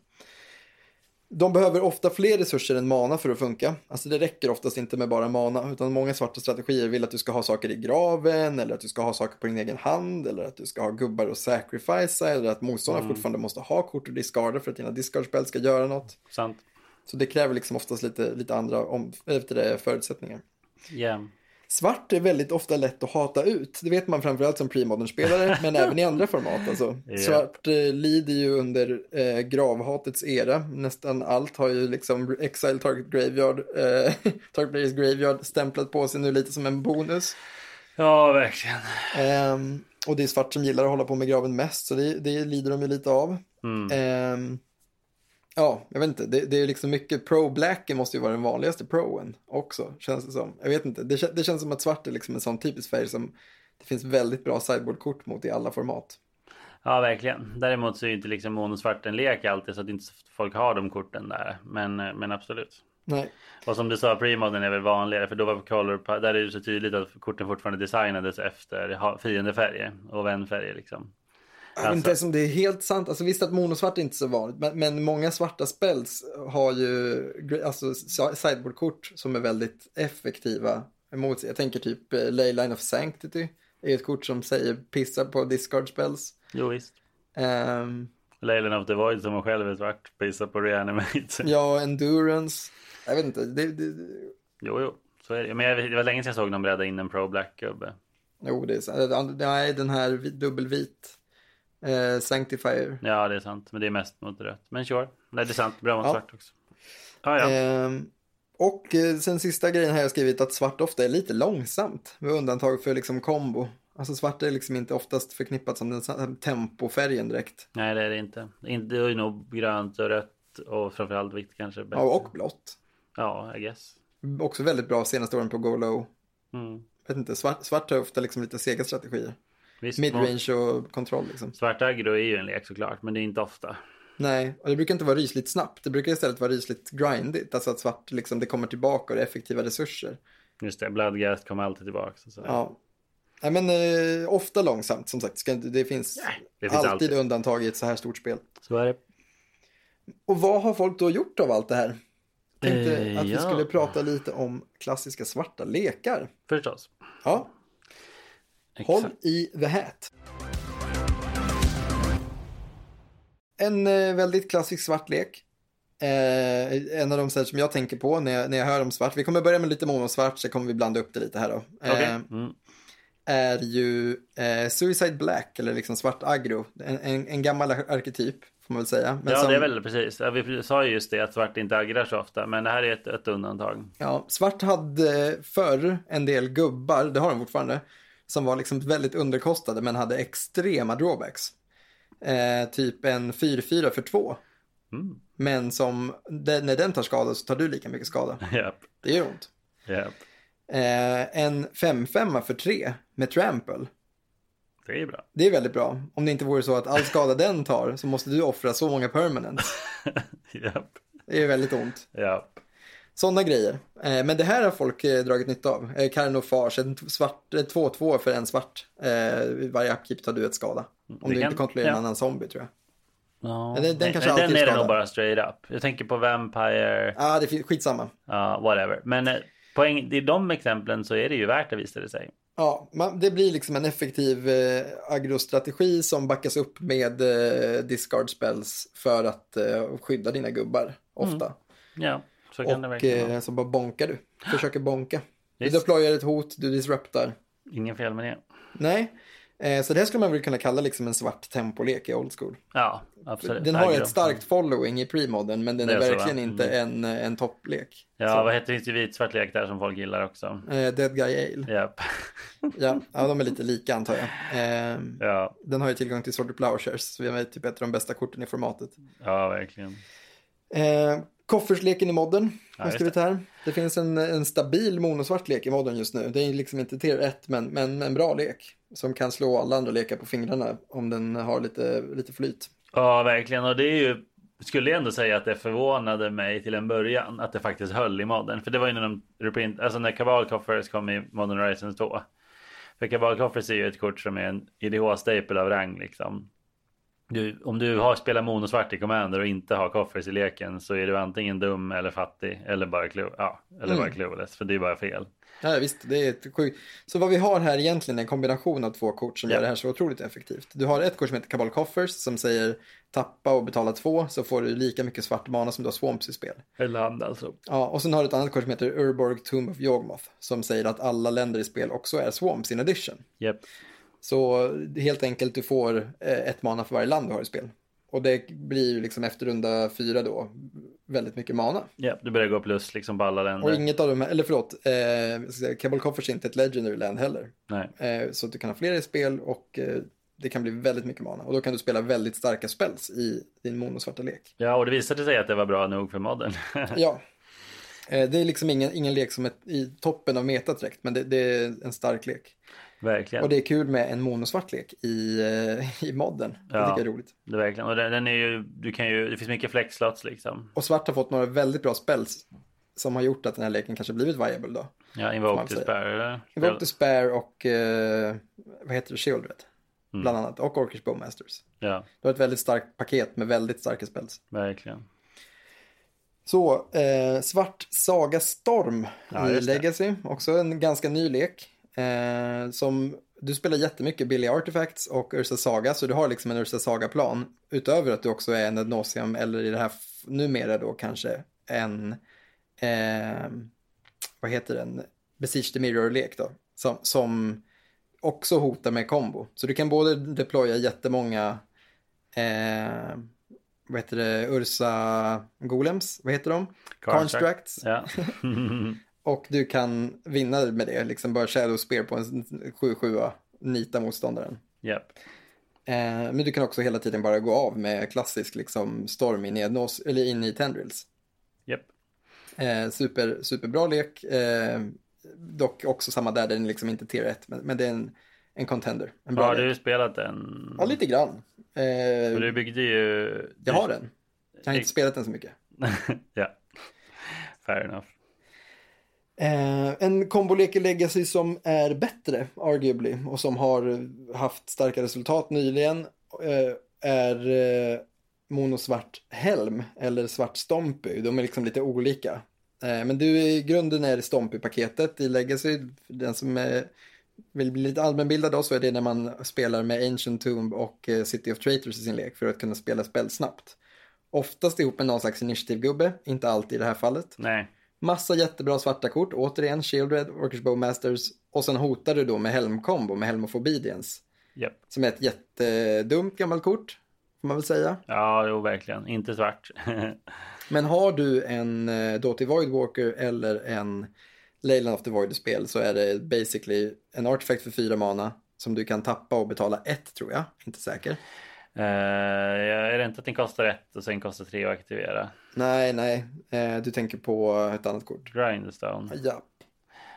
De behöver ofta fler resurser än mana för att funka. Alltså det räcker oftast inte med bara mana, utan många svarta strategier vill att du ska ha saker i graven, eller att du ska ha saker på din egen hand, eller att du ska ha gubbar och sacrifice, eller att motståndaren fortfarande måste ha kort och discarda för att dina discard spel ska göra något. Sant. Så det kräver liksom oftast lite, lite andra om, det, förutsättningar. Ja. Svart är väldigt ofta lätt att hata ut. Det vet man framförallt som premodern-spelare, men även i andra format. Alltså. Ja. Svart eh, lider ju under eh, gravhatets era. Nästan allt har ju liksom Exile Target Graveyard, eh, Target Players Graveyard stämplat på sig nu lite som en bonus. Ja, verkligen. Ehm, och det är svart som gillar att hålla på med graven mest, så det, det lider de ju lite av. Mm. Ja, jag vet inte. Det, det är liksom mycket pro-blacken måste ju vara den vanligaste proen också, känns det som. Jag vet inte. Det, det känns som att svart är liksom en sån typisk färg som det finns väldigt bra sideboardkort mot i alla format. Ja, verkligen. Däremot så är ju inte liksom monosvart en lek alltid så att inte folk har de korten där. Men, eh, men absolut. Nej, Och som du sa, premoden är väl vanligare för då var color, där är det så tydligt att korten fortfarande designades efter fiendefärger och vänfärger liksom. Jag vet inte ens om det är helt sant. Alltså visst att monosvart är inte så vanligt, men, men många svarta spells har ju alltså, si- sideboardkort som är väldigt effektiva emot. Jag tänker typ eh, Leyline of Sanctity. är ett kort som säger pissa på discard spells. Jo visst. Ehm, Leyland of the Void som själv är svart, pissar på reanimate. Ja, endurance. Jag vet inte. Det, det, Jo, jo, så är det. Men jag, det var länge sedan jag såg någon bredda in en pro black gubbe. jo, det är sant. Nej, den här vi- dubbelvit. Eh, Sanctifier. Ja, det är sant, men det är mest mot rött. Men sure, Nej, det är sant, bra mot Ja. svart också. Ah, ja, Ehm, och eh, sen sista grejen har jag skrivit att svart ofta är lite långsamt. Med undantag för liksom kombo. Alltså svart är liksom inte oftast förknippat som den tempofärgen direkt. Nej, det är det inte. Inte det är nog grönt och rött och framförallt vitt kanske. Bättre. Ja, och blått. Ja, I guess. Också väldigt bra senaste åren på Go Low. Mm. Vet inte, svart, svart har ofta liksom lite sega strategier. Visst, Midrange och kontroll liksom. Svart aggro är ju en lek såklart, men det är inte ofta. Nej, och det brukar inte vara rysligt snabbt. Det brukar istället vara rysligt grindigt. Alltså att svart liksom, det kommer tillbaka och det är effektiva resurser. Just det, Bloodgast kommer alltid tillbaka. Så. Ja. Nej, men eh, ofta långsamt som sagt. Det finns, det finns alltid, alltid. undantag i ett så här stort spel. Så är det. Och vad har folk då gjort av allt det här? Tänkte Eh, att vi ja. skulle prata lite om klassiska svarta lekar. Förstås. Ja, håll Exakt. i the hat. En eh, väldigt klassisk svart lek. Eh, en av de sätt som jag tänker på när jag, när jag hör om svart. Vi kommer börja med lite monosvart så kommer vi blanda upp det lite här då. Eh, Mm. är ju eh, Suicide Black eller liksom svart aggro. En, en, en gammal arketyp får man väl säga. Men Ja, som, det är väl precis. Vi sa ju just det att svart inte aggrar så ofta, men det här är ett, ett undantag. Ja, svart hade förr en del gubbar, det har de fortfarande, som var liksom väldigt underkostade men hade extrema drawbacks. Eh, typ en 4-4 för 2. Mm. Men som, den- när den tar skada så tar du lika mycket skada. Japp, Det gör ont. japp. Eh, en 5-5 för 3 med trample. Det är bra. Det är väldigt bra. Om det inte vore så att all skada den tar så måste du offra så många permanents. Japp, Det är väldigt ont. japp. Sådana grejer. Eh, men det här har folk eh, dragit nytta av. Carnofage, en eh, 2-2 för en svart. Varje upkeep tar du ett skada. Om Det du kan- inte kontrollerar en ja. annan zombie tror jag. Ja, Ja, den- den nej, kanske nej, alltid den är det nog bara straight up. Jag tänker på Vampire, Ja, ah, det är skitsamma. ja, whatever. Men eh, poäng, i de exemplen så är det ju värt det visar det sig. Ja, man, det blir liksom en effektiv eh, agrostrategi som backas upp med eh, discard spells för att eh, skydda dina gubbar ofta. Ja, så kan det Och vara. eh, så bara bonkar du. Försöker bonka. Du Visst. deployar ett hot, du disruptar. Ingen fel med det. Nej, eh, så det här skulle man väl kunna kalla liksom en svart tempolek i old school. Ja, absolut. Den har ett starkt following i premodern men den Det är, så, verkligen va? inte en, en topplek. Ja, Så, vad heter det? finns ju vitsvart lek där som folk gillar också. eh, Dead Guy Ale. Japp. Ja, ja, de är lite lika antar jag. Eh, Ja, den har ju tillgång till Sorted Plowshares, så vi har typ ett av de bästa korten i formatet. ja, verkligen. Koffersleken i modden har skrivit här. Det finns en, en stabil monosvart lek i modden just nu. Det är liksom inte tier 1 men, men en bra lek. Som kan slå alla andra lekar på fingrarna om den har lite, lite flyt. Ja, verkligen. Och det är ju, skulle jag ändå säga att det förvånade mig till en början att det faktiskt höll i modden. För det var ju när de reprint, alltså när Cabal Coffers kom i Modern Horizons 2. För Cabal Coffers är ju ett kort som är en IDH-staple av rang liksom. Du, om du har spelat monosvart i Commander och inte har Coffers i leken så är du antingen dum eller fattig eller bara, clue, ja, eller bara Mm. clueless. För det är bara fel. Ja, visst, det är sjukt. Så vad vi har här egentligen är en kombination av två kort som Ja. gör det här så otroligt effektivt. Du har ett kort som heter Cabal Coffers som säger tappa och betala två så får du lika mycket svart mana som du har Swamps i spel. Eller land alltså. Ja, och sen har du ett annat kort som heter Urborg Tomb of Yawgmoth som säger att alla länder i spel också är Swamps in addition. Japp. Så helt enkelt du får eh, ett mana för varje land du har i spel. Och det blir ju liksom efter runda fyra då väldigt mycket mana. Japp, du börjar gå plus liksom på alla länder. Och inget av de här, eller förlåt, eh, Coffers är inte ett Legendary Land heller. Nej. Eh, så att du kan ha flera i spel och eh, det kan bli väldigt mycket mana. Och då kan du spela väldigt starka spells i din monosvarta lek. Ja, och det visade sig att det var bra nog för modden. Ja. Eh, det är liksom ingen, ingen lek som är i toppen av metat direkt, men det, det är en stark lek. Verkligen. Och det är kul med en monosvart lek i, eh, i modden. Det Ja. tycker jag är roligt. Det är verkligen. Och den, den är ju, du kan ju, det finns mycket flexslots liksom. Och svart har fått några väldigt bra spells som har gjort att den här leken kanske blivit viable då. Ja, Invoke. Spare eller? Invoke Spare och, eh, vad heter det, Shieldred. Mm. Bland annat, och Orkish Bowmasters. Ja, Du har ett väldigt starkt paket med väldigt starka spells. verkligen. Så, eh, Svart Saga Storm Ja, i det. Legacy, också en ganska ny lek. Eh, som, du spelar jättemycket Billy Artifacts och Ursa Saga, så du har liksom en Ursa Saga-plan. Utöver att du också är en Nauseam, eller i det här numera då kanske en, eh, vad heter den, Besiege the Mirror-lek då. Som, som också hotar med kombo. Så du kan både deploya jättemånga eh, vad heter det, Ursa Golems, vad heter de? Carnstracts. Ja. Och du kan vinna med det, liksom bara Shadow Spear på en 7-7 nita motståndaren. Japp. Eh, men du kan också hela tiden bara gå av med klassisk liksom, storm in i, Ednos, eller in i tendrils. Japp. Eh, super, superbra lek. Eh, dock också samma där, den är liksom inte tier 1, men, men det är en, en contender. En bra Har lek. du spelat den? Ja, lite grann. Eh, du byggde ju... jag har den. Jag har inte spelat den så mycket. ja. Fair enough. Eh, en kombolek i Legacy som är bättre, arguably, och som har haft starka resultat nyligen eh, är eh, monosvart Helm eller svart Stompy. De är liksom lite olika. Eh, men du, i grunden är det Stompy-paketet i Legacy. Den som är, vill bli lite allmänbildad då så är det när man spelar med Ancient Tomb och eh, City of Traitors i sin lek för att kunna spela spel snabbt. Oftast ihop med någon slags initiativgubbe, inte alltid i det här fallet. Nej. Massa jättebra svarta kort, återigen Shieldred, Orkish Bowmasters och sen hotar du då med Helm-kombo med Helm of Obedience. Japp. Som är ett jättedumt gammalt kort, får man väl säga. Ja, jo, verkligen. Inte svart. Men har du en eh, Doty Voidwalker eller en Leyland of the Void i spel så är det basically en artifact för fyra mana som du kan tappa och betala ett tror jag, inte säker. Eh, är det inte att den kostar ett och sen kostar tre att aktivera? Nej, nej, eh, du tänker på ett annat kort. Grindstone. Ja.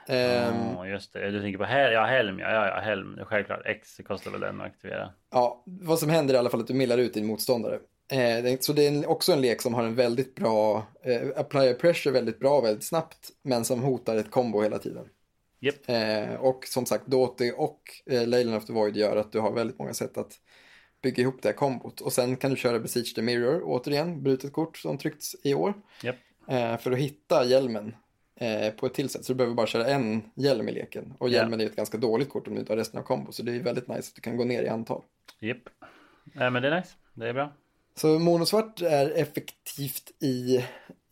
Ja, just det. Du tänker på Hel ja, Helm, ja, ja, ja, Helm. Självklart. X kostar väl den att aktivera. Ja, vad som händer är i alla fall att du millar ut din motståndare. Eh, så det är också en lek som har en väldigt bra, eh, apply pressure väldigt bra väldigt snabbt, men som hotar ett kombo hela tiden. Eh, och som sagt, Doty och eh, Leyland of the Void gör att du har väldigt många sätt att bygga ihop det här kombot. Och sen kan du köra Besiege the Mirror, återigen, brutet kort som tryckts i år, Japp. eh, för att hitta hjälmen eh, på ett till sätt. Så du behöver bara köra en hjälm i leken. Och hjälmen är ett ganska dåligt kort om du inte har resten av kombo, så det är väldigt nice att du kan gå ner i antal. Japp. Nej, men det är nice. Det är bra. Så monosvart är effektivt i,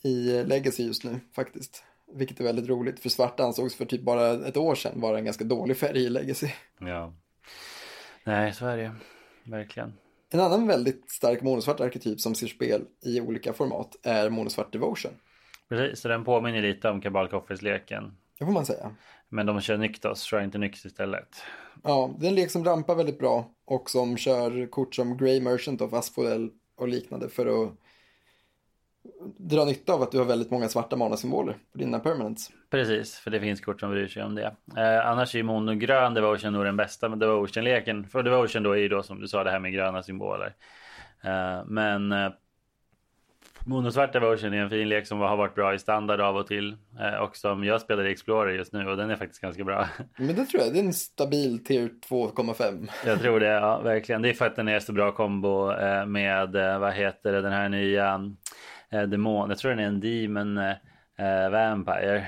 i Legacy just nu faktiskt. Vilket är väldigt roligt för svart ansågs för typ bara ett år sedan vara en ganska dålig färg i Legacy. Ja. Nej, så är det. Verkligen. En annan väldigt stark monosvart arketyp som ser spel i olika format är monosvart Devotion. Precis, så den påminner lite om Cabal Coffers-leken. Det får man säga. Men de kör Nyktos, kör inte Nyx istället. Ja, det är en lek som rampar väldigt bra och som kör kort som Grey Merchant of Asphodel och liknande för att dra nytta av att du har väldigt många svarta manasymboler på dina permanents. Precis, för det finns kort som bryr sig om det. Eh, annars är ju monogrön Devotion nog den bästa med Devotion-leken. För Devotion då är ju då som du sa det här med gröna symboler. Eh, men eh, monosvart Devotion är en fin lek som har varit bra i standard av och till. Eh, och som jag spelar i Explorer just nu och den är faktiskt ganska bra. Men det tror jag, det är en stabil tier 2,5. Jag tror det, ja verkligen. Det är för att den är så bra kombo eh, med, eh, vad heter det, den här nya demon. Jag tror den är en demon eh, eh, vampire.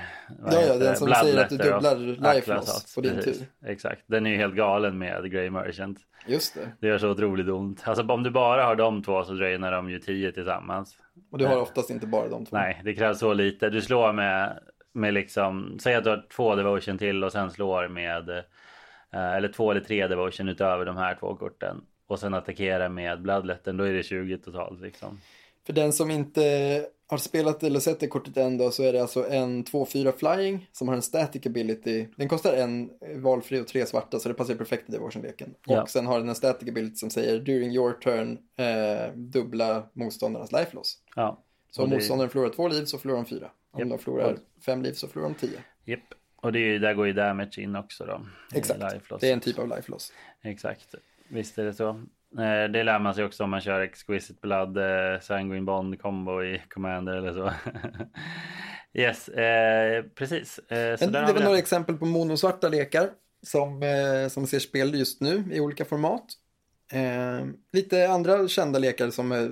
Ja, ja, den som säger att du dubblar life loss på din precis. tur. Exakt, den är ju helt galen med Grey Merchant. Just det. Det gör så otroligt ont. Alltså om du bara har de två så drainar de ju 10 tillsammans. Och du har oftast inte bara de två. Nej, det krävs så lite. Du slår med, med liksom, säg att du har två devotion till och sen slår med, eh, eller två eller tre devotion utöver de här två korten. Och sen attackera med bloodletten, då är det 20 totalt liksom. För den som inte har spelat eller sett det kortet än då så är det alltså en 2-4 flying som har en static ability. Den kostar en valfri och tre svarta så det passar perfekt i Devotion-leken. Ja. Och sen har den en static ability som säger during your turn eh, dubbla motståndarnas life loss. Ja. Så om det- motståndaren förlorar två liv så förlorar de fyra. Om Japp. de förlorar fem liv så förlorar de tio. Japp. Och det är där går ju damage in också då. Exakt, life loss. det är en typ av life loss. Exakt, visst är det så. Eh, Det lär man sig också om man kör Exquisite Blood, eh, Sanguine Bond combo i Commander eller så. yes, eh, precis. Eh, det var några exempel på monosvarta lekar som, eh, som ser spel just nu i olika format. Eh, lite andra kända lekar som är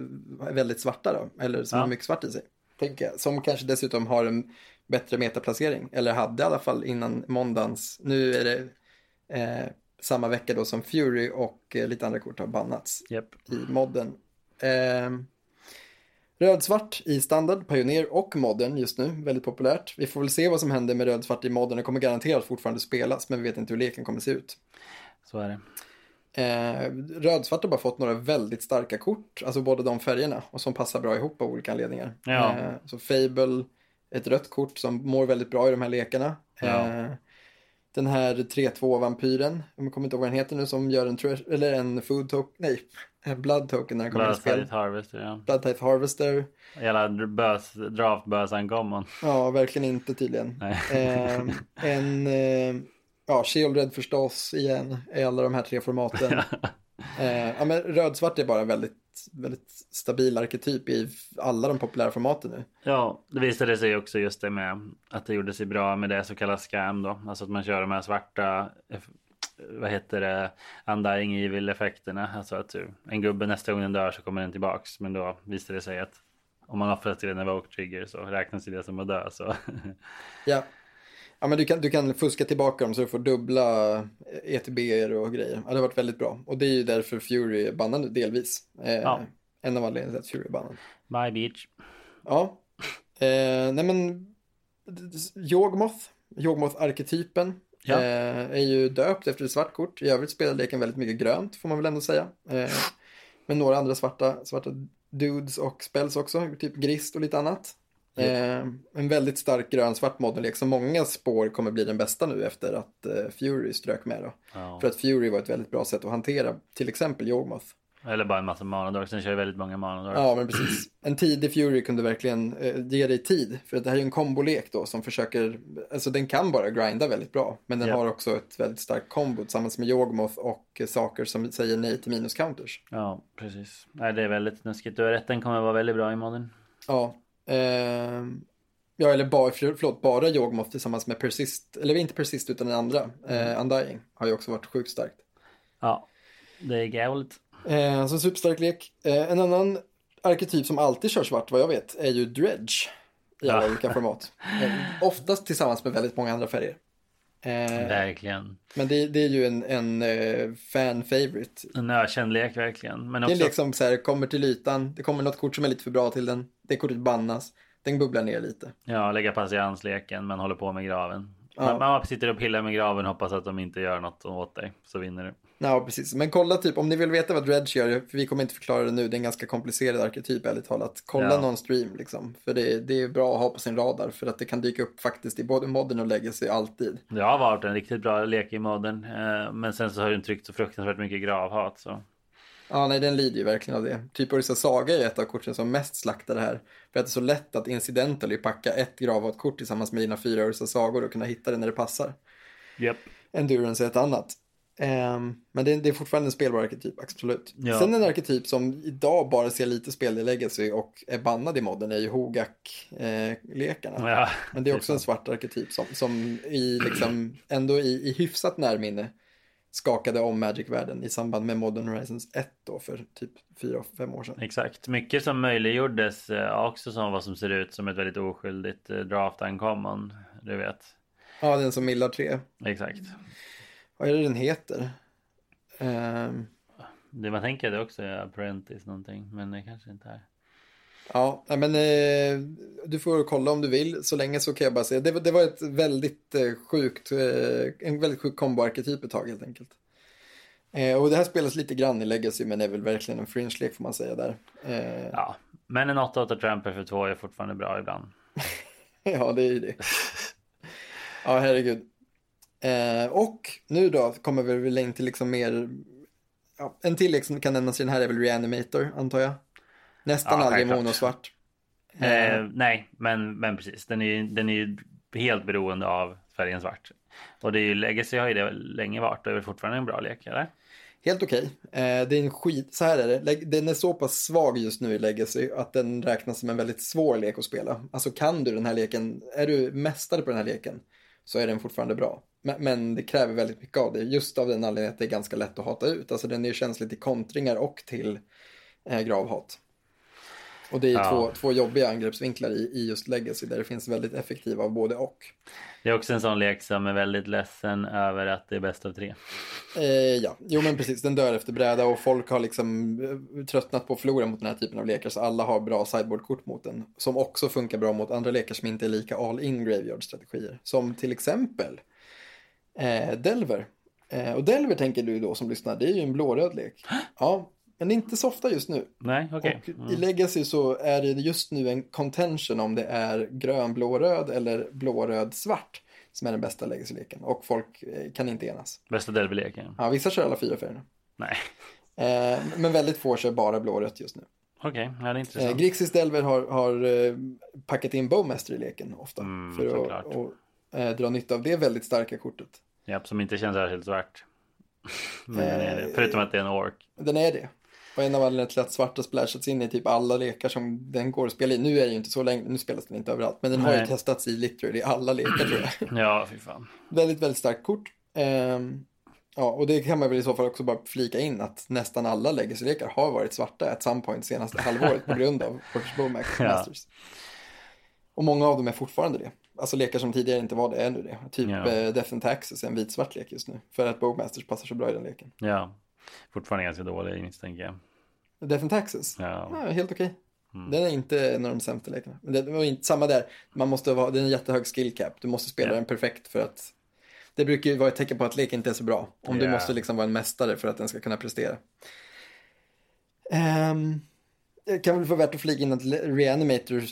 väldigt svarta då, eller som Ja. har mycket svart i sig. Tänker jag. Som kanske dessutom har en bättre metaplacering, eller hade i alla fall innan måndagens. Nu är det samma vecka då som Fury och eh, lite andra kort har bannats Japp. i modden. Eh, Rödsvart i standard, Pioneer och modern just nu, väldigt populärt. Vi får väl se vad som händer med rödsvart i modern. Det kommer garanterat fortfarande spelas, men vi vet inte hur leken kommer se ut. Så är det. Eh, rödsvart har bara fått några väldigt starka kort, alltså båda de färgerna, och som passar bra ihop av olika anledningar. Ja. Eh, så Fable, ett rött kort som mår väldigt bra i de här lekarna. Ja. Eh, Den här 3-2-vampyren, jag kommer inte ihåg vad den heter nu, som gör en, eller en food token, nej, en blood token när den kommer i spel. Bloodfight Harvester, ja. Blood Type Harvester, Jävla bös, draftbösan common. ja verkligen inte tydligen. Eh, en, eh, ja, Shieldred förstås igen, i alla de här tre formaten. Eh, ja, men rödsvart är bara väldigt, väldigt stabil arketyp i alla de populära formaten nu. Ja, det visade sig också just det med att det gjorde sig bra med det så kallade scam då. Alltså att man kör de här svarta, vad heter det, undying evil effekterna. Alltså att en gubbe nästa gång den dör så kommer den tillbaks. Men då visade det sig att om man offrar till en evoke trigger så räknas det som att dö. Så Ja. Ja, men du kan, du kan fuska tillbaka dem så du får dubbla ETB och grejer. Ja, det har varit väldigt bra. Och det är ju därför Fury är bannad nu, delvis. Eh, Ja. En av anledningarna till att Fury är bannad. bye beach. Ja. Eh, nej men, Yogmoth, Yogmoth-arketypen Ja. eh, är ju döpt efter ett svart kort. I övrigt spelar leken väldigt mycket grönt, får man väl ändå säga. Eh, med några andra svarta, svarta dudes och spells också, typ grist och lite annat. Eh, en väldigt stark grön-svart modellek som många spår kommer bli den bästa nu efter att eh, Fury strök med. Ja. För att Fury var ett väldigt bra sätt att hantera till exempel Yogmoth. Eller bara en massa manadorks. Den kör väldigt många manadorks. Ja, men precis. En tidig Fury kunde verkligen eh, ge dig tid. För att det här är ju en kombolek då som försöker, alltså den kan bara grinda väldigt bra. Men den Ja. har också ett väldigt starkt kombo tillsammans med Yogmoth och eh, saker som säger nej till minus-counters. Ja, precis. Nej, det är väldigt snuskigt. Du har rätt, den kommer vara väldigt bra i modden. Ja, ehm, ja eller bara, för- förlåt, bara Yogmoth tillsammans med Persist, eller inte Persist utan den andra, eh, Undying, har ju också varit sjukt starkt. Ja, det är gault. Eh, så superstark lek. Eh, en annan arketyp som alltid kör svart vad jag vet är ju Dredge i alla Ja. olika format. Eh, oftast tillsammans med väldigt många andra färger. Eh, Verkligen. men det, det är ju en, en eh, fan favorite. En ökänd lek verkligen. Men Det är också, liksom så här, kommer till ytan, det kommer något kort som är lite för bra till den, det kortet bannas, den bubblar ner lite. ja, lägga patiensleken, men håller på med graven. Ja. Man, man sitter och pillar med graven, hoppas att de inte gör något åt dig, så vinner du. Ja, precis. Men kolla typ, om ni vill veta vad Dredge gör, för vi kommer inte förklara det nu, det är en ganska komplicerad arketyp ärligt talat. Kolla Ja. någon stream liksom, för det, det är bra att ha på sin radar, för att det kan dyka upp faktiskt i både modern och legacy alltid. Det har varit en riktigt bra lek i modden, eh, men sen så har den tryckt så fruktansvärt mycket gravhat. Så. Ja, nej, den lider ju verkligen av det. Typ Orisa Saga är ett av korten som mest slaktar det här. För att det är så lätt att incidentally packa ett gravhat-kort tillsammans med dina fyra Orisa Sagor och kunna hitta det när det passar. Yep. Endurance är ett annat. Ehm, men det, det är fortfarande en spelbar arketyp, absolut. Ja. Sen en arketyp som idag bara ser lite spel i Legacy och är bannad i modden är ju Hogak-lekarna. Ja, Men det är också en svart arketyp som, som i liksom, ändå i, i hyfsat närminne skakade om Magic-världen i samband med Modern Horizons 1 då för typ 4-5 år sedan. Exakt. Mycket som möjliggjordes eh, också som vad som ser ut som ett väldigt oskyldigt eh, draft uncommon. Du vet. Ja, den som Millar 3. Exakt. Vad är det den heter? Ehm, Det man tänker det också är apprentice någonting, men det kanske inte är. Ja, men eh, du får kolla om du vill. Så länge så kan jag bara säga. Det, var- det var ett väldigt eh, sjukt, eh, en väldigt sjuk kombo-arketyp ett tag helt enkelt. Eh, och det här spelas lite grann i Legacy men är väl verkligen en fringe-lek får man säga där. Eh, Ja, men en 8-8 tramper för två är fortfarande bra ibland. Ja, det är ju det. Ja, herregud. Eh, och nu då kommer vi väl in till liksom mer, ja, en till lek som kan nämnas i den här är väl Reanimator, antar jag. Nästan Ja, aldrig monosvart. Eh, nej, men, men precis. Den är, ju, den är helt beroende av färgen svart. Och det är ju Legacy har ju det länge varit och är väl fortfarande en bra lek, eller? Helt okej. Eh, det är en skit, så här är det. Den är så pass svag just nu i Legacy att den räknas som en väldigt svår lek att spela. Alltså kan du den här leken, är du mästare på den här leken så är den fortfarande bra. Men, men det kräver väldigt mycket av dig, just av den anledningen att det är ganska lätt att hata ut. Alltså den är ju känslig till kontringar och till eh, gravhat. Och det är Ja. två, två jobbiga angreppsvinklar i, i just Legacy där det finns väldigt effektiva av både och. Det är också en sån lek som är väldigt ledsen över att det är bäst av tre. Eh, ja, jo men precis, den dör efter bräda och folk har liksom eh, tröttnat på att förlora mot den här typen av lekar så alla har bra sideboardkort mot den. Som också funkar bra mot andra lekar som inte är lika all-in graveyard-strategier. Som till exempel eh, Delver. Eh, och Delver tänker du då som lyssnar, det är ju en blåröd lek. Ja, men det är inte så ofta just nu. Nej, okej. Och Mm. i Legacy så är det just nu en contention om det är grön, blå, röd eller blå, röd, svart. som är den bästa legacy-leken. Och folk eh, kan inte enas. Bästa Delby-leken? Ja, vissa kör alla fyra färgerna. Nej. Eh, men väldigt få kör bara blå och rött just nu. Okej, ja, det är Eh, intressant. Grixis Delver har, har eh, packat in Bowmaster i leken ofta. Mm, för såklart. att och, eh, dra nytta av det väldigt starka kortet. Japp, som inte känns särskilt svart. Men. Eh, Förutom att det är en ork. Den är det. Och en av anledningarna till att svarta splashats in i typ alla lekar som den går att spela i. Nu är det ju inte så länge, nu spelas den inte överallt. Men den har ju Nej. testats i literally alla lekar tror jag. Ja, fy fan. väldigt, väldigt starkt kort. Ehm, ja, och det kan man väl i så fall också bara flika in att nästan alla legacy-lekar har varit svarta at some point senaste halvåret på grund av Workers Bowmax Ja. Masters. Och många av dem är fortfarande det. Alltså lekar som tidigare inte var det är nu det. Typ Ja. ja. Death and Taxes är en vit-svart lek just nu. För att Bowmasters passar så bra i den leken. Ja. Fortfarande ganska dålig misstänker jag. Death and Taxes? Ja. Ja, helt okej. Mm. Den är inte en av de sämsta lekarna. Men det var inte samma där. Man måste ha, det är en jättehög skill cap. Du måste spela Ja. den perfekt för att det brukar ju vara ett tecken på att leken inte är så bra. Om du Ja. måste liksom vara en mästare för att den ska kunna prestera. Um, det kan väl få värt att flyga in att reanimators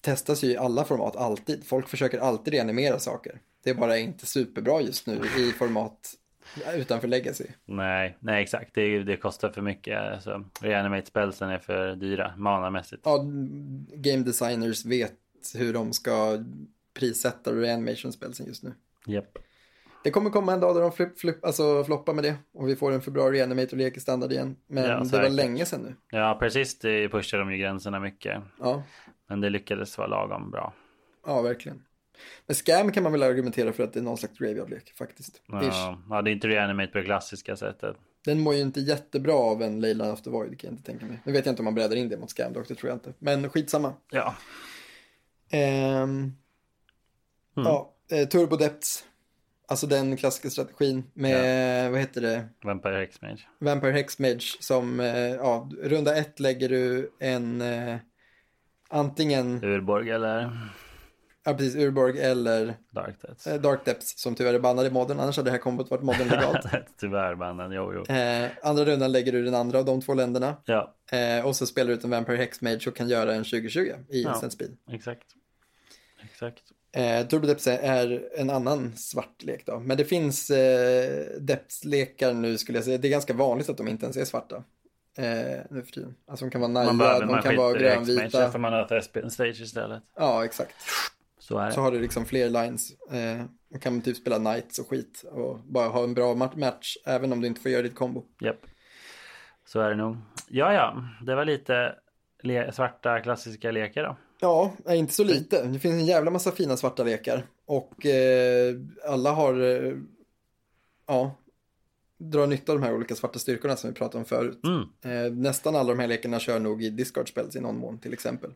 testas ju i alla format alltid. Folk försöker alltid reanimera saker. Det är bara inte superbra just nu i format utanför legacy. Nej, nej exakt. Det, det kostar för mycket. Alltså, reanimate spelsen är för dyra manamässigt. ja, game designers vet hur de ska prissätta reanimation spelsen just nu. Japp. Det kommer komma en dag där de flipp, flipp, alltså floppar med det och vi får en februari reanimator lek i standard igen. Men Ja, det var länge sedan nu. Ja, precis. Det pushar de ju gränserna mycket. Ja, Men det lyckades vara lagom bra. ja verkligen. Men scam kan man väl argumentera för att det är någon slags graveyard-lek faktiskt. Ja, ja, det är inte reanimate på det klassiska sättet. Den mår ju inte jättebra av en Leyland of the Void kan jag inte tänka mig. Nu vet jag inte om man breddar in det mot scam dock, det tror jag inte. Men skitsamma. Ja, Ehm, Mm. Ja, eh, Turbo Depths. Alltså den klassiska strategin med, vad heter det? Vampire Hexmage. Vampire Hexmage som, eh, ja, runda ett lägger du en eh, antingen, Urborg eller ja precis, Urborg eller Dark Deaths. eh, Dark Depths som tyvärr är bannad i modden, annars hade det här kombot varit modden legalt. Tyvärr banden, jo jo. eh, andra rundan lägger du den andra av de två länderna Ja, eh, och så spelar du ut en Vampire Hexmage och kan göra en 2020 i Ja. instant speed. exakt. Exakt. Eh, Turbo Depths är en annan svart lek då, men det finns eh, Depths-lekar nu skulle jag säga, det är ganska vanligt att de inte ens är svarta. Eh, nu för tiden. Alltså de kan vara Man behöver de man kan vara grönvita. för man Thespian Stage istället. Ja, exakt. Så är det. Så har du liksom fler lines. Eh, och kan typ spela knights och skit och bara ha en bra ma- match även om du inte får göra ditt kombo. Japp. Så är det nog. Ja, ja, det var lite le- svarta klassiska lekar då. Ja, nej, inte så lite. Det finns en jävla massa fina svarta lekar. Och eh, alla har, eh, ja, drar nytta av de här olika svarta styrkorna som vi pratade om förut. Mm. Eh, nästan alla de här lekarna kör nog i discard spells i någon mån till exempel.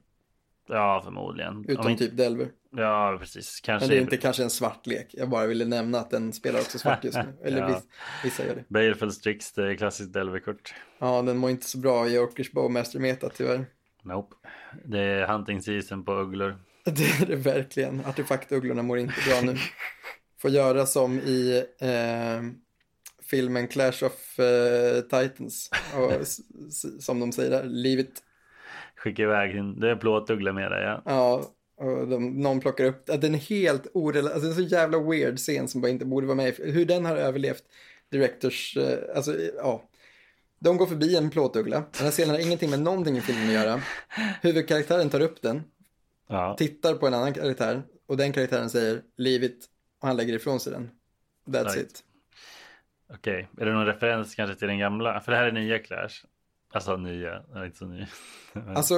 Ja, förmodligen. Utom Om inte- typ Delver. Ja, precis. Kanske. Men det är inte kanske en svart lek. Jag bara ville nämna att den spelar också svart just nu. Eller Ja. viss, vissa gör det. Baleful Strix, det är klassiskt Delver-kort. Ja, den mår inte så bra i Orkish Bowmaster-meta tyvärr. Nope. Det är hunting season på ugglor. Det är det verkligen. Artefaktugglorna mår inte bra nu. Får göra som i eh, filmen Clash of eh, Titans. Och, som de säger där, leave it. Skicka iväg din, det är plåtuggla med dig, ja. Ja, och de, någon plockar upp, den är helt orelevant, alltså det är en så jävla weird scen som bara inte borde vara med. Hur den har överlevt Directors, eh, alltså ja. De går förbi en plåtuggla, den här scenen har ingenting med någonting i filmen att göra. Huvudkaraktären tar upp den, Ja, tittar på en annan karaktär och den karaktären säger leave it och han lägger ifrån sig den. That's Right. it. okej. Är det någon referens kanske till den gamla? För det här är nya Clash. Alltså nya, ja, inte så ny. Men- Alltså,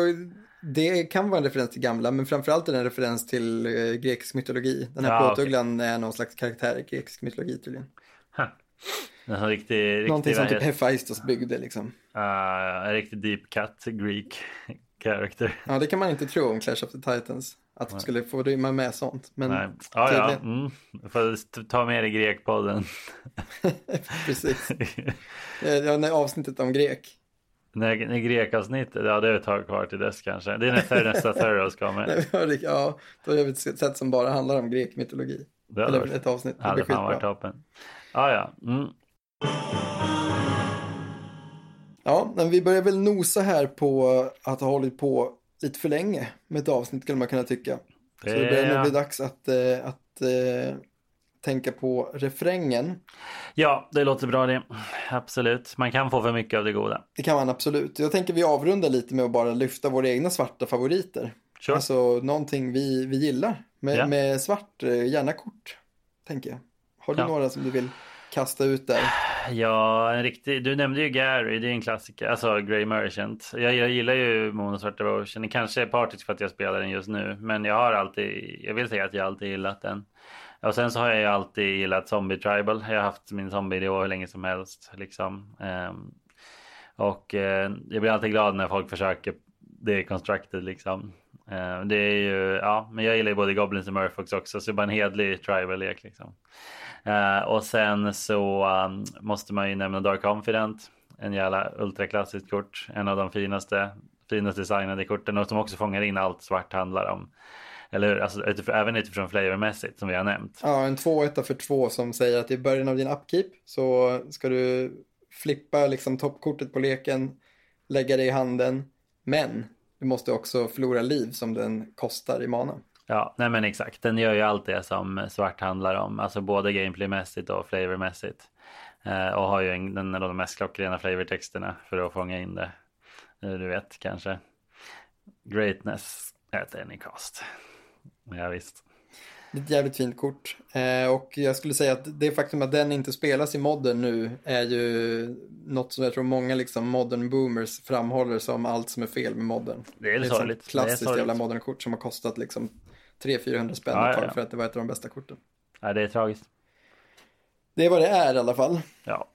det kan vara en referens till gamla, men framförallt är det en referens till eh, grekisk mytologi. Den här Ja, plåtugglan är någon slags karaktär i grekisk mytologi tydligen. En sån riktig, riktig, Någonting som typ Hephaistos byggde liksom. Ah, en riktig deep cut Greek character. Ja, det kan man inte tro om Clash of the Titans. Att de skulle få rymma med sånt. Men Nej. Ja, ja. tydligen. Mm. Får ta med dig Grekpodden. precis. Ja, när avsnittet om grek. När, när Grekavsnittet, ja det är ett tag kvar till dess kanske. Det är nästa, nästa. När vi hörde- Ja, då gör vi ett sätt som bara handlar om grek mytologi. Det hade varit- ett avsnitt. Det hade fan varit toppen. Ja, ja. Mm. Ja, men vi börjar väl nosa här på att ha hållit på lite för länge med ett avsnitt skulle man kunna tycka. Så det börjar nog bli dags att, eh, att eh, tänka på refrängen. Ja, det låter bra det. Absolut. Man kan få för mycket av det goda. Det kan man absolut. Jag tänker vi avrundar lite med att bara lyfta våra egna svarta favoriter. Sure. Alltså någonting vi, vi gillar med, Ja. med svart, eh, gärna kort, tänker jag. Har du Ja. några som du vill kasta ut där? Ja, en riktig, du nämnde ju Gary, det är en klassiker. Alltså Grey Merchant. Jag, jag gillar ju Moon och Svart Devotion. Det kanske är partisk för att jag spelar den just nu. Men jag har alltid, jag vill säga att jag alltid gillat den. Och sen så har jag ju alltid gillat Zombie Tribal. Jag har haft min zombie-idé hur länge som helst. Liksom. Ehm, och eh, jag blir alltid glad när folk försöker deconstructed liksom. Ehm, det är ju, ja, men jag gillar ju både Goblins och Murfolks också. Så det är bara en hedlig tribal-lek liksom. Eh, och sen så um, måste man ju nämna Dark Confident. En jävla ultraklassiskt kort. En av de finaste, finast designade korten och som också fångar in allt svart handlar om. Eller hur? Alltså, utifrån, även utifrån flavormässigt som vi har nämnt. Ja, en 2 1 för 2 som säger att i början av din upkeep så ska du flippa liksom toppkortet på leken, lägga det i handen, men du måste också förlora liv som den kostar i mana. Ja, nej men exakt. Den gör ju allt det som svart handlar om. Alltså både gameplaymässigt och flavormässigt. Eh, och har ju en, den, de mest klockrena flavortexterna för att fånga in det. Eh, Du vet kanske. Greatness at any cost. Ja, visst. Det är ett jävligt fint kort. Eh, och jag skulle säga att det faktum att den inte spelas i modern nu är ju något som jag tror många liksom modern boomers framhåller som allt som är fel med modern. Det är ett. Det är klassiskt sorgligt. jävla modern kort som har kostat liksom 300-400 spänn Ja, ett ja, ja. för att det var ett av de bästa korten. Ja, det är tragiskt. Det är vad det är i alla fall. Ja,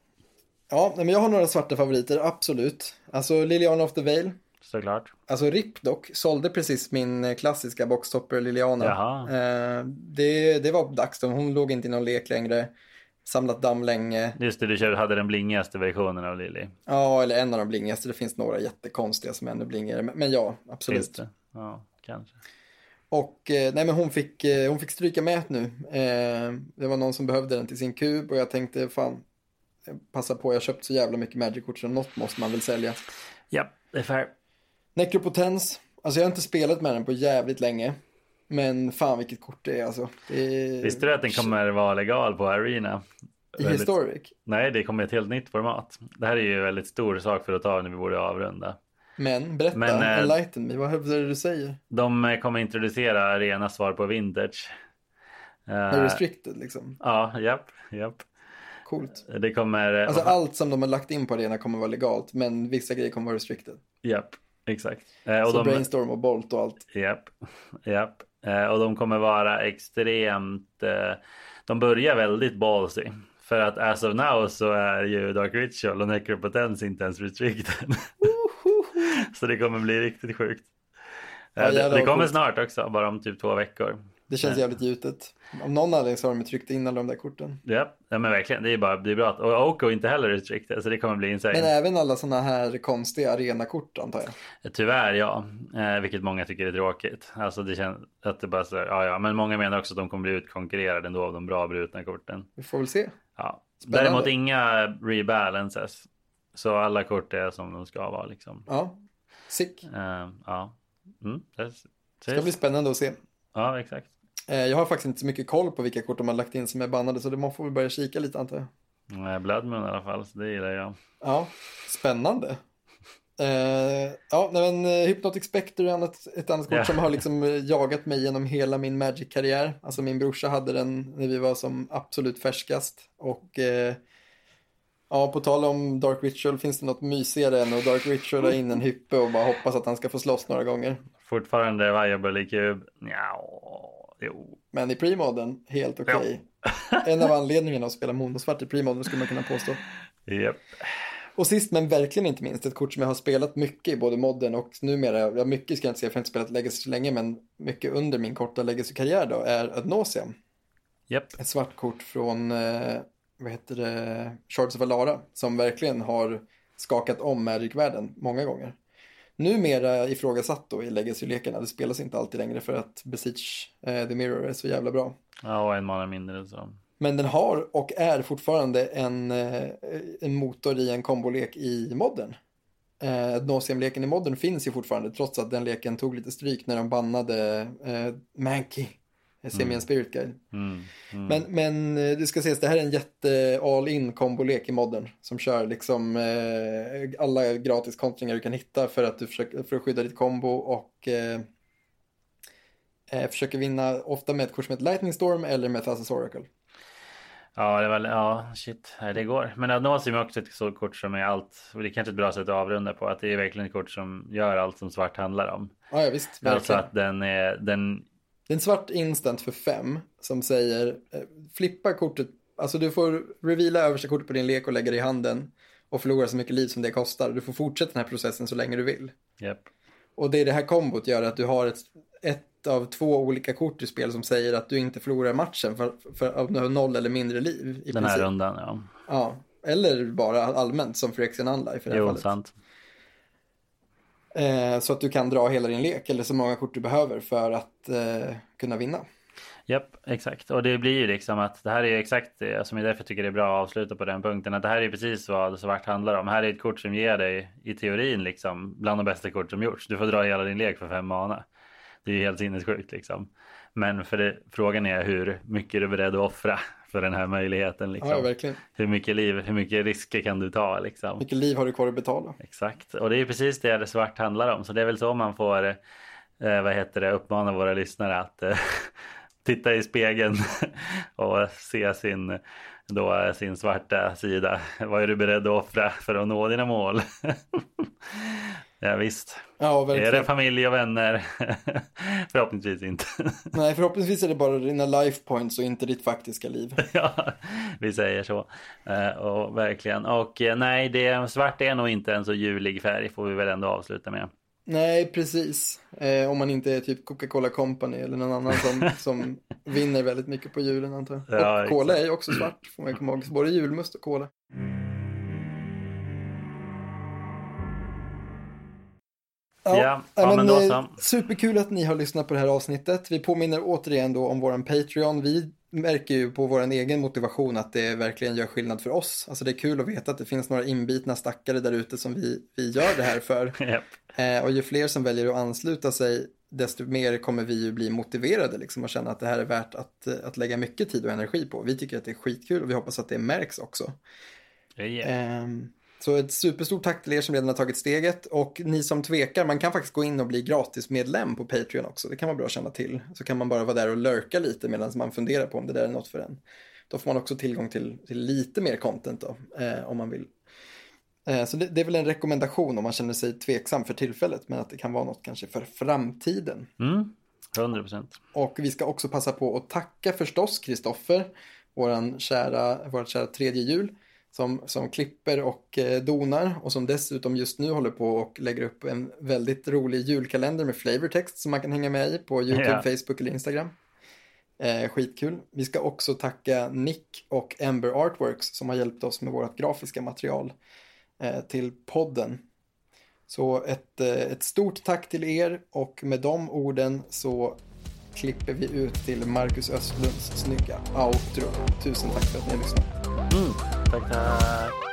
Ja, men jag har några svarta favoriter, absolut. Alltså Liliana of the Veil. Såklart. Alltså RIP dock, sålde precis min eh, klassiska boxtopper Liliana. Eh, det, det var dags då, hon låg inte i någon lek längre. Samlat damm länge. Just det, du hade den blingigaste versionen av Lily. Ja, eller en av de blingigaste. Det finns några jättekonstiga som är ännu blingigare. Men, ja, Finns absolut. det? Ja, kanske. Och eh, nej, men hon fick, eh, hon fick stryka med nu. Eh, det var någon som behövde den till sin kub och jag tänkte fan, passa på, jag köpt så jävla mycket Magic-kort så något måste man väl sälja. Ja, det är fair. Necropotens, alltså jag har inte spelat med den på jävligt länge. Men fan vilket kort det är alltså. Det är... Visste du att den kommer vara legal på Arena? I Väldigt- Historic? Nej, det kommer ett helt nytt format. Det här är ju en väldigt stor sak för att ta när vi borde avrunda. Men berätta, Men, eh, enlighten me, vad är det du säger? De eh, kommer introducera Arena svar på Vintage. Är restricted liksom? Ja, japp, japp. Coolt. Det kommer... eh, Alltså allt som de har lagt in på arena kommer vara legalt, men vissa grejer kommer vara restricted. Japp, exakt. Eh, och Så de, brainstorm och bolt och allt. Japp, japp. Eh, och de kommer vara extremt... Eh, de börjar väldigt ballsy. För att as of now så är ju Dark Ritual och Necropotence inte ens restricted. så det kommer bli riktigt sjukt. Eh, Ja, det, det kommer snart också, bara om typ två veckor. Det känns jävligt gjutet. Om någon anledning så har de tryckt in alla de där korten. Japp, ja, men verkligen. Det är bara det är bra. Och Oko är inte heller restricted, så det kommer bli insane. Men även alla sådana här konstiga arenakort antar jag. Tyvärr ja, eh, vilket många tycker är tråkigt. Alltså det känns att det bara så, ja ja, men många menar också att de kommer bli utkonkurrerade ändå av de bra brutna korten. Vi får väl se. Ja. Spännande. Däremot inga rebalances. Så alla kort är som de ska vara liksom. Ja, sick. Eh, ja. Mm, det, Det ska bli spännande att se. Ja, exakt. Eh, Jag har faktiskt inte så mycket koll på vilka kort de har lagt in som är bannade, så det man får väl börja kika lite antar jag. Eh, Blood Moon i alla fall, så det gillar jag. Ja, spännande. Eh, ja, nej, men uh, Hypnotic Spectre är annat, ett annat kort Ja. som har liksom eh, jagat mig genom hela min Magic-karriär. Alltså min brorsa hade den när vi var som absolut färskast. Och eh, ja, på tal om Dark Ritual finns det något mysigare än att Dark Ritual in en hyppe och bara hoppas att han ska få slåss några gånger. Fortfarande viable i kub. Ja, jo. Men i premodern, helt okej. En av anledningarna att spela monosvart i premodern skulle man kunna påstå. Japp. Och sist men verkligen inte minst, ett kort som jag har spelat mycket i både modden och numera, ja mycket ska jag inte säga för jag har inte spelat Legacy så länge, men mycket under min korta Legacy-karriär då, är Ad Nauseam. Japp. Ett svart kort från, eh, vad heter det, Shards of Alara, som verkligen har skakat om Magic-världen många gånger. Numera ifrågasatt då i Legacy-lekarna, det spelas inte alltid längre för att Besiege eh, the Mirror är så jävla bra. Ja, och en mana mindre så. Men den har och är fortfarande en, eh, en motor i en kombolek i modden. Eh, Nauseam-leken i modden finns ju fortfarande trots att den leken tog lite stryk när de bannade eh, Mankey Semian Spirit Guide. Mm. Mm. Men, men eh, det ska ses, det här är en jätte all-in kombolek i modden som kör liksom eh, alla gratis kontringar du kan hitta för att du försöker, för att skydda ditt kombo och eh, eh, försöker vinna ofta med ett kort som heter Lightning Storm eller med Thassa's Oracle. Ja, det var, ja, shit, det går. Men Adnosium är också ett sådant kort som är allt. Det är kanske ett bra sätt att avrunda på. Att det är verkligen ett kort som gör allt som svart handlar om. Ja, ja visst, verkligen. Alltså att den är, den, Det är en svart instant för fem som säger eh, flippa kortet, alltså du får reveala översta kortet på din lek och lägga det i handen och förlora så mycket liv som det kostar. Du får fortsätta den här processen så länge du vill. japp. Och det är det här kombot gör att du har ett, ett av två olika kort i spel som säger att du inte förlorar matchen för, för att du har noll eller mindre liv. I Den här princip. rundan, ja. Ja, eller bara allmänt som Phyrexian Unlife i det här Jo, fallet. sant. Eh, så att du kan dra hela din lek eller så många kort du behöver för att eh, kunna vinna. Japp, exakt. Och det blir ju liksom att det här är exakt det som är därför jag tycker det är bra att avsluta på den punkten. Att det här är precis vad svart handlar om. Här är ett kort som ger dig i teorin liksom bland de bästa kort som gjorts. Du får dra hela din lek för fem mana. Det är ju helt sinnessjukt liksom. Men för det, frågan är hur mycket du är beredd att offra för den här möjligheten. Liksom. Ja, verkligen. hur mycket liv, hur mycket risker kan du ta liksom. Vilket liv har du kvar att betala? Exakt, och det är precis det det svart handlar om. Så det är väl så man får, eh, vad heter det, uppmana våra lyssnare att eh, titta i spegeln och se sin, då, sin svarta sida. Vad är du beredd att offra för att nå dina mål? ja, visst. Ja, Är det familj och vänner? Förhoppningsvis inte. Nej, förhoppningsvis är det bara dina life points och inte ditt faktiska liv. ja, vi säger så. Eh, och verkligen. Och eh, nej, det, svart är nog inte en så julig färg får vi väl ändå avsluta med. Nej, precis. Eh, om man inte är typ Coca-Cola Company eller någon annan som, som vinner väldigt mycket på julen antar jag. Ja, och cola är ju också svart, får man komma ihåg. Både julmust och cola. Ja, ja, men då så. eh, Superkul att ni har lyssnat på det här avsnittet. Vi påminner återigen då om våran Patreon. Vi märker ju på våran egen motivation att det verkligen gör skillnad för oss. Alltså det är kul att veta att det finns några inbitna stackare där ute som vi, vi gör det här för. Japp. Eh, och ju fler som väljer att ansluta sig, desto mer kommer vi ju bli motiverade liksom och känna att det här är värt att, eh, att lägga mycket tid och energi på. Vi tycker att det är skitkul och vi hoppas att det märks också. Yeah. Ehm, så ett superstort tack till er som redan har tagit steget och ni som tvekar, man kan faktiskt gå in och bli gratismedlem på Patreon också. Det kan vara bra att känna till. Så kan man bara vara där och lurka lite medan man funderar på om det där är något för en. Då får man också tillgång till, till lite mer content då, eh, om man vill. Eh, så det, det är väl en rekommendation om man känner sig tveksam för tillfället, men att det kan vara något kanske för framtiden. Mm, 100 procent. Och vi ska också passa på att tacka förstås Kristoffer, vårt kära tredje jul, som, som klipper och eh, donar och som dessutom just nu håller på och lägger upp en väldigt rolig julkalender med flavortext som man kan hänga med i på YouTube, Ja. Facebook eller Instagram. Eh, skitkul. Vi ska också tacka Nick och Ember Artworks som har hjälpt oss med vårt grafiska material eh, till podden. Så ett, eh, ett stort tack till er och med de orden så klipper vi ut till Marcus Östlunds snygga outro. Tusen tack för att ni har lyssnat. Mm, tack, tack.